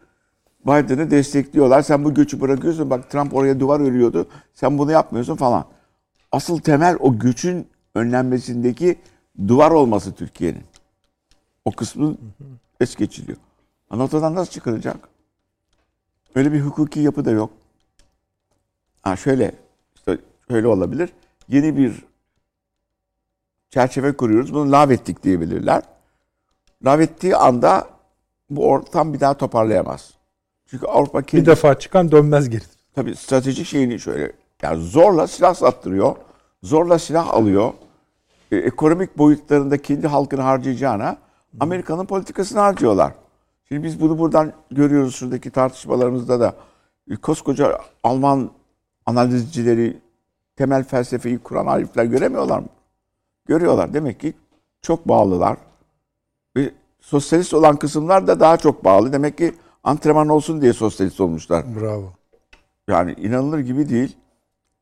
Biden'ı destekliyorlar. Sen bu göçü bırakıyorsun. Bak Trump oraya duvar örüyordu. Sen bunu yapmıyorsun falan. Asıl temel o göçün önlenmesindeki duvar olması Türkiye'nin. O kısmı es geçiliyor. NATO'dan nasıl çıkaracak? Öyle bir hukuki yapı da yok. Ha şöyle, işte şöyle olabilir. Yeni bir çerçeve kuruyoruz. Bunu lağvettik diyebilirler. Lağvettiği anda bu ortam bir daha toparlayamaz. Çünkü Avrupa kendi... Bir defa çıkan dönmez geri. Tabii stratejik şeyini şöyle yani zorla silah sattırıyor. Zorla silah alıyor. E, ekonomik boyutlarında kendi halkını harcayacağına Amerika'nın politikasını harcıyorlar. Şimdi biz bunu buradan görüyoruz şuradaki tartışmalarımızda da. E, koskoca Alman analizcileri temel felsefeyi kuran harifler göremiyorlar mı? Görüyorlar. Demek ki çok bağlılar. Ve sosyalist olan kısımlar da daha çok bağlı. Demek ki antrenman olsun diye sosyalist olmuşlar. Bravo. Yani inanılır gibi değil.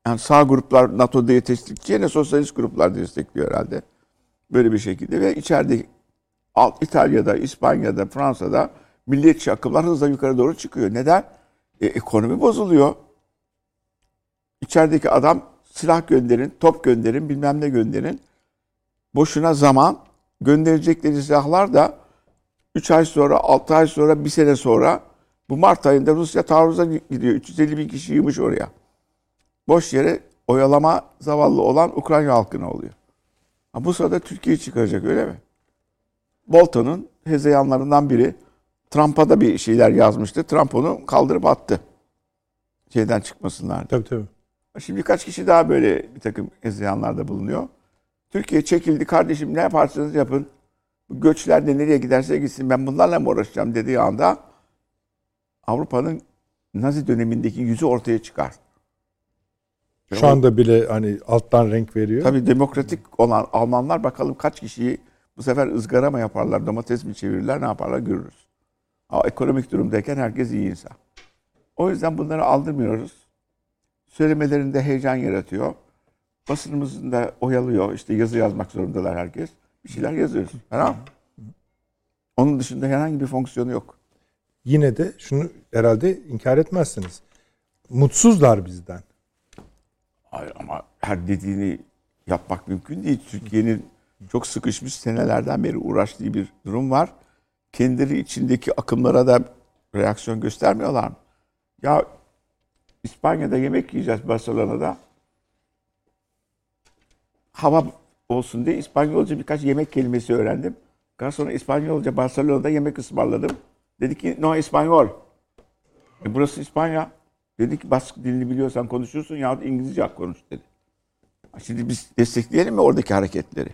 Yani sağ gruplar NATO'da destekçiye sosyalist gruplar destekliyor herhalde. Böyle bir şekilde ve içeride Alt İtalya'da, İspanya'da, Fransa'da milliyetçi akımlar hızla yukarı doğru çıkıyor. Neden? E, ekonomi bozuluyor. İçerideki adam silah gönderin, top gönderin, bilmem ne gönderin. Boşuna zaman gönderecekleri silahlar da 3 ay sonra, 6 ay sonra, 1 sene sonra bu Mart ayında Rusya taarruza gidiyor. 350 bin kişi yığmış oraya. Boş yere oyalama zavallı olan Ukrayna halkına oluyor. Ha, bu sırada Türkiye çıkaracak öyle mi? Bolton'un hezeyanlarından biri Trump'a da bir şeyler yazmıştı. Trump onu kaldırıp attı. Şeyden çıkmasınlar. Tabii tabii. Şimdi birkaç kişi daha böyle bir takım hezeyanlarda bulunuyor. Türkiye çekildi kardeşim ne yaparsanız yapın. Bu göçler de nereye giderse gitsin ben bunlarla mı uğraşacağım dediği anda Avrupa'nın Nazi dönemindeki yüzü ortaya çıkar. Şu o- anda bile hani alttan renk veriyor. Tabii demokratik olan Almanlar bakalım kaç kişiyi bu sefer ızgara mı yaparlar, domates mi çevirirler, ne yaparlar görürüz. Ama ekonomik durumdayken herkes iyi insan. O yüzden bunları aldırmıyoruz. Söylemelerinde heyecan yaratıyor. Basınımızın da oyalıyor. İşte yazı yazmak zorundalar herkes. Bir şeyler yazıyoruz. Tamam Onun dışında herhangi bir fonksiyonu yok. Yine de şunu herhalde inkar etmezsiniz. Mutsuzlar bizden. Hayır ama her dediğini yapmak mümkün değil. Türkiye'nin çok sıkışmış senelerden beri uğraştığı bir durum var. Kendileri içindeki akımlara da reaksiyon göstermiyorlar mı? Ya İspanya'da yemek yiyeceğiz Barcelona'da. Hava olsun diye İspanyolca birkaç yemek kelimesi öğrendim. Daha sonra İspanyolca Barcelona'da yemek ısmarladım. Dedi ki no İspanyol. E burası İspanya. Dedi ki Bask dilini biliyorsan konuşursun yahut İngilizce konuş dedi. Şimdi biz destekleyelim mi oradaki hareketleri?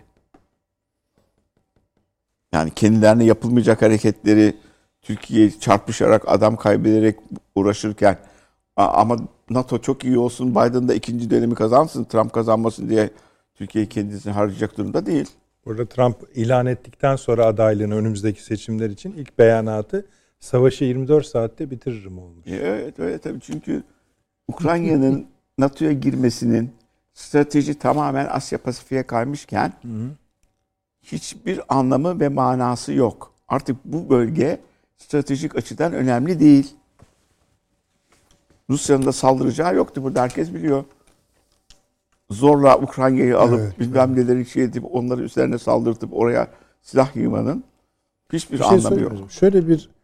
Yani kendilerine yapılmayacak hareketleri Türkiye çarpışarak adam kaybederek uğraşırken ama NATO çok iyi olsun Biden da ikinci dönemi kazansın Trump kazanmasın diye Türkiye kendisini harcayacak durumda değil. Burada Trump ilan ettikten sonra adaylığını önümüzdeki seçimler için ilk beyanatı savaşı 24 saatte bitiririm olmuş. E, Evet öyle tabii çünkü Ukrayna'nın NATO'ya girmesinin strateji tamamen Asya Pasifik'e kaymışken hiçbir anlamı ve manası yok. Artık bu bölge stratejik açıdan önemli değil. Rusya'nın da saldıracağı yoktu burada herkes biliyor. Zorla Ukrayna'yı alıp Evet, bilmem neleri şey edip onları üzerine saldırtıp oraya silah yığmanın hiçbir Bir şey anlamı yok. Şöyle bir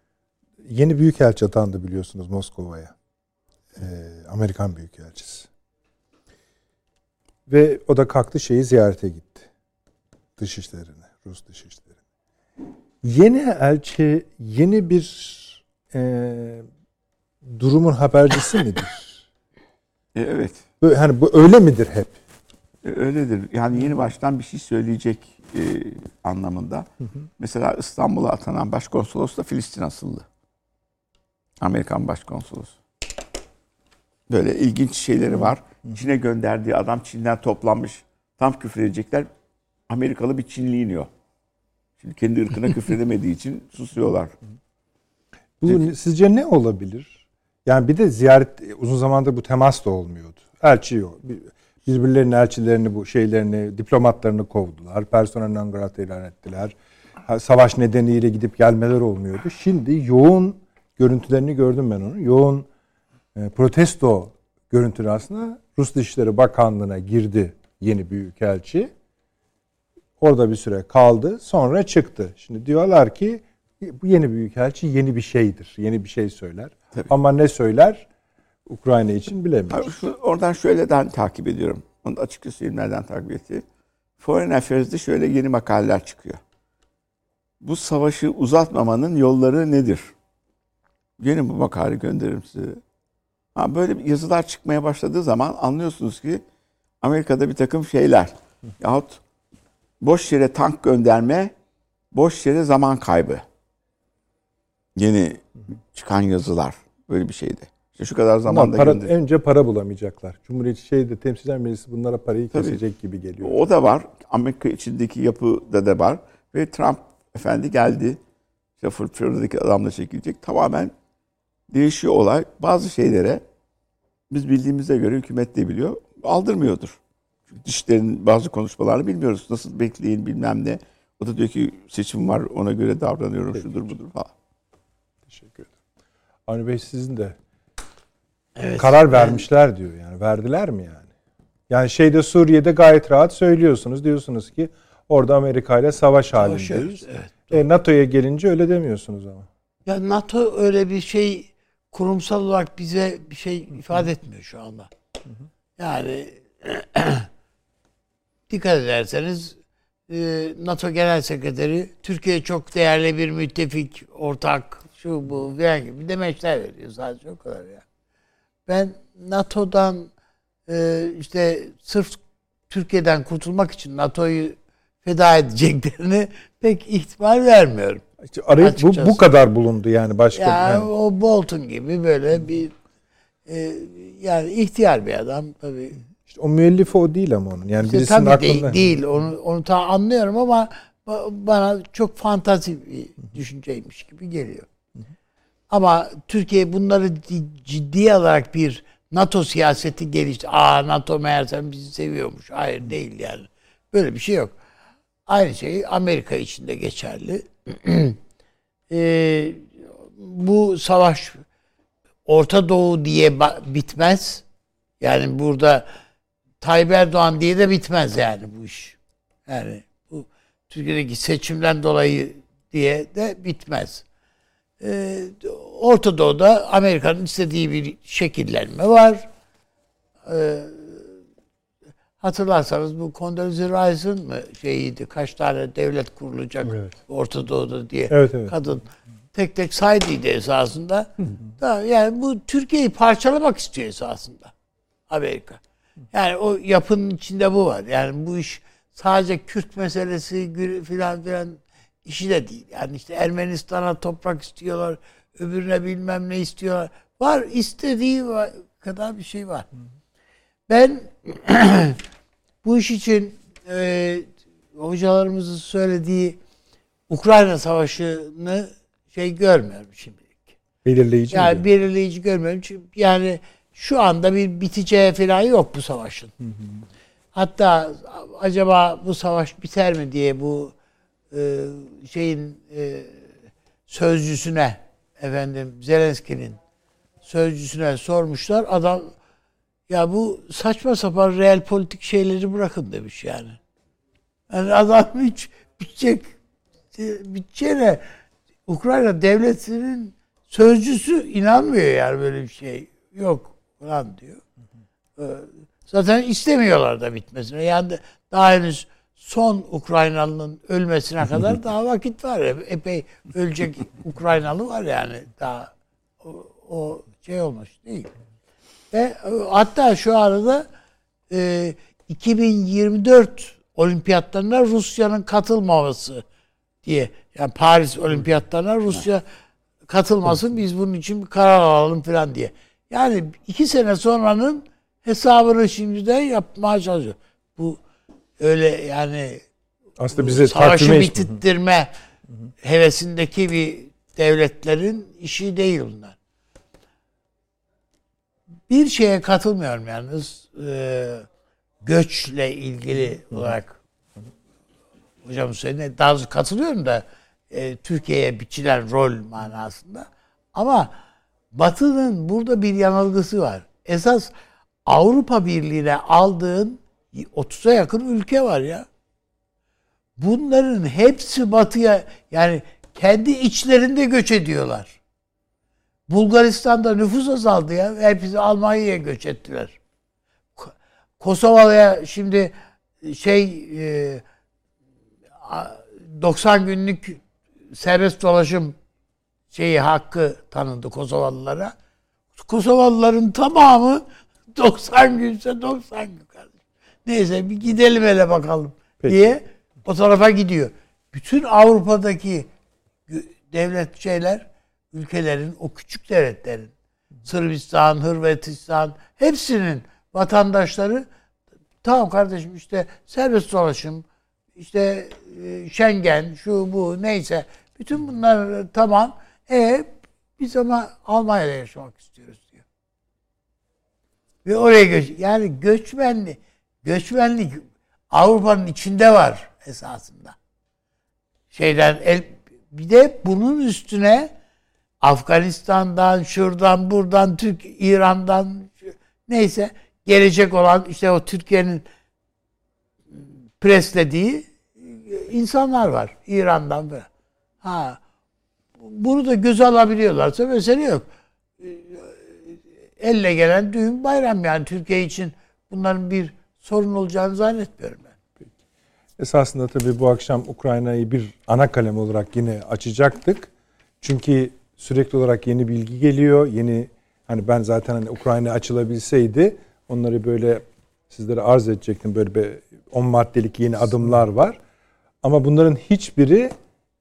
yeni büyükelçi atandı biliyorsunuz Moskova'ya. Ee, Amerikan büyükelçisi. Ve o da kalktı şeyi ziyarete gitti. Dışişlerine, Rus dışişlerine. Yeni elçi yeni bir e, durumun habercisi midir? E, evet. Böyle, hani bu öyle midir hep? E, Öyledir. Yani yeni baştan bir şey söyleyecek e, anlamında. Mesela İstanbul'a atanan başkonsolos da Filistin asıllı. Amerikan başkonsolosu. Böyle ilginç şeyleri var. Çin'e gönderdiği adam Çin'den toplanmış. Tam küfür edecekler. Amerikalı bir Çinli iniyor. Şimdi kendi ırkına küfredemediği için susuyorlar. Bu sizce ne olabilir? Yani bir de ziyaret uzun zamandır bu temas da olmuyordu. Elçi yok. Bir- Birbirlerinin elçilerini bu şeylerini, diplomatlarını kovdular. Persona non grata ilan ettiler. Savaş nedeniyle gidip gelmeler olmuyordu. Şimdi yoğun görüntülerini gördüm ben onun. Yoğun e, protesto görüntüleri aslında Rus Dışişleri Bakanlığı'na girdi yeni büyükelçi. Orada bir süre kaldı. Sonra çıktı. Şimdi diyorlar ki bu yeni büyükelçi yeni bir şeydir. Yeni bir şey söyler. Ama ne söyler Ukrayna için bilemiyoruz. şu- oradan şöyleden takip ediyorum. Onu da açıkça söyleyeyim nereden takip etti. Foreign Affairs'de şöyle yeni makaleler çıkıyor. Bu savaşı uzatmamanın yolları nedir? Yeni bu makale gönderirim size. Ha, böyle yazılar çıkmaya başladığı zaman anlıyorsunuz ki Amerika'da bir takım şeyler yahut boş yere tank gönderme, boş yere zaman kaybı. Yeni çıkan yazılar böyle bir şeydi. İşte şu kadar Ama zamanda para, gönder- önce para bulamayacaklar. Cumhuriyet şeyde Temsilciler Meclisi bunlara parayı Tabii. kesecek gibi geliyor. O da var. Amerika içindeki yapıda da var. Ve Trump efendi geldi. İşte Florida'daki adamla çekilecek. Tamamen değişiyor olay. Bazı şeylere biz bildiğimize göre hükümet de biliyor. Aldırmıyordur. Çünkü dişlerin bazı konuşmalarını bilmiyoruz. Nasıl bekleyin bilmem ne. O da diyor ki seçim var ona göre davranıyorum şudur budur falan. Teşekkür ederim. Avni Bey sizin de Evet, karar ben- vermişler diyor yani. Verdiler mi yani? Yani şeyde Suriye'de gayet rahat söylüyorsunuz. Diyorsunuz ki Orada Amerika ile savaş halindeyiz. evet. E, NATO'ya gelince öyle demiyorsunuz ama. Ya NATO öyle bir şey kurumsal olarak bize bir şey ifade etmiyor şu anda. Yani dikkat ederseniz e, NATO Genel Sekreteri Türkiye çok değerli bir müttefik, ortak, şu bu falan gibi demeçler veriyor sadece o kadar ya. Ben NATO'dan e, işte sırf Türkiye'den kurtulmak için NATO'yu feda edeceklerini pek ihtimal vermiyorum. İşte arayıp bu, bu kadar bulundu yani başka. Ya yani. o Bolton gibi böyle bir e, yani ihtiyar bir adam tabii. İşte o müellifi o değil ama onun. Yani İşte birisinin tabii aklında. değil, değil. Onu onu ta anlıyorum ama ba- bana çok fantazi bir düşünceymiş gibi geliyor. Ama Türkiye bunları di- ciddi olarak bir NATO siyaseti gelişti. Aa NATO meğersem bizi seviyormuş. Hayır değil yani. Böyle bir şey yok. Aynı şey Amerika için de geçerli. Ee, bu savaş Orta Doğu diye bitmez. Yani burada Tayyip Erdoğan diye de bitmez yani bu iş. Yani bu Türkiye'deki seçimden dolayı diye de bitmez. Ee, Orta Doğu'da Amerika'nın istediği bir şekillenme var. Ee, hatırlarsanız bu Condoleezza Rice'ın mı şeyiydi? Kaç tane devlet kurulacak Evet. Orta Doğu'da diye Evet, evet. kadın tek tek saydıydı esasında. Da, yani bu Türkiye'yi parçalamak istiyor esasında Amerika. Yani o yapının içinde bu var. Yani bu iş sadece Kürt meselesi filan filan işi de değil. Yani işte Ermenistan'a toprak istiyorlar, öbürüne bilmem ne istiyorlar. Var istediği kadar bir şey var. Ben bu iş için e, hocalarımızın söylediği Ukrayna Savaşı'nı şey görmüyorum şimdilik. Belirleyici. Yani mi? belirleyici görmüyorum. Çünkü yani şu anda bir biteceği falan yok bu savaşın. Hatta acaba bu savaş biter mi diye bu e, şeyin e, sözcüsüne efendim Zelenski'nin sözcüsüne sormuşlar. Adam ya bu saçma sapan real politik şeyleri bırakın demiş yani. Yani adam hiç bitecek biteceğine Ukrayna devletinin sözcüsü inanmıyor yani böyle bir şey. Yok falan diyor. Ee, Zaten istemiyorlar da bitmesine. Yani daha henüz son Ukraynalı'nın ölmesine kadar daha vakit var. Epey ölecek Ukraynalı var yani. Daha o, o şey olmuş değil. Ve e, hatta şu arada e, 2024 olimpiyatlarına Rusya'nın katılmaması diye yani Paris olimpiyatlarına Rusya katılmasın biz bunun için bir karar alalım falan diye. Yani iki sene sonranın hesabını şimdiden yapmaya çalışıyor. Bu öyle yani Aslında bize savaşı bitirtme hevesindeki bir devletlerin işi değil bunlar. Bir şeye katılmıyorum yalnız. Ee, göçle ilgili olarak hocam söyledi. Daha katılıyorum da e, Türkiye'ye biçilen rol manasında. Ama Batı'nın burada bir yanılgısı var. Esas Avrupa Birliği'ne aldığın 30'a yakın ülke var ya. Bunların hepsi batıya yani kendi içlerinde göç ediyorlar. Bulgaristan'da nüfus azaldı ya. Hepsi Almanya'ya göç ettiler. Ko- Kosova'ya şimdi şey e, a- 90 günlük serbest dolaşım şeyi hakkı tanındı Kosovalılara. Kosovalıların tamamı 90 günse 90 gün kardeşim. Neyse bir gidelim hele bakalım Peki. diye o tarafa gidiyor. Bütün Avrupa'daki devlet şeyler, ülkelerin, o küçük devletlerin, Sırbistan, Hırvatistan, hepsinin vatandaşları tamam kardeşim işte serbest dolaşım, işte e, Schengen, şu bu neyse bütün bunlar tamam. E biz ama Almanya'da yaşamak istiyoruz diyor. Ve oraya göç yani göçmenlik göçmenlik Avrupa'nın içinde var esasında. Şeyden el, bir de bunun üstüne Afganistan'dan, şuradan, buradan, Türk, İran'dan neyse gelecek olan işte o Türkiye'nin preslediği insanlar var İran'dan böyle. Ha bunu da göze alabiliyorlarsa mesele yok. Ee, Elle gelen düğün bayram yani Türkiye için bunların bir sorun olacağını zannetmiyorum ben. Esasında tabii bu akşam Ukrayna'yı bir ana kalem olarak yine açacaktık. Çünkü sürekli olarak yeni bilgi geliyor. Yeni hani ben zaten hani Ukrayna açılabilseydi onları böyle sizlere arz edecektim. Böyle bir 10 maddelik yeni adımlar var. Ama bunların hiçbiri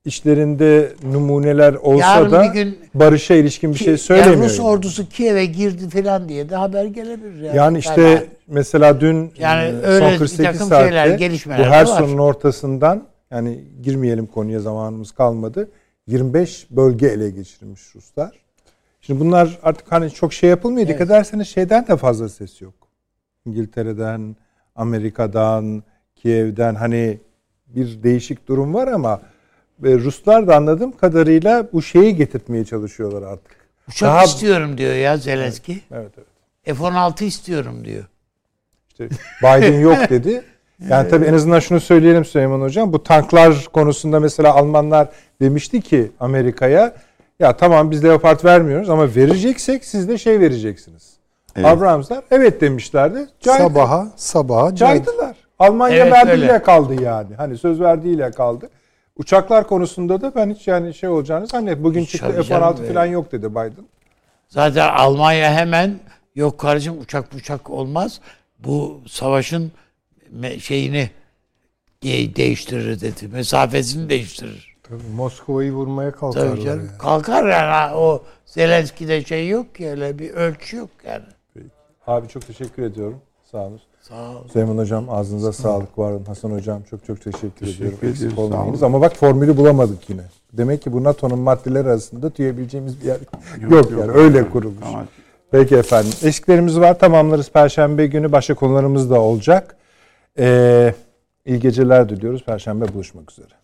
içlerinde numuneler olsa Yarın da gün barışa ilişkin bir Ki- şey yani söylemiyor. Rus ordusu Kiev'e girdi falan diye de haber gelebilir. Yani, Yani işte Yani mesela dün Yani e, öyle son bir 48 takım saatte şeyler, bu her sorunun ortasından yani girmeyelim konuya zamanımız kalmadı. 25 bölge ele geçirmiş Ruslar. Şimdi bunlar artık hani çok şey yapılmıyor. Dikkat ederseniz şeyden de fazla ses yok. İngiltere'den, Amerika'dan, Kiev'den hani bir değişik durum var ama e, Ruslar da anladığım kadarıyla bu şeyi getirtmeye çalışıyorlar artık. uçak Daha- istiyorum diyor ya Zelenski. Evet evet. F-16 istiyorum diyor. İşte Biden yok dedi. Yani tabii en azından şunu söyleyelim Süleyman Hocam. Bu tanklar konusunda mesela Almanlar demişti ki Amerika'ya ya tamam biz Leopard vermiyoruz ama vereceksek siz de şey vereceksiniz. Evet. Abramslar evet demişlerdi. Caydı- Sabaha sabaha caydı. caydılar. Almanya Evet, verdiğiyle öyle. kaldı yani. Hani söz verdiğiyle kaldı. Uçaklar konusunda da ben hiç yani şey olacağını zannetmiyorum. Bugün çıktı Tabii F-16 canım, falan yok dedi Biden. Zaten Almanya hemen yok kardeşim uçak uçak olmaz. Bu savaşın şeyini de- değiştirir dedi. Mesafesini değiştirir. Tabii Moskova'yı vurmaya kalkarlar. Tabii canım. yani. Kalkar yani o Zelenski'de şey yok ki öyle bir ölçü yok yani. Abi çok teşekkür ediyorum. Sağ olun. Sağ ol. Süleyman Hocam ağzınıza sağlık var olun. Hasan Hocam çok çok teşekkür, ediyorum. ediyoruz, Eksik sağ olun. olmayınız. Ama bak formülü bulamadık yine. Demek ki bu NATO'nun maddeler arasında tüyebileceğimiz bir yer yok, yani. Öyle kurulmuş. Tamam. Peki efendim. Eksiklerimiz var. Tamamlarız. Perşembe günü başka konularımız da olacak. Ee, iyi geceler diliyoruz. Perşembe buluşmak üzere.